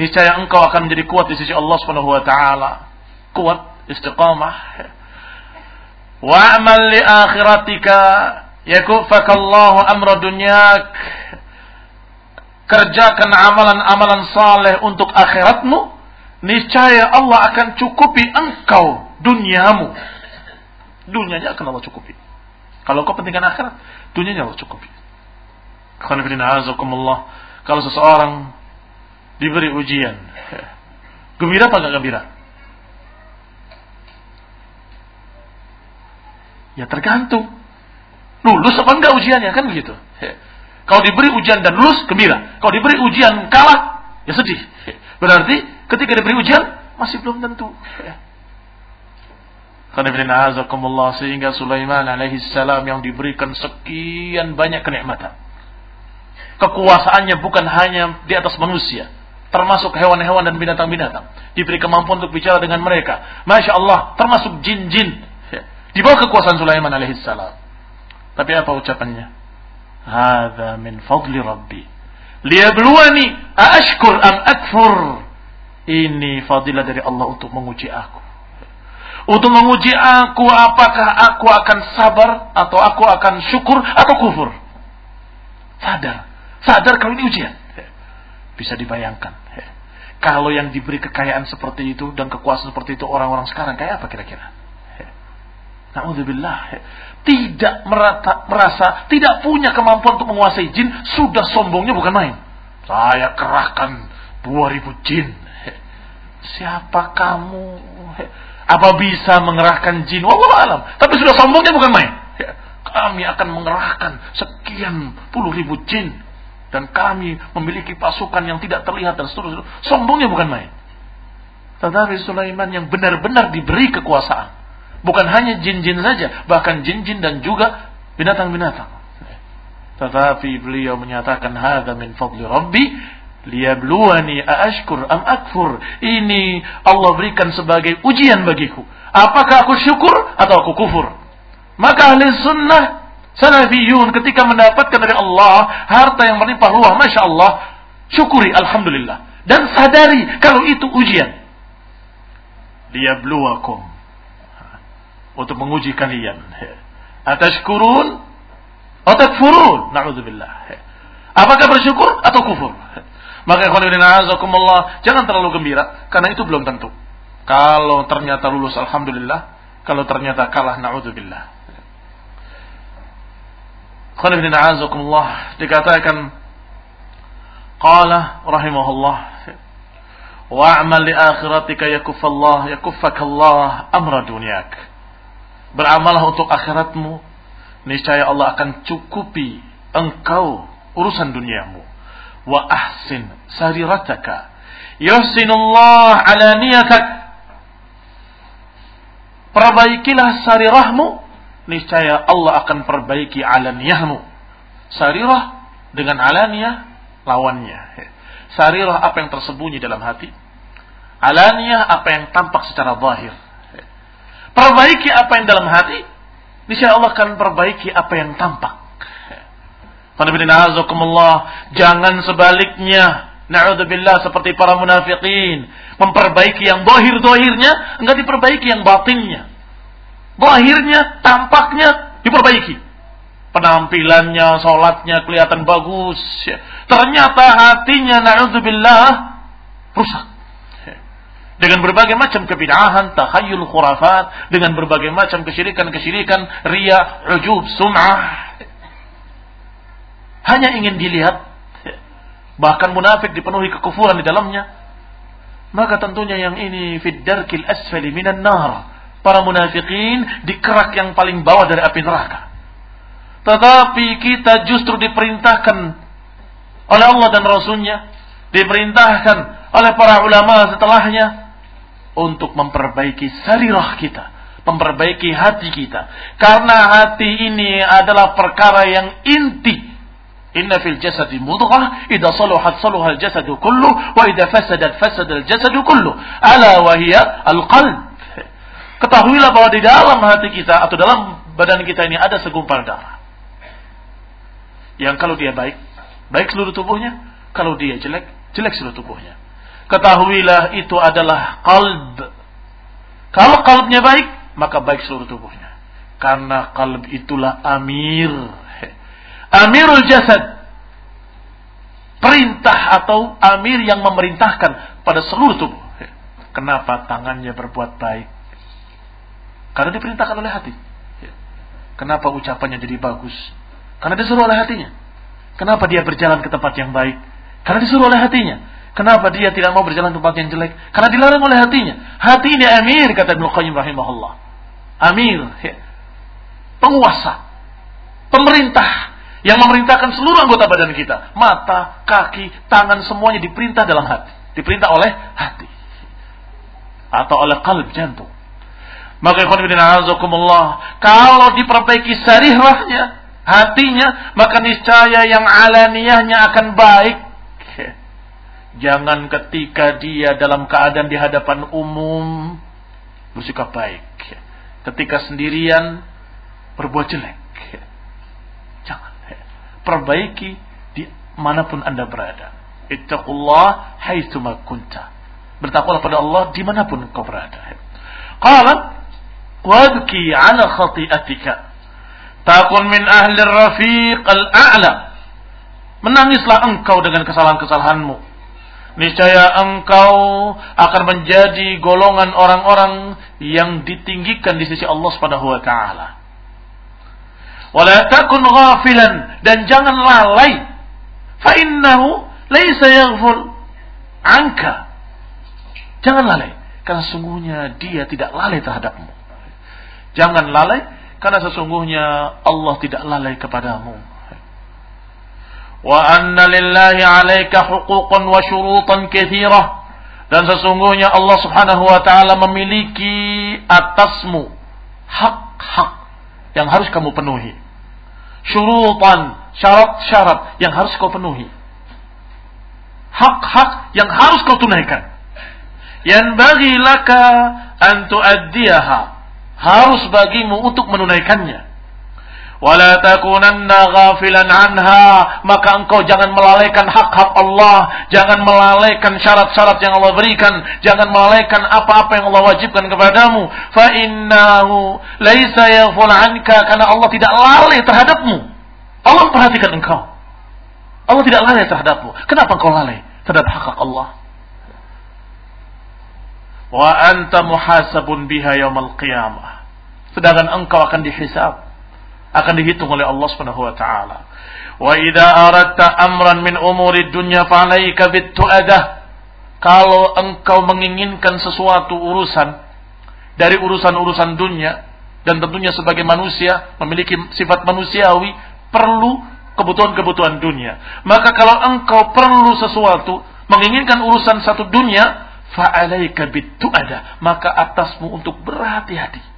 Niscaya engkau akan menjadi kuat di sisi Allah Subhanahu wa taala. Kuat, istiqamah. Wa'mal li akhiratika yakufakallahu amra dunyak. Kerjakan amalan-amalan saleh untuk akhiratmu, niscaya Allah akan cukupi engkau duniamu. Dunianya akan Allah cukupi. Kalau kau pentingkan akhirat, dunianya Allah cukupi. Kalau seseorang diberi ujian, gembira apa enggak gembira? Ya tergantung. Lulus apa enggak ujiannya kan begitu. Kalau diberi ujian dan lulus, gembira. Kalau diberi ujian kalah, ya sedih. Berarti ketika diberi ujian masih belum tentu. sehingga Sulaiman alaihi salam yang diberikan sekian banyak kenikmatan. Kekuasaannya bukan hanya di atas manusia, termasuk hewan-hewan dan binatang-binatang. Diberi kemampuan untuk bicara dengan mereka. Masya Allah, termasuk jin-jin. Di bawah kekuasaan Sulaiman alaihi salam. Tapi apa ucapannya? Hada min fadli Rabbi. Liyabluwani aashkur am akfur. Ini fadilah dari Allah untuk menguji aku untuk menguji aku apakah aku akan sabar atau aku akan syukur atau kufur. Sadar. Sadar kalau ini ujian. Bisa dibayangkan. Kalau yang diberi kekayaan seperti itu dan kekuasaan seperti itu orang-orang sekarang kayak apa kira-kira? Na'udzubillah. Tidak merata, merasa, tidak punya kemampuan untuk menguasai jin, sudah sombongnya bukan main. Saya kerahkan 2000 jin. Siapa kamu? Apa bisa mengerahkan jin? Wallahu alam. Tapi sudah sombongnya bukan main. Kami akan mengerahkan sekian puluh ribu jin. Dan kami memiliki pasukan yang tidak terlihat dan seterusnya. Sombongnya bukan main. Tetapi Sulaiman yang benar-benar diberi kekuasaan. Bukan hanya jin-jin saja. Bahkan jin-jin dan juga binatang-binatang. Tetapi beliau menyatakan hadza min fadli rabbi liyabluwani aashkur am akfur. Ini Allah berikan sebagai ujian bagiku. Apakah aku syukur atau aku kufur? Maka ahli sunnah salafiyun ketika mendapatkan dari Allah harta yang melimpah ruah, masya Allah, syukuri alhamdulillah dan sadari kalau itu ujian. Liyabluwakum untuk menguji kalian. Atashkurun atau takfurun? Na'udzubillah. Apakah bersyukur atau kufur? Maka azakumullah, jangan terlalu gembira karena itu belum tentu. Kalau ternyata lulus alhamdulillah, kalau ternyata kalah naudzubillah. azakumullah dikatakan qala rahimahullah wa'mal li akhiratika yakufallah yakuffakallah amra dunyak. Beramallah untuk akhiratmu, niscaya Allah akan cukupi engkau urusan duniamu. Wa ahsin sarirataka. Yuhsinullah ala niyatak. Perbaikilah sarirahmu. Niscaya Allah akan perbaiki alaniyahmu sarirah dengan alaniyah lawannya. Sarirah apa yang tersembunyi dalam hati. Alaniyah apa yang tampak secara zahir perbaiki apa yang dalam hati niscaya Allah akan perbaiki apa yang tampak Jangan sebaliknya. Na'udzubillah seperti para munafikin. Memperbaiki yang bohir-dohirnya. Enggak diperbaiki yang batinnya. Bohirnya, tampaknya diperbaiki. Penampilannya, sholatnya kelihatan bagus. Ternyata hatinya, na'udzubillah, rusak. Dengan berbagai macam kebidahan, takhayul khurafat. Dengan berbagai macam kesyirikan-kesyirikan, ria, ujub, sum'ah hanya ingin dilihat, bahkan munafik dipenuhi kekufuran di dalamnya, maka tentunya yang ini fiddarkil asfali minan nar. Para munafikin di kerak yang paling bawah dari api neraka. Tetapi kita justru diperintahkan oleh Allah dan Rasulnya, diperintahkan oleh para ulama setelahnya untuk memperbaiki sarirah kita, memperbaiki hati kita. Karena hati ini adalah perkara yang inti Inna fil jasadi mudghah idza saluhat saluha al-jasadu kullu wa idza fasadat fasada al-jasadu kullu. Ala wa hiya al-qalb. Ketahuilah bahwa di dalam hati kita atau dalam badan kita ini ada segumpal darah. Yang kalau dia baik, baik seluruh tubuhnya. Kalau dia jelek, jelek seluruh tubuhnya. Ketahuilah itu adalah kalb. Kalau kalbnya baik, maka baik seluruh tubuhnya. Karena kalb itulah amir Amirul jasad. Perintah atau amir yang memerintahkan pada seluruh tubuh. Kenapa tangannya berbuat baik? Karena diperintahkan oleh hati. Kenapa ucapannya jadi bagus? Karena disuruh oleh hatinya. Kenapa dia berjalan ke tempat yang baik? Karena disuruh oleh hatinya. Kenapa dia tidak mau berjalan tempat yang jelek? Karena dilarang oleh hatinya. Hati ini amir kata Ibnu Qayyim rahimahullah. Amir, penguasa, pemerintah yang memerintahkan seluruh anggota badan kita. Mata, kaki, tangan semuanya diperintah dalam hati. Diperintah oleh hati. Atau oleh kalb jantung. Maka azakumullah, kalau diperbaiki sarihnya, hatinya, maka niscaya yang alaniyahnya akan baik. Jangan ketika dia dalam keadaan di hadapan umum bersikap baik. Ketika sendirian berbuat jelek perbaiki di mana pun Anda berada. Ittaqullah haitsuma kunta. Bertakwalah pada Allah di mana pun kau berada. Qala wabki ala khati'atika. Takun min ahli rafiq al-a'la. Menangislah engkau dengan kesalahan-kesalahanmu. Niscaya engkau akan menjadi golongan orang-orang yang ditinggikan di sisi Allah Subhanahu wa taala. Wala takun ghafilan dan jangan lalai. Fa innahu laisa yaghful anka. Jangan lalai karena sesungguhnya dia tidak lalai terhadapmu. Jangan lalai karena sesungguhnya Allah tidak lalai kepadamu. Lillahi 'alaika huquqan wa syurutan katsirah. Dan sesungguhnya Allah Subhanahu wa taala memiliki atasmu hak-hak yang harus kamu penuhi. Syurutan, syarat-syarat yang harus kau penuhi. Hak-hak yang harus kau tunaikan. Yang bagi laka antu addiyaha. Harus bagimu untuk menunaikannya wala takunanna ghafilan anha. Maka engkau jangan melalaikan hak-hak Allah. Jangan melalaikan syarat-syarat yang Allah berikan. Jangan melalaikan apa-apa yang Allah wajibkan kepadamu. Fa innahu laisa yaghful anka. Karena Allah tidak lalai terhadapmu. Allah memperhatikan engkau. Allah tidak lalai terhadapmu. Kenapa engkau lalai terhadap hak-hak Allah? Wa anta muhasabun biha yaumal qiyamah. Sedangkan engkau akan dihisab akan dihitung oleh Allah Subhanahu wa taala. Wa idza aradta amran min umuri dunya fa'alaika bitu'adah. Kalau engkau menginginkan sesuatu urusan dari urusan-urusan dunia dan tentunya sebagai manusia memiliki sifat manusiawi perlu kebutuhan-kebutuhan dunia. Maka kalau engkau perlu sesuatu menginginkan urusan satu dunia fa'alaika bitu'adah, maka atasmu untuk berhati-hati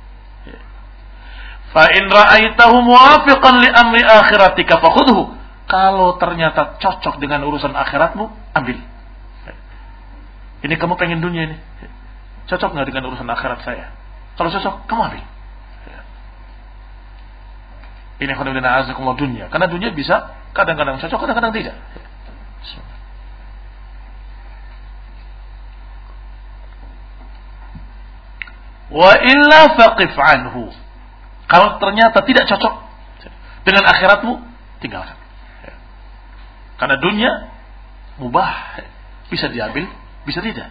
Fa in ra'aitahu muwafiqan li amri akhiratika fakhudhu. Kalau ternyata cocok dengan urusan akhiratmu, ambil. Ini kamu pengen dunia ini. Cocok nggak dengan urusan akhirat saya? Kalau cocok, kamu ambil. Ini khonibina azakumullah dunia. Karena dunia bisa kadang-kadang cocok, kadang-kadang tidak. Wa illa faqif anhu. Kalau ternyata tidak cocok dengan akhiratmu, tinggalkan. Karena dunia mubah, bisa diambil, bisa tidak.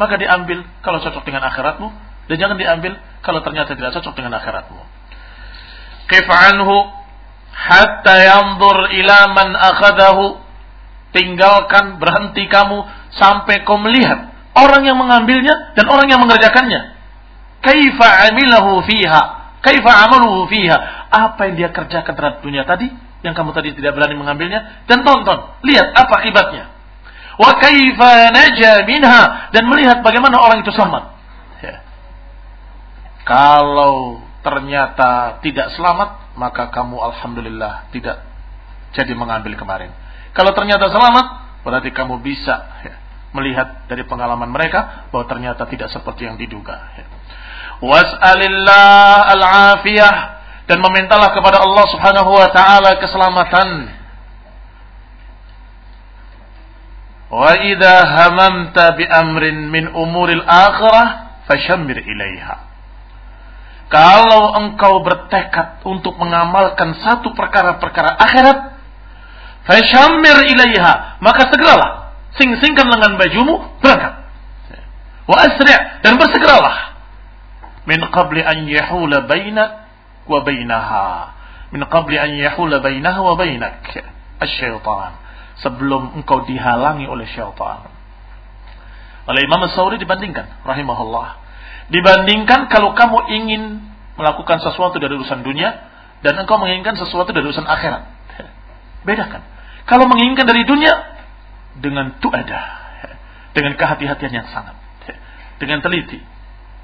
Maka diambil kalau cocok dengan akhiratmu dan jangan diambil kalau ternyata tidak cocok dengan akhiratmu. Kif'anhu hatta yanzur ila man akhadahu tinggalkan berhenti kamu sampai kau melihat orang yang mengambilnya dan orang yang mengerjakannya. Kaifa amilahu fiha Kaifa amaluhu fiha? Apa yang dia kerjakan terhadap dunia tadi yang kamu tadi tidak berani mengambilnya dan tonton, lihat apa akibatnya. Wa kaifa naja minha dan melihat bagaimana orang itu selamat. Ya. Kalau ternyata tidak selamat, maka kamu alhamdulillah tidak jadi mengambil kemarin. Kalau ternyata selamat, berarti kamu bisa ya, melihat dari pengalaman mereka bahwa ternyata tidak seperti yang diduga. Ya. Was'alillah al-afiyah dan memintalah kepada Allah Subhanahu wa taala keselamatan. Wa idza hamamta bi amrin min umuril akhirah fashammir ilaiha. Kalau engkau bertekad untuk mengamalkan satu perkara-perkara akhirat, fashammir ilaiha, maka segeralah sing-singkan lengan bajumu, berangkat. Wa asri' dan bersegeralah min qabli an yahula bainak wa bainaha. Min qabli an yahula bainaha wa bainak. Asy-syaitan. Sebelum engkau dihalangi oleh syaitan. Oleh Imam Sauri dibandingkan rahimahullah Dibandingkan kalau kamu ingin melakukan sesuatu dari urusan dunia dan engkau menginginkan sesuatu dari urusan akhirat. Bedakan. Kalau menginginkan dari dunia dengan ada dengan kehati-hatian yang sangat, dengan teliti,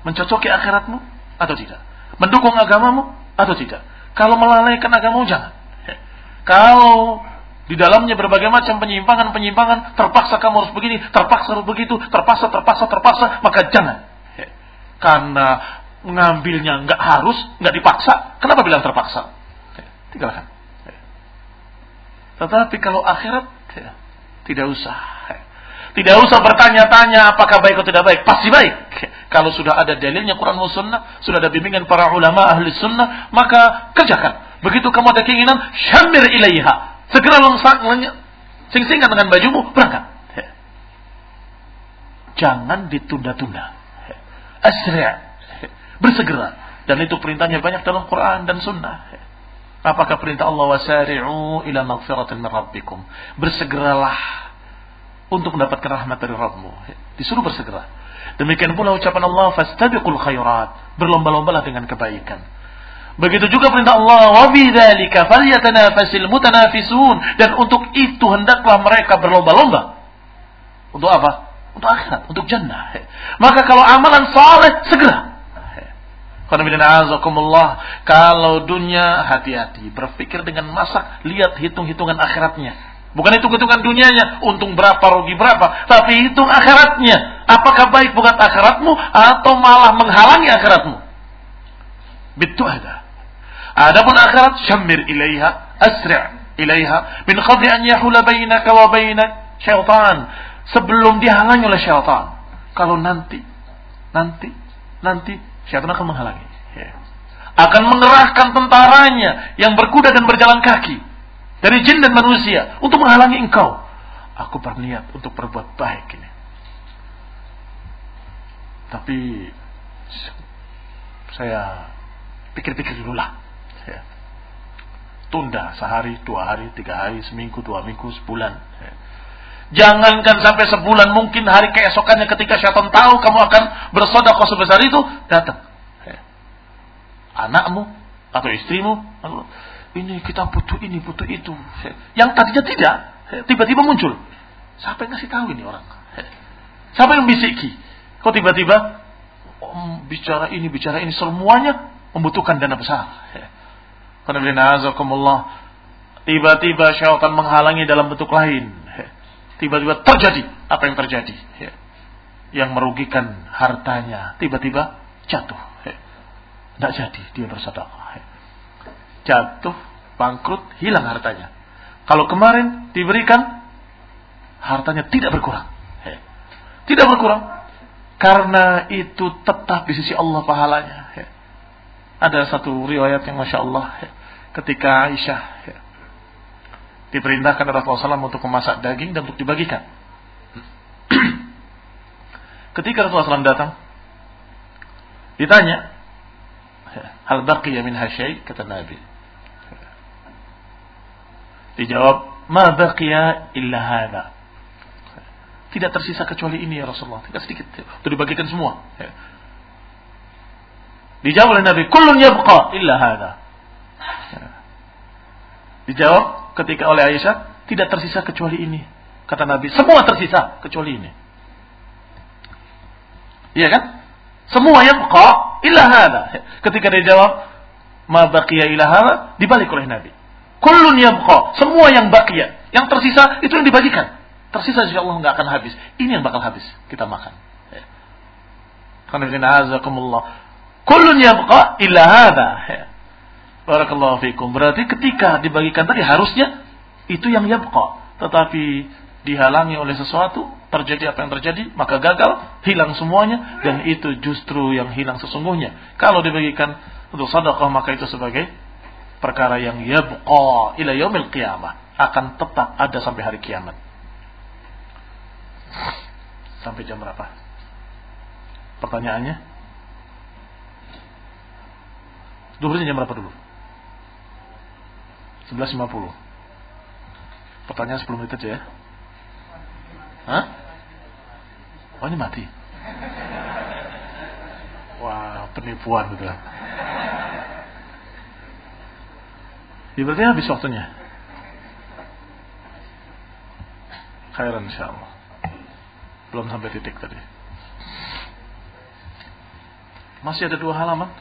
mencocoki akhiratmu atau tidak, mendukung agamamu atau tidak. Kalau melalaikan agamamu jangan. Kalau di dalamnya berbagai macam penyimpangan-penyimpangan, terpaksa kamu harus begini, terpaksa harus begitu, terpaksa, terpaksa, terpaksa, maka jangan karena mengambilnya nggak harus, nggak dipaksa, kenapa bilang terpaksa? Tinggalkan. Tetapi kalau akhirat, tidak usah. Tidak usah bertanya-tanya apakah baik atau tidak baik. Pasti baik. Kalau sudah ada dalilnya Quran dan Sunnah, sudah ada bimbingan para ulama ahli sunnah, maka kerjakan. Begitu kamu ada keinginan, syamir ilaiha. Segera lengsak, sing-singkan dengan bajumu, berangkat. Jangan ditunda-tunda asri' bersegera dan itu perintahnya banyak dalam Quran dan Sunnah apakah perintah Allah wasari'u ila maghfiratin min rabbikum bersegeralah untuk mendapatkan rahmat dari Rabbmu disuruh bersegera demikian pula ucapan Allah fastabiqul khairat berlomba-lombalah dengan kebaikan Begitu juga perintah Allah, wa bidzalika falyatanafasil mutanafisun dan untuk itu hendaklah mereka berlomba-lomba. Untuk apa? untuk akhirat, untuk jannah. Maka kalau amalan saleh segera. Kalau dunia hati-hati, berpikir dengan masak, lihat hitung-hitungan akhiratnya. Bukan hitung-hitungan dunianya, untung berapa, rugi berapa, tapi hitung akhiratnya. Apakah baik bukan akhiratmu atau malah menghalangi akhiratmu? Bitu ada. Adapun akhirat syamir ilaiha, asri' ilaiha min khadri an yahula bainaka wa bainak syaitan sebelum dihalangi oleh syaitan. Kalau nanti, nanti, nanti syaitan akan menghalangi. Ya. Akan mengerahkan tentaranya yang berkuda dan berjalan kaki dari jin dan manusia untuk menghalangi engkau. Aku berniat untuk berbuat baik ini. Tapi saya pikir-pikir dulu lah. Tunda sehari, dua hari, tiga hari, seminggu, dua minggu, sebulan. Jangankan sampai sebulan, mungkin hari keesokannya ketika syaitan tahu kamu akan bersodakoh sebesar itu, datang. Anakmu atau istrimu, ini kita butuh ini, butuh itu. Yang tadinya tidak, tiba-tiba muncul. Siapa yang ngasih tahu ini orang? Siapa yang bisiki? Kok tiba-tiba bicara ini, bicara ini, semuanya membutuhkan dana besar. Tiba-tiba syaitan menghalangi dalam bentuk lain tiba-tiba terjadi apa yang terjadi ya. yang merugikan hartanya tiba-tiba jatuh tidak jadi dia bersedekah. Jatuh bangkrut hilang hartanya kalau kemarin diberikan hartanya tidak berkurang tidak berkurang karena itu tetap di sisi Allah pahalanya ya. ada satu riwayat yang masya Allah ketika Aisyah ya, diperintahkan oleh Rasulullah SAW untuk memasak daging dan untuk dibagikan. Ketika Rasulullah SAW datang, ditanya, hal baqiya min hasyai kata Nabi. Dijawab, ma baqiya illa hadha. Tidak tersisa kecuali ini ya Rasulullah. Tidak sedikit. Itu dibagikan semua. Dijawab oleh Nabi, kullun yabqa illa hadha. Dijawab, ketika oleh Aisyah tidak tersisa kecuali ini. Kata Nabi, semua tersisa kecuali ini. Iya kan? Semua yang illa hada. Ketika dia jawab, ma baqiya illa dibalik oleh Nabi. Kullun yabqa. Semua yang bakia. Yang tersisa itu yang dibagikan. Tersisa insya Allah nggak akan habis. Ini yang bakal habis. Kita makan. Ya. Kullun yabqa illa hadha. Ya. Barakallahu fikum. Berarti ketika dibagikan tadi harusnya itu yang yabqa. Tetapi dihalangi oleh sesuatu, terjadi apa yang terjadi, maka gagal, hilang semuanya, dan itu justru yang hilang sesungguhnya. Kalau dibagikan untuk sadaqah, maka itu sebagai perkara yang yabqa ila yaumil qiyamah. Akan tetap ada sampai hari kiamat. Sampai jam berapa? Pertanyaannya? Duhurnya jam berapa dulu? 11.50 Pertanyaan 10 menit aja ya Hah? Oh ini mati Wah penipuan gitu Ya berarti habis waktunya. Khairan insyaAllah. Belum sampai titik tadi. Masih ada dua halaman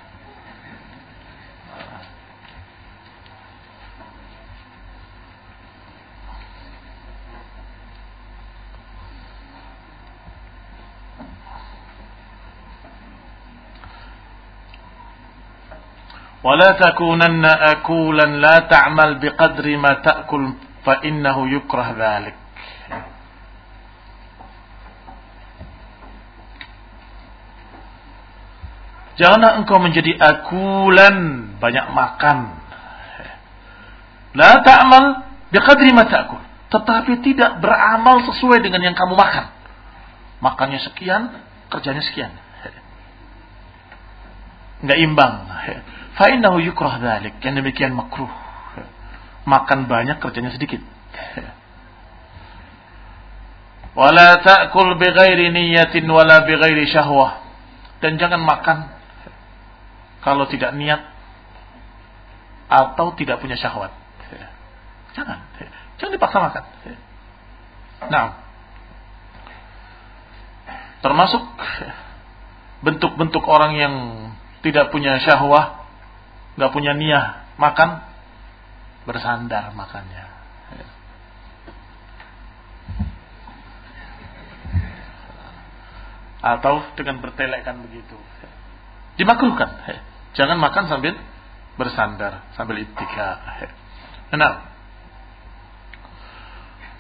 ولا تكونن أكولا لا تعمل بقدر ما تأكل فإنه يكره ذلك Janganlah engkau menjadi akulan banyak makan. La ta'mal biqadri ma ta'kul. Tetapi tidak beramal sesuai dengan yang kamu makan. Makannya sekian, kerjanya sekian. Enggak imbang. Fa'innahu yukrah dhalik. Yang demikian makruh. Makan banyak, kerjanya sedikit. Wala ta'kul bighairi niyatin wala bighairi syahwah. Dan jangan makan kalau tidak niat atau tidak punya syahwat. Jangan. Jangan dipaksa makan. Nah. Termasuk bentuk-bentuk orang yang tidak punya syahwat nggak punya niat makan bersandar makannya. Atau dengan bertelekkan begitu. Dimakruhkan. Jangan makan sambil bersandar sambil ittika nah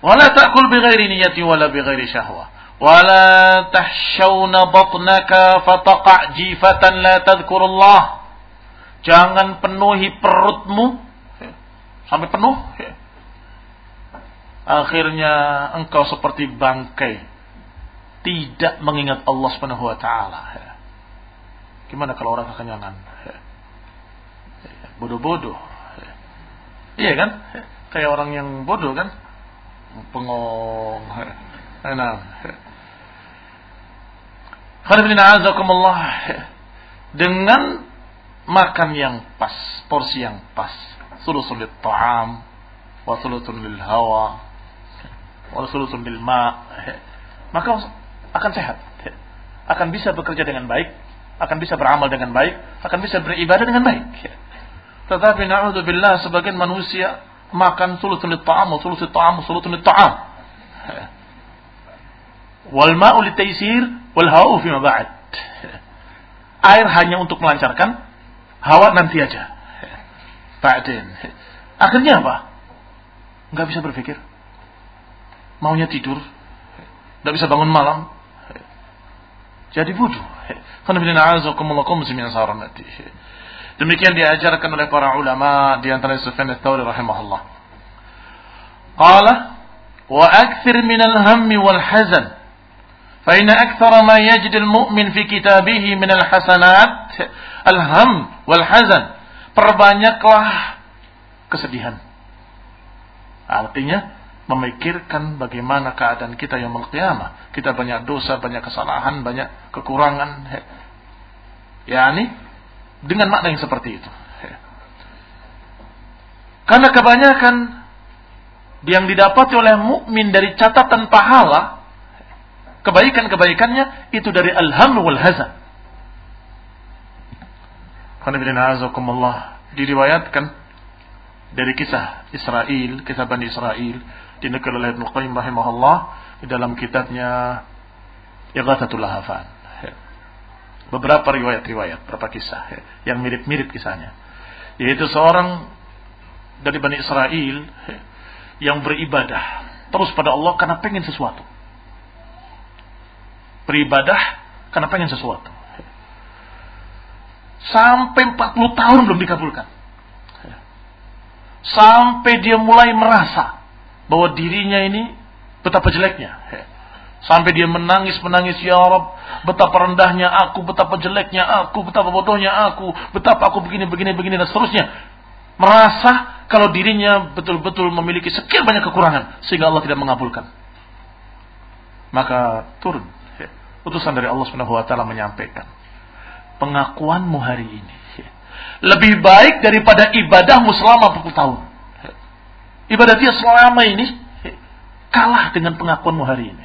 wala ta'kul bighairi niyati wala bighairi syahwah wala tahshawna batnaka fataqa' jifatan la tadhkurullah Jangan penuhi perutmu sampai penuh. Akhirnya engkau seperti bangkai. Tidak mengingat Allah subhanahu wa ta'ala. Gimana kalau orang kekenyangan? Bodoh-bodoh. Iya kan? Kayak orang yang bodoh kan? Pengong. Nah. Dengan makan yang pas, porsi yang pas. Sulusul ta'am, wa sulusun lil hawa, wa sulusun lil ma. Maka akan sehat. Akan bisa bekerja dengan baik, akan bisa beramal dengan baik, akan bisa beribadah dengan baik. Tetapi na'udzubillah sebagian manusia makan sulusun lil ta'am, wa sulusun ta'am, wa sulusun lil ta'am. Wal ma'u litaysir wal hawa'u fima ba'd. Air hanya untuk melancarkan, Hawa nanti aja. Ba'din. Akhirnya apa? Nggak bisa berpikir. Maunya tidur. Nggak bisa bangun malam. Jadi bodoh. Demikian diajarkan oleh para ulama di antara Sufyan ats-Tsauri rahimahullah. Qala wa akthir min al-hammi wal hazan فإن أكثر ما يجد المؤمن في كتابه من الحسنات الهم والحزن perbanyaklah kesedihan artinya memikirkan bagaimana keadaan kita yang qiyamah kita banyak dosa banyak kesalahan banyak kekurangan ya ini dengan makna yang seperti itu karena kebanyakan yang didapati oleh mukmin dari catatan pahala kebaikan-kebaikannya itu dari alham wal hazan. Diriwayatkan dari kisah Israel, kisah Bani Israel dinukil oleh Ibnu Qayyim rahimahullah di dalam kitabnya Ighathatul Lahafan. Beberapa riwayat-riwayat, beberapa kisah yang mirip-mirip kisahnya. Yaitu seorang dari Bani Israel yang beribadah terus pada Allah karena pengen sesuatu. Beribadah karena pengen sesuatu. Sampai 40 tahun belum dikabulkan. Sampai dia mulai merasa bahwa dirinya ini betapa jeleknya. Sampai dia menangis-menangis, Ya Rob, betapa rendahnya aku, betapa jeleknya aku, betapa bodohnya aku, betapa aku begini, begini, begini, dan seterusnya. Merasa kalau dirinya betul-betul memiliki sekian banyak kekurangan, sehingga Allah tidak mengabulkan. Maka turun. Utusan dari Allah Subhanahu wa taala menyampaikan pengakuanmu hari ini lebih baik daripada ibadahmu selama 40 tahun. Ibadah dia selama ini kalah dengan pengakuanmu hari ini.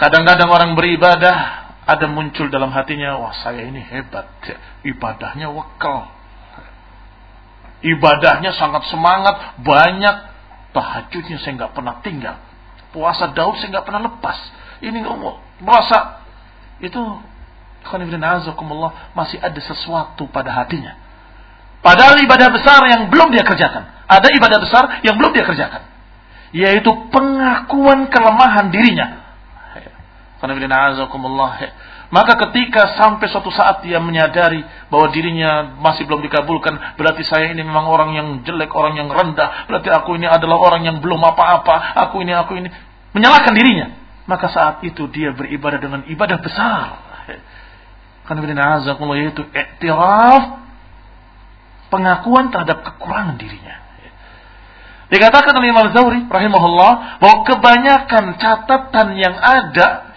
Kadang-kadang orang beribadah ada muncul dalam hatinya, wah saya ini hebat, ibadahnya wakal. Ibadahnya sangat semangat, banyak tahajudnya saya nggak pernah tinggal. Puasa Daud saya nggak pernah lepas. Ini ngomong merasa itu masih ada sesuatu pada hatinya. Padahal ibadah besar yang belum dia kerjakan. Ada ibadah besar yang belum dia kerjakan. Yaitu pengakuan kelemahan dirinya. Maka ketika sampai suatu saat dia menyadari bahwa dirinya masih belum dikabulkan, berarti saya ini memang orang yang jelek, orang yang rendah, berarti aku ini adalah orang yang belum apa-apa, aku ini, aku ini. Menyalahkan dirinya. Maka saat itu dia beribadah dengan ibadah besar. Karena yaitu iktiraf pengakuan terhadap kekurangan dirinya. Dikatakan oleh Imam Zawri rahimahullah bahwa kebanyakan catatan yang ada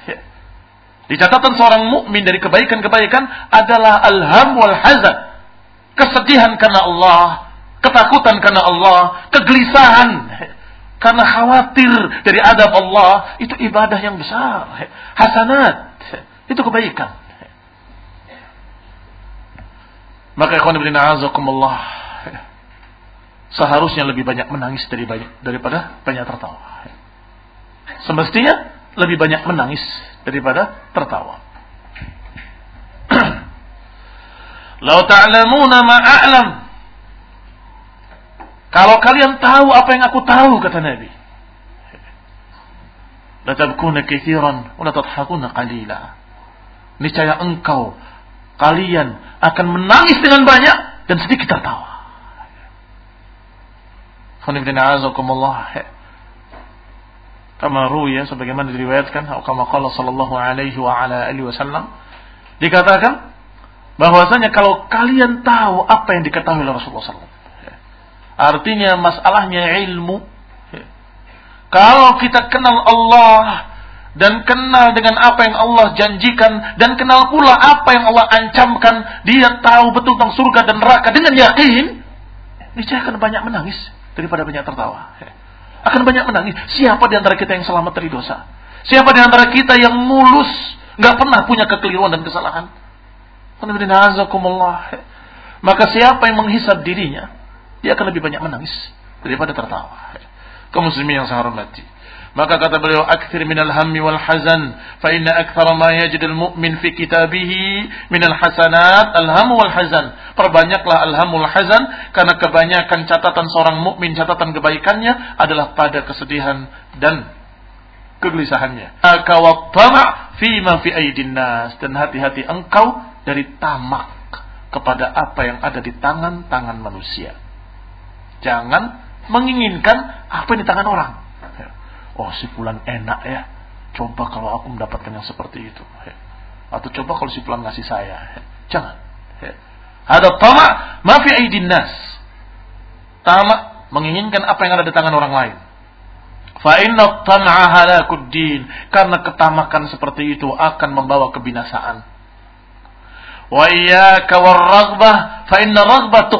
di catatan seorang mukmin dari kebaikan-kebaikan adalah alham wal hazan. Kesedihan karena Allah, ketakutan karena Allah, kegelisahan karena khawatir dari adab Allah, itu ibadah yang besar. Hasanat, itu kebaikan. Maka ikhwan ibn a'azakumullah seharusnya lebih banyak menangis dari banyak, daripada banyak tertawa. Semestinya lebih banyak menangis daripada tertawa. Lau ta'lamuna ma'a'lam. Kalau kalian tahu apa yang aku tahu kata Nabi. La tabkuna kathiran wa tadhakuna qalila. Niscaya engkau kalian akan menangis dengan banyak dan sedikit tertawa. Kama ruya sebagaimana diriwayatkan kama qala sallallahu alaihi wa ala alihi wasallam dikatakan bahwasanya kalau kalian tahu apa yang diketahui oleh Rasulullah SAW artinya masalahnya ilmu kalau kita kenal Allah dan kenal dengan apa yang Allah janjikan dan kenal pula apa yang Allah ancamkan, dia tahu betul tentang surga dan neraka dengan yakin, niscaya akan banyak menangis daripada banyak tertawa. Akan banyak menangis. Siapa di antara kita yang selamat dari dosa? Siapa di antara kita yang mulus, nggak pernah punya kekeliruan dan kesalahan? Maka siapa yang menghisap dirinya, dia akan lebih banyak menangis daripada tertawa. Kaum muslimin yang saya hormati. Maka kata beliau, "Akthir minal hammi wal hazan, fa inna akthara ma yajidul mu'min fi kitabihi minal hasanat al-ham wal hazan." Perbanyaklah al-ham wal hazan karena kebanyakan catatan seorang mukmin, catatan kebaikannya adalah pada kesedihan dan kegelisahannya. Maka wa tama' fi ma fi aidin nas dan hati-hati engkau dari tamak kepada apa yang ada di tangan-tangan manusia. Jangan menginginkan apa yang di tangan orang oh si pulan enak ya. Coba kalau aku mendapatkan yang seperti itu. Atau coba kalau si pulan ngasih saya. Ya. jangan. Ada tamak mafi aidin nas. Tamak menginginkan apa yang ada di tangan orang lain. Fa inna tam'a karena ketamakan seperti itu akan membawa kebinasaan. Wa iyyaka war-raghbah fa inna raghbah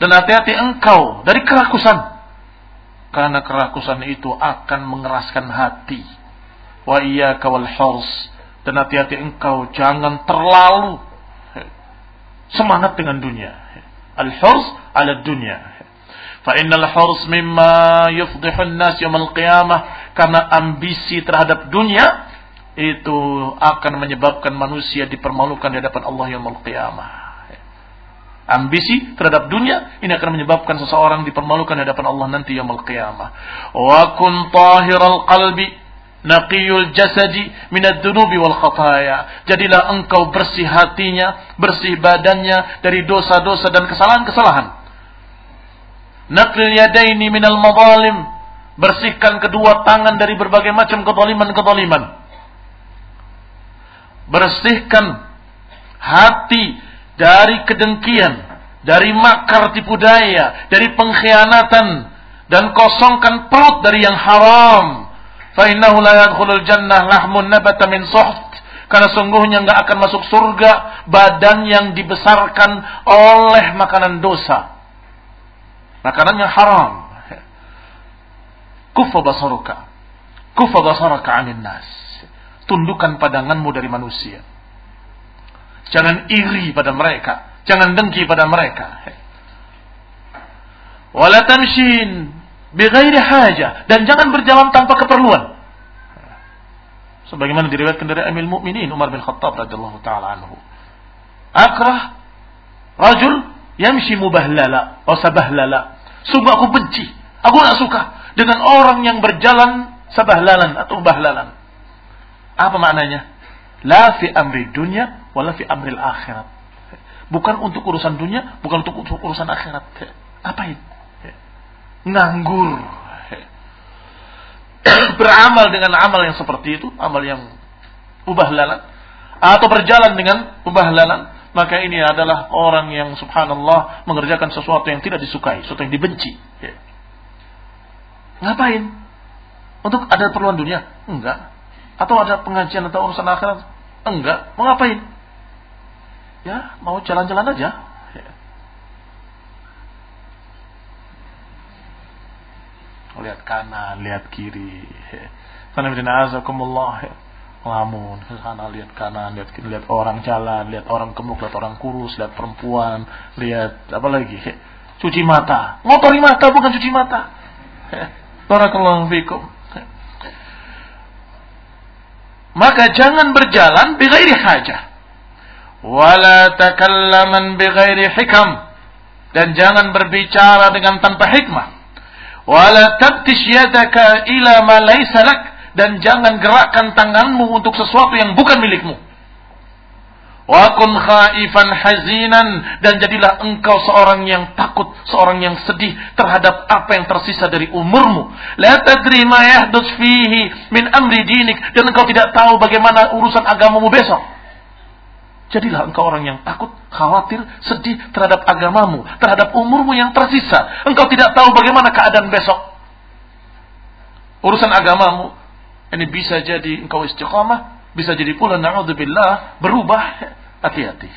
dan hati-hati engkau dari kerakusan karena kerakusan itu akan mengeraskan hati. Wa iya kawal hors. Dan hati-hati engkau jangan terlalu semangat dengan dunia. Al-hurs ala dunia. Fa innal hurs mimma yufdihun nas yaumil qiyamah karena ambisi terhadap dunia itu akan menyebabkan manusia dipermalukan di hadapan Allah yaumil qiyamah. Ambisi terhadap dunia ini akan menyebabkan seseorang dipermalukan di hadapan Allah nanti yaumil qiyamah. Wa kun tahiral qalbi naqiyul jasadi minad dunubi wal khataya. Jadilah engkau bersih hatinya, bersih badannya dari dosa-dosa dan kesalahan-kesalahan. Naqil yadaini minal madhalim. Bersihkan kedua tangan dari berbagai macam kezaliman-kezaliman. Bersihkan hati dari kedengkian, dari makar tipu daya, dari pengkhianatan dan kosongkan perut dari yang haram. Fa innahu la yadkhulul jannah lahmun nabata min suht. Karena sungguhnya enggak akan masuk surga badan yang dibesarkan oleh makanan dosa. Makanan yang haram. Kufa basaruka. Kufa basaruka 'anil nas. Tundukkan pandanganmu dari manusia. Jangan iri pada mereka. Jangan dengki pada mereka. Wala tamshin bighairi haja dan jangan berjalan tanpa keperluan. Sebagaimana diriwayatkan dari Amil Mukminin Umar bin Khattab radhiyallahu taala anhu. Akrah rajul yamshi mubahlala atau sabahlala. Sungguh aku benci, aku tidak suka dengan orang yang berjalan sabahlalan atau bahlalan. Apa maknanya? La fi amri dunya wala fi amri akhirat. Bukan untuk urusan dunia, bukan untuk urusan akhirat. Apa itu? nganggur. Beramal dengan amal yang seperti itu, amal yang ubah lalat. Atau berjalan dengan ubah lalat. Maka ini adalah orang yang subhanallah mengerjakan sesuatu yang tidak disukai, sesuatu yang dibenci. Ngapain? Untuk ada perluan dunia? Enggak. Atau ada pengajian atau urusan akhirat? Enggak. Mau ngapain? Ya, mau jalan-jalan aja. lihat kanan, lihat kiri. Karena azakumullah. Lamun, sana lihat kanan, lihat kiri, lihat orang jalan, lihat orang gemuk, lihat orang kurus, lihat perempuan, lihat apa lagi? Cuci mata. Ngotori mata bukan cuci mata. Barakallahu fikum. Maka jangan berjalan bighairi hajah. Wala takallaman bighairi hikam. Dan jangan berbicara dengan tanpa hikmah wala tabtish yadaka ila ma laysa lak dan jangan gerakkan tanganmu untuk sesuatu yang bukan milikmu. Wa kun khaifan hazinan dan jadilah engkau seorang yang takut, seorang yang sedih terhadap apa yang tersisa dari umurmu. La min amri dinik dan engkau tidak tahu bagaimana urusan agamamu besok. Jadilah engkau orang yang takut, khawatir, sedih terhadap agamamu, terhadap umurmu yang tersisa. Engkau tidak tahu bagaimana keadaan besok. Urusan agamamu, ini bisa jadi engkau istiqamah, bisa jadi pula na'udzubillah, berubah. Hati-hati.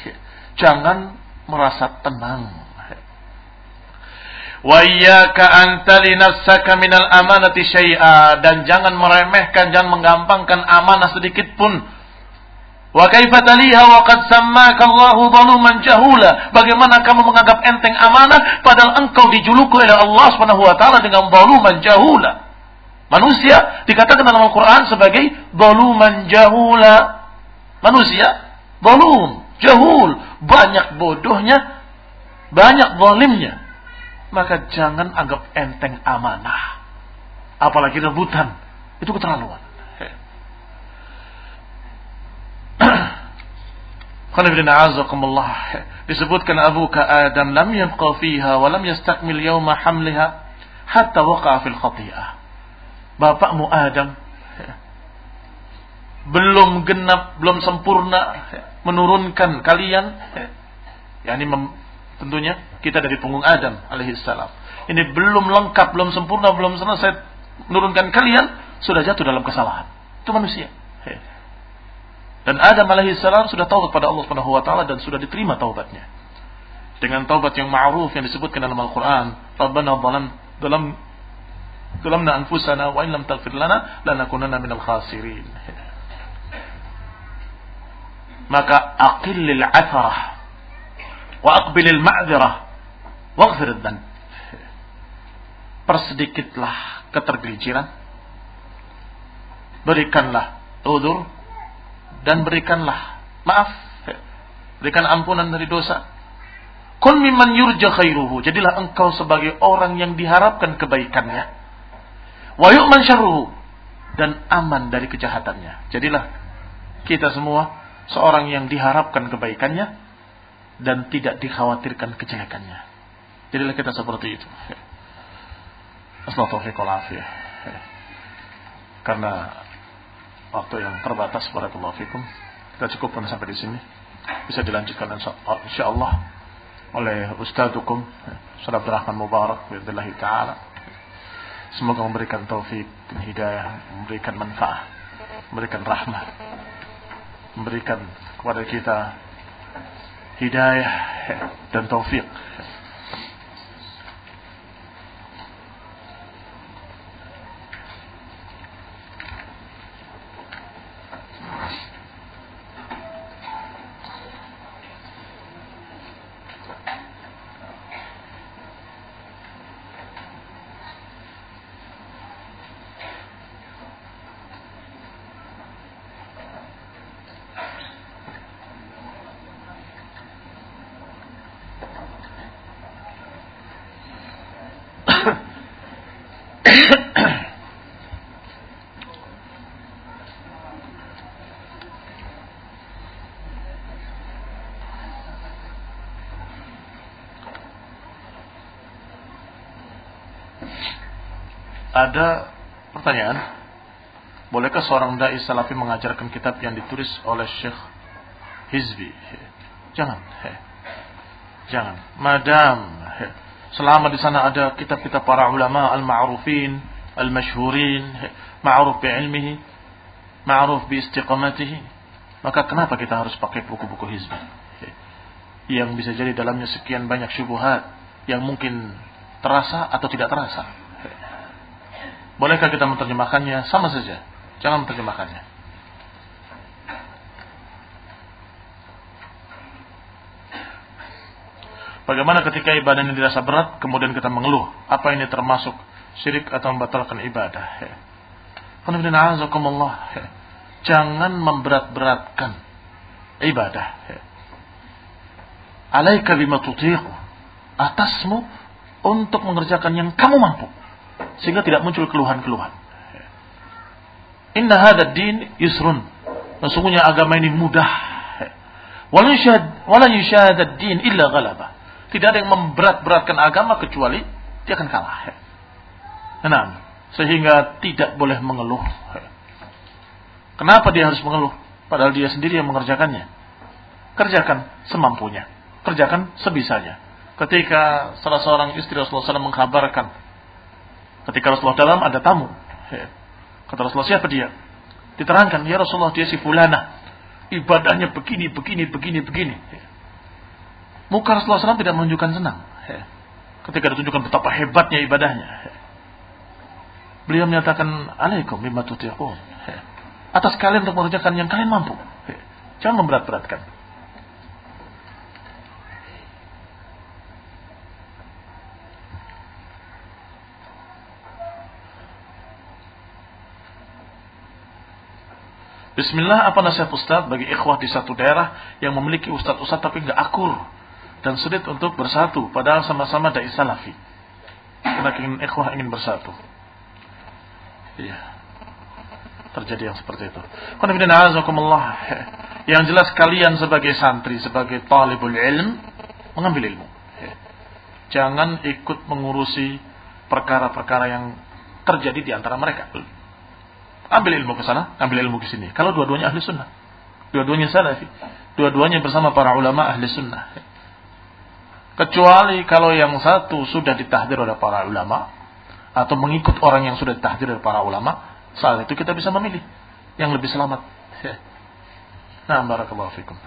Jangan merasa tenang. Wa iyyaka an tali nafsaka minal amanati syai'a dan jangan meremehkan, jangan menggampangkan amanah sedikit pun Wa kaifa taliha wa qad sammaka Allahu dhaluman jahula. Bagaimana kamu menganggap enteng amanah padahal engkau dijuluki oleh Allah Subhanahu wa taala dengan dhaluman jahula. Manusia dikatakan dalam Al-Qur'an sebagai dhaluman jahula. Manusia dhalum, jahul, banyak bodohnya, banyak zalimnya. Maka jangan anggap enteng amanah. Apalagi rebutan. Itu keterlaluan. disebutkan Abu Ka Adam lam yabqa fiha wa lam yastakmil yawma hamliha hatta waqa'a fil khati'ah. Bapakmu Adam belum genap, belum sempurna menurunkan kalian yakni tentunya kita dari punggung Adam alaihi salam. Ini belum lengkap, belum sempurna, belum selesai menurunkan kalian sudah jatuh dalam kesalahan. Itu manusia. Dan Adam alaihissalam sudah taubat pada Allah Subhanahu wa taala dan sudah diterima taubatnya. Dengan taubat yang ma'ruf yang disebutkan dalam Al-Qur'an, Rabbana dalam dhalamna anfusana wa in lam taghfir lana lanakunanna minal khasirin. Maka aqillil atharah Wa aqbilil ma'dzirah waghfir dzan. Persedikitlah ketergelinciran. Berikanlah udur dan berikanlah maaf. Berikan ampunan dari dosa. Kun mimman yurja khairuhu. Jadilah engkau sebagai orang yang diharapkan kebaikannya. Wa yu'man syarruhu. Dan aman dari kejahatannya. Jadilah kita semua seorang yang diharapkan kebaikannya dan tidak dikhawatirkan kejelekannya. Jadilah kita seperti itu. Astagfirullahaladzim. Karena waktu yang terbatas barakallahu fikum. Kita cukupkan sampai di sini. Bisa dilanjutkan insyaallah oleh ustadukum Saudara Abdurrahman Mubarak billahi taala. Semoga memberikan taufik dan hidayah, memberikan manfaat, memberikan rahmah, memberikan kepada kita hidayah dan taufik. Ada pertanyaan. Bolehkah seorang dai salafi mengajarkan kitab yang ditulis oleh Syekh Hizbi? Jangan. Jangan. Madam selama di sana ada kitab-kitab para ulama al-ma'rufin, al-masyhurin, ma'ruf bi ilmihi, ma'ruf bi istiqamatihi, maka kenapa kita harus pakai buku-buku hizbi? Yang bisa jadi dalamnya sekian banyak syubhat yang mungkin terasa atau tidak terasa. Bolehkah kita menerjemahkannya? Sama saja. Jangan menerjemahkannya. Bagaimana ketika ibadah ini dirasa berat, kemudian kita mengeluh. Apa ini termasuk syirik atau membatalkan ibadah? Jangan memberat-beratkan ibadah. Alaika bima tutiqu. Atasmu untuk mengerjakan yang kamu mampu sehingga tidak muncul keluhan-keluhan. Inna hadad din yusrun. Sesungguhnya agama ini mudah. Wala yushahadad din illa ghalaba. Tidak ada yang memberat-beratkan agama kecuali dia akan kalah. Enam. Sehingga tidak boleh mengeluh. Kenapa dia harus mengeluh? Padahal dia sendiri yang mengerjakannya. Kerjakan semampunya. Kerjakan sebisanya. Ketika salah seorang istri Rasulullah SAW mengkabarkan Ketika Rasulullah dalam ada tamu. Kata Rasulullah siapa dia? Diterangkan, ya Rasulullah dia si fulana. Ibadahnya begini, begini, begini, begini. Muka Rasulullah SAW tidak menunjukkan senang. Ketika ditunjukkan betapa hebatnya ibadahnya. Beliau menyatakan, Alaikum mimma tutiqun. Atas kalian untuk mengerjakan yang kalian mampu. Jangan memberat-beratkan. Bismillah apa nasihat Ustaz bagi ikhwah di satu daerah yang memiliki Ustaz-Ustaz tapi nggak akur dan sulit untuk bersatu padahal sama-sama dai salafi. Karena ingin ikhwah ingin bersatu. Iya. Terjadi yang seperti itu. Yang jelas kalian sebagai santri, sebagai talibul ilm mengambil ilmu. Jangan ikut mengurusi perkara-perkara yang terjadi di antara mereka. Ambil ilmu ke sana, ambil ilmu ke sini. Kalau dua-duanya ahli sunnah. Dua-duanya salafi. Dua-duanya bersama para ulama ahli sunnah. Kecuali kalau yang satu sudah ditahdir oleh para ulama. Atau mengikut orang yang sudah ditahdir oleh para ulama. Saat itu kita bisa memilih. Yang lebih selamat. Nah, barakallahu fikum.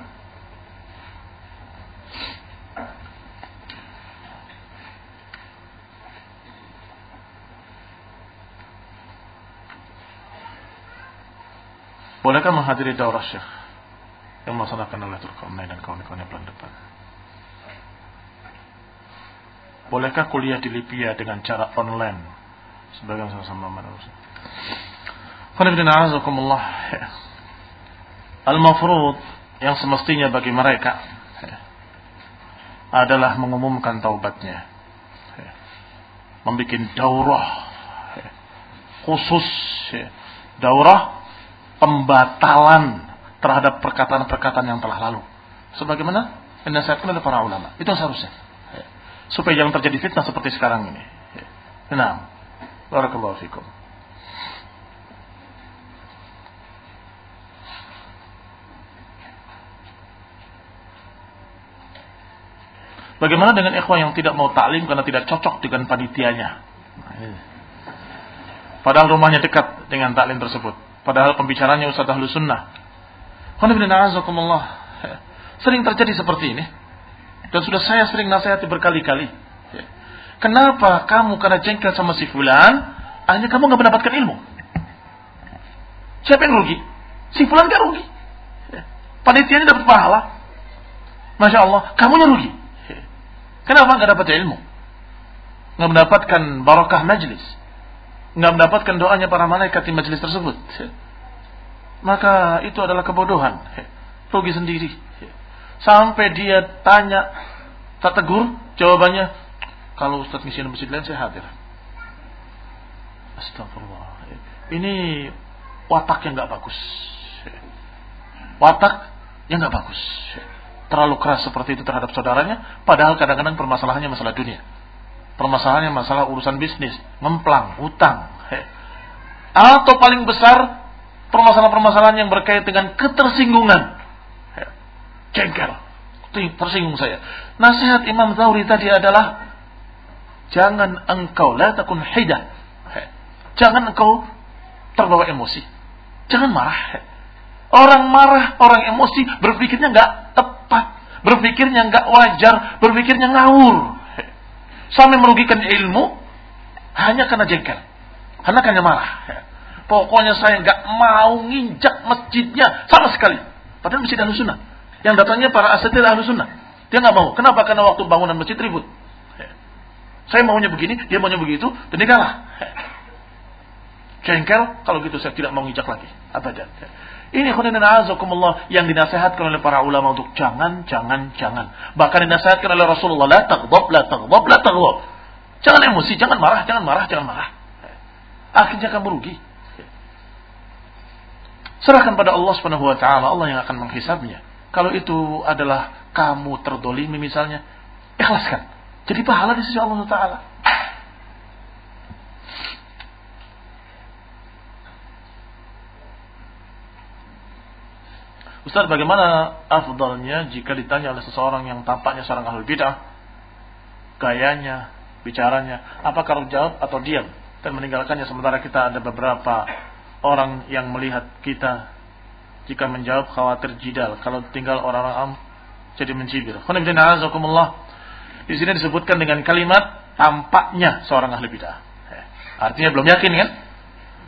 Bolehkah menghadiri daurah syekh yang melaksanakan oleh Turk Online dan kawan-kawannya bulan depan? Bolehkah kuliah di Libya dengan cara online? Sebagai sama-sama manusia. Al-mafrud yang semestinya bagi mereka adalah mengumumkan taubatnya. Membikin daurah khusus daurah pembatalan terhadap perkataan-perkataan yang telah lalu. Sebagaimana dinasihatkan oleh para ulama. Itu seharusnya. Supaya jangan terjadi fitnah seperti sekarang ini. Nah, barakallahu fikum. Bagaimana dengan ikhwah yang tidak mau taklim karena tidak cocok dengan panitianya? Padahal rumahnya dekat dengan taklim tersebut. Padahal pembicaranya Ustaz Ahlu Sunnah. Sering terjadi seperti ini. Dan sudah saya sering nasihati berkali-kali. Kenapa kamu karena jengkel sama si fulan, akhirnya kamu nggak mendapatkan ilmu? Siapa yang rugi? Si fulan gak rugi. Panitianya dapat pahala. Masya Allah, kamunya rugi. Kenapa nggak dapat ilmu? Nggak mendapatkan barokah majlis. Nggak mendapatkan doanya para malaikat di majlis tersebut. Maka itu adalah kebodohan. Rugi sendiri. Sampai dia tanya, tak tegur, jawabannya, kalau Ustaz ngisi masjid lain saya hadir. Astagfirullah. Ini watak yang nggak bagus. Watak yang nggak bagus terlalu keras seperti itu terhadap saudaranya, padahal kadang-kadang permasalahannya masalah dunia. Permasalahannya masalah urusan bisnis, ngemplang, utang. Atau paling besar, permasalahan-permasalahan yang berkait dengan ketersinggungan. Jengkel. Tersinggung saya. Nasihat Imam Zawri tadi adalah, jangan engkau, la takun hidah. Jangan engkau terbawa emosi. Jangan marah. Orang marah, orang emosi, berpikirnya nggak tepat, berpikirnya nggak wajar, berpikirnya ngawur, sampai merugikan ilmu hanya karena jengkel, hanya karena marah. Pokoknya saya nggak mau nginjak masjidnya sama sekali. Padahal masjid ahlu sunnah. Yang datangnya para asetir ahlu sunnah. Dia nggak mau. Kenapa? Karena waktu bangunan masjid ribut. Saya maunya begini, dia maunya begitu, dan dia kalah. Jengkel, kalau gitu saya tidak mau nginjak lagi. Abadan. Ini azakumullah yang dinasehatkan oleh para ulama untuk jangan, jangan, jangan. Bahkan dinasehatkan oleh Rasulullah, la taghdab, la taghdab, la taghdab. Jangan emosi, jangan marah, jangan marah, jangan marah. Akhirnya kamu rugi. Serahkan pada Allah Subhanahu wa taala, Allah yang akan menghisabnya. Kalau itu adalah kamu terdolimi misalnya, ikhlaskan. Jadi pahala di sisi Allah taala. Ustaz bagaimana afdalnya jika ditanya oleh seseorang yang tampaknya seorang ahli bid'ah gayanya, bicaranya, apakah harus jawab atau diam dan meninggalkannya sementara kita ada beberapa orang yang melihat kita jika menjawab khawatir jidal kalau tinggal orang-orang am jadi mencibir. Di sini disebutkan dengan kalimat tampaknya seorang ahli bid'ah. Eh, artinya belum yakin kan?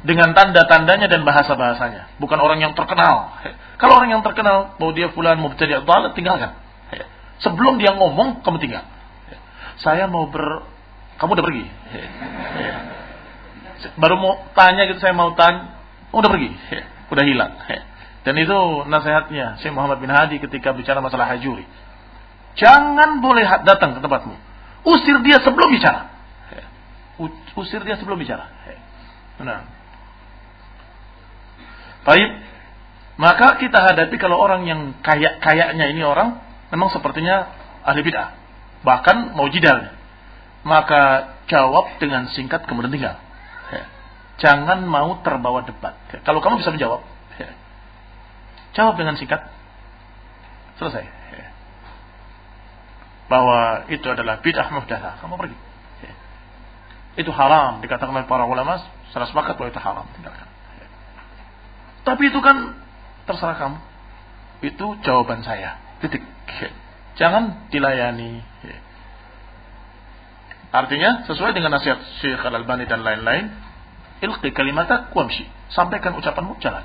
Dengan tanda-tandanya dan bahasa-bahasanya, bukan orang yang terkenal. Kalau orang yang terkenal bahwa dia fulan mau mubtadi' dhalah tinggalkan. Ya. Sebelum dia ngomong kamu tinggal. Ya. Saya mau ber kamu udah pergi. Ya. Baru mau tanya gitu saya mau tanya, udah pergi. Udah hilang. Dan itu nasihatnya Syekh Muhammad bin Hadi ketika bicara masalah hajuri. Jangan boleh datang ke tempatmu. Usir dia sebelum bicara. Usir dia sebelum bicara. Nah. Baik, maka kita hadapi kalau orang yang kayak kayaknya ini orang memang sepertinya ahli bid'ah, bahkan mau jidal. Maka jawab dengan singkat kemudian tinggal. Ya. Jangan mau terbawa debat. Ya. Kalau kamu bisa menjawab, ya. jawab dengan singkat. Selesai. Bahwa itu adalah bid'ah muhdatsah. Kamu pergi. Itu haram dikatakan oleh para ulama, secara sepakat bahwa itu haram. Tinggalkan. Tapi itu kan terserah kamu. Itu jawaban saya. Titik. Jangan dilayani. Artinya sesuai dengan nasihat Syekh Al-Albani dan lain-lain, ilqi kalimata kuamshi. Sampaikan ucapanmu jalan.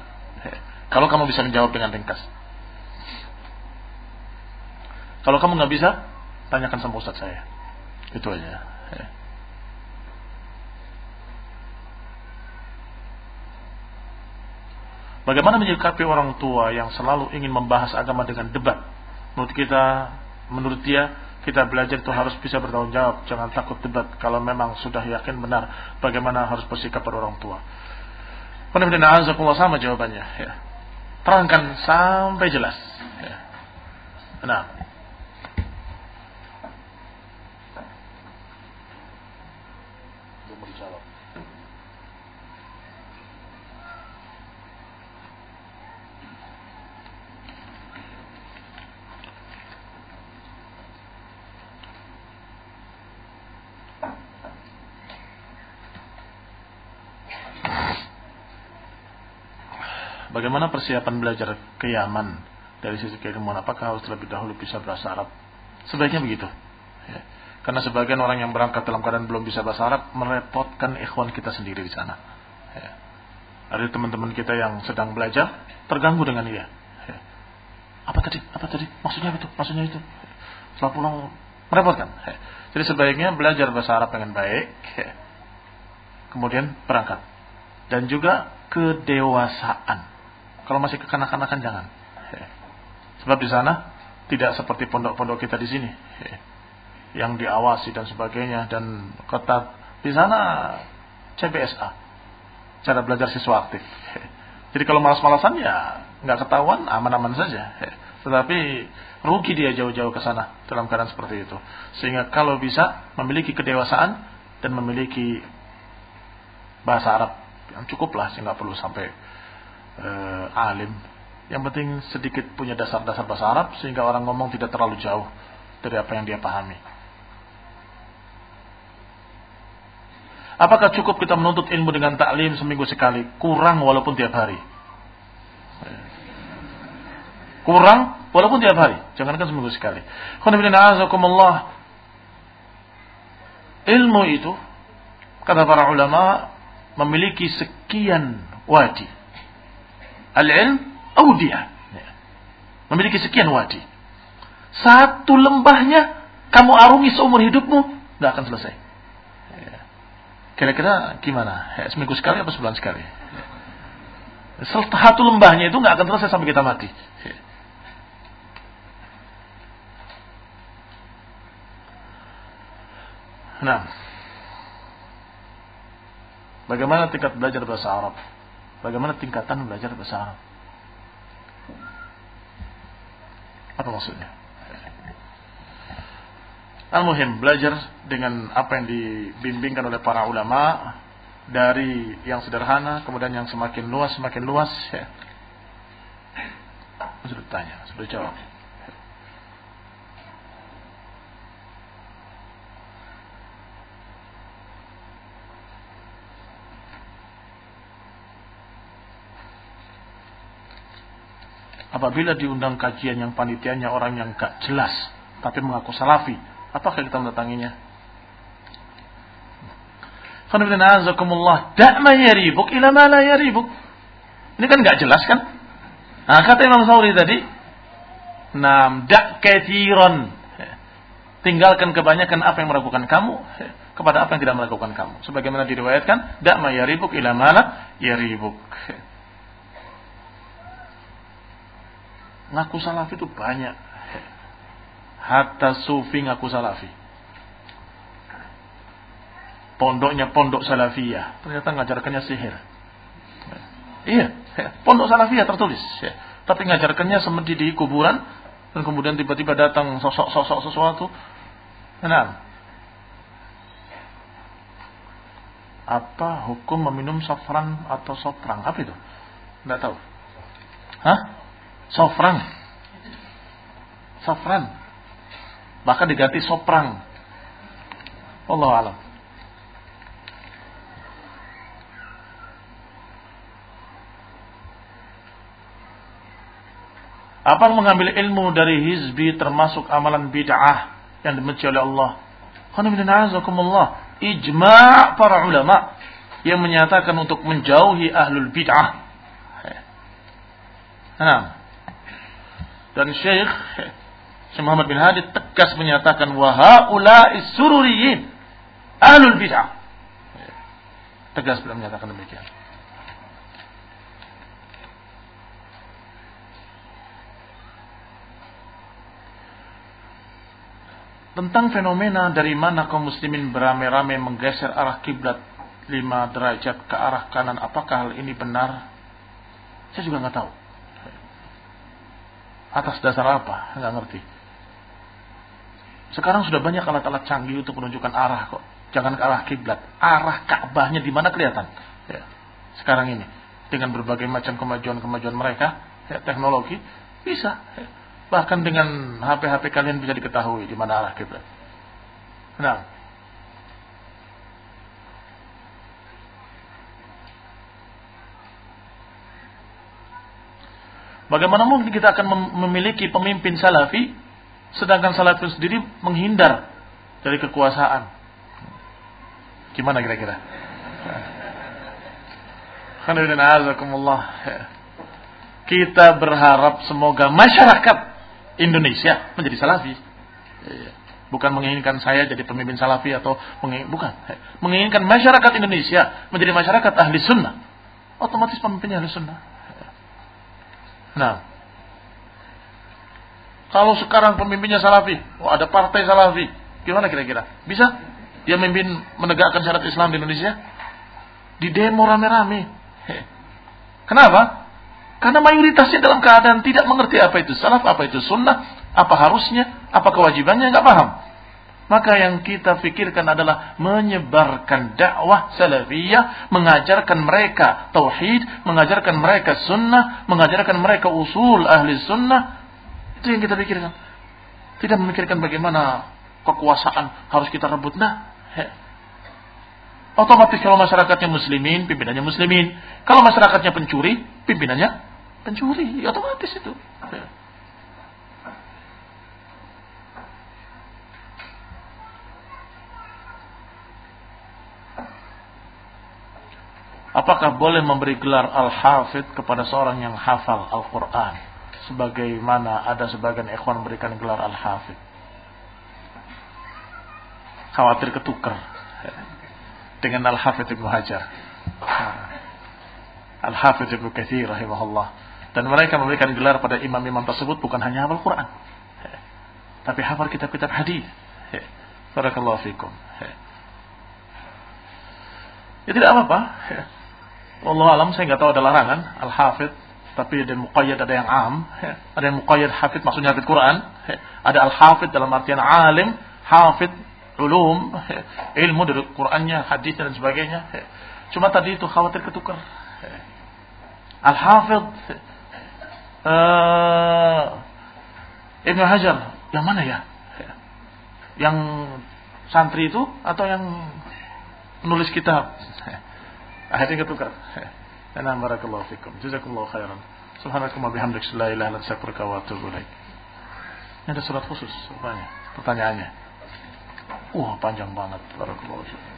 Kalau kamu bisa menjawab dengan ringkas. Kalau kamu nggak bisa, tanyakan sama ustaz saya. Itu aja. Ya. Bagaimana menyikapi orang tua yang selalu ingin membahas agama dengan debat? Menurut kita, menurut dia, kita belajar itu harus bisa bertanggung jawab. Jangan takut debat kalau memang sudah yakin benar bagaimana harus bersikap pada orang tua. Benar-benar sama jawabannya. Ya. Terangkan sampai jelas. Ya. Nah, Bagaimana persiapan belajar ke Yaman dari sisi keilmuan? Apakah harus terlebih dahulu bisa bahasa Arab? Sebaiknya begitu. Ya. Karena sebagian orang yang berangkat dalam keadaan belum bisa bahasa Arab merepotkan ikhwan kita sendiri di sana. Ya. Ada teman-teman kita yang sedang belajar terganggu dengan dia. Ya. Apa tadi? Apa tadi? Maksudnya itu? Maksudnya itu? Setelah pulang merepotkan. Ya. Jadi sebaiknya belajar bahasa Arab dengan baik. Ya. Kemudian berangkat. Dan juga kedewasaan. Kalau masih kekanak-kanakan jangan. Sebab di sana tidak seperti pondok-pondok kita di sini. Yang diawasi dan sebagainya dan ketat. Di sana CBSA. Cara belajar siswa aktif. Jadi kalau malas-malasan ya nggak ketahuan aman-aman saja. Tetapi rugi dia jauh-jauh ke sana dalam keadaan seperti itu. Sehingga kalau bisa memiliki kedewasaan dan memiliki bahasa Arab yang cukup lah sehingga perlu sampai uh, alim. Yang penting sedikit punya dasar-dasar bahasa Arab sehingga orang ngomong tidak terlalu jauh dari apa yang dia pahami. Apakah cukup kita menuntut ilmu dengan taklim seminggu sekali? Kurang walaupun tiap hari. Kurang walaupun tiap hari. Jangankan seminggu sekali. Ilmu itu, kata para ulama, memiliki sekian wadi. Al-ilm. Ya. Memiliki sekian wadi. Satu lembahnya kamu arungi seumur hidupmu, nggak akan selesai. Ya. Kira-kira gimana? Ya, seminggu sekali atau sebulan sekali? Satu lembahnya itu nggak akan selesai sampai kita mati. Nah, bagaimana tingkat belajar bahasa Arab? Bagaimana tingkatan belajar bahasa Arab? Apa maksudnya? Al-Muhim, belajar dengan apa yang dibimbingkan oleh para ulama dari yang sederhana, kemudian yang semakin luas, semakin luas. Ya. Sudah tanya, sudah jawab. Apabila diundang kajian yang panitianya orang yang gak jelas tapi mengaku salafi, apakah kita mendatanginya? Ila ma la yaribuk. Ini kan gak jelas kan? Nah, kata Imam Sauri tadi, Nam dak kathiran. Tinggalkan kebanyakan apa yang meragukan kamu kepada apa yang tidak meragukan kamu. Sebagaimana diriwayatkan, da'ma yaribuk ila ma la yaribuk. Ngaku salafi itu banyak. Hatta sufi ngaku salafi. Pondoknya pondok salafiyah. Ternyata ngajarkannya sihir. Iya, pondok salafiyah tertulis. Tapi ngajarkannya seperti di kuburan. Dan kemudian tiba-tiba datang sosok-sosok sesuatu. Nah, apa hukum meminum sofran atau soprang? Apa itu? Tidak tahu. Hah? Sofran. Sofran. Bahkan diganti soprang. Allah alam. Apa mengambil ilmu dari hizbi termasuk amalan bid'ah yang dibenci oleh Allah? Ijma' para ulama yang menyatakan untuk menjauhi ahlul bid'ah. Nah, dan Syekh Syekh Muhammad bin Hadi tegas menyatakan wahaula sururiyin ahlul bid'ah. Tegas beliau menyatakan demikian. Tentang fenomena dari mana kaum muslimin beramai-ramai menggeser arah kiblat lima derajat ke arah kanan, apakah hal ini benar? Saya juga nggak tahu. Atas dasar apa? Nggak ngerti. Sekarang sudah banyak alat-alat canggih untuk menunjukkan arah kok. Jangan ke arah kiblat. Arah Ka'bahnya di mana kelihatan? Ya. Sekarang ini dengan berbagai macam kemajuan-kemajuan mereka, ya, teknologi bisa. Ya. Bahkan dengan HP-HP kalian bisa diketahui di mana arah kiblat. Nah, Bagaimana mungkin kita akan memiliki pemimpin salafi sedangkan salafi sendiri menghindar dari kekuasaan? Gimana kira-kira? Kita berharap semoga masyarakat Indonesia menjadi salafi. Iya. Bukan menginginkan saya jadi pemimpin salafi atau bukan. Menginginkan masyarakat Indonesia menjadi masyarakat ahli sunnah. Otomatis pemimpinnya ahli sunnah. Nah, kalau sekarang pemimpinnya salafi, oh ada partai salafi, gimana kira-kira? Bisa dia memimpin menegakkan syariat Islam di Indonesia? Di demo rame-rame. Kenapa? Karena mayoritasnya dalam keadaan tidak mengerti apa itu salaf, apa itu sunnah, apa harusnya, apa kewajibannya, nggak paham. Maka yang kita pikirkan adalah menyebarkan dakwah salafiyah, mengajarkan mereka tauhid, mengajarkan mereka sunnah, mengajarkan mereka usul ahli sunnah. Itu yang kita pikirkan. Tidak memikirkan bagaimana kekuasaan harus kita rebut. Nah, otomatis kalau masyarakatnya muslimin, pimpinannya muslimin. Kalau masyarakatnya pencuri, pimpinannya pencuri. Otomatis itu. Apakah boleh memberi gelar Al-Hafidh kepada seorang yang hafal Al-Quran? Sebagaimana ada sebagian ikhwan memberikan gelar Al-Hafidh. Khawatir ketukar dengan Al-Hafidh Ibnu Hajar. Al-Hafidh Ibnu Kathir rahimahullah. Dan mereka memberikan gelar pada imam-imam tersebut bukan hanya hafal Quran. Tapi hafal kitab-kitab hadis. Barakallahu fikum. Ya tidak apa-apa. Allah alam saya nggak tahu ada larangan al hafid tapi ada muqayyad ada yang am ya. ada yang muqayyad hafid maksudnya hafid Quran ya. ada al hafid dalam artian alim hafid ulum ya. ilmu dari Qurannya hadis dan sebagainya ya. cuma tadi itu khawatir ketukar ya. al hafid uh, Ibnu Hajar yang mana ya? ya yang santri itu atau yang nulis kitab Akhirnya ketukar. Ana barakallahu fikum. Jazakumullahu khairan. Subhanakum wa bihamdik. La ilaha illa anta astaghfiruka wa atubu ilaik. Ini ada surat khusus rupanya. Pertanyaannya. Wah, uh, panjang banget. Barakallahu fikum.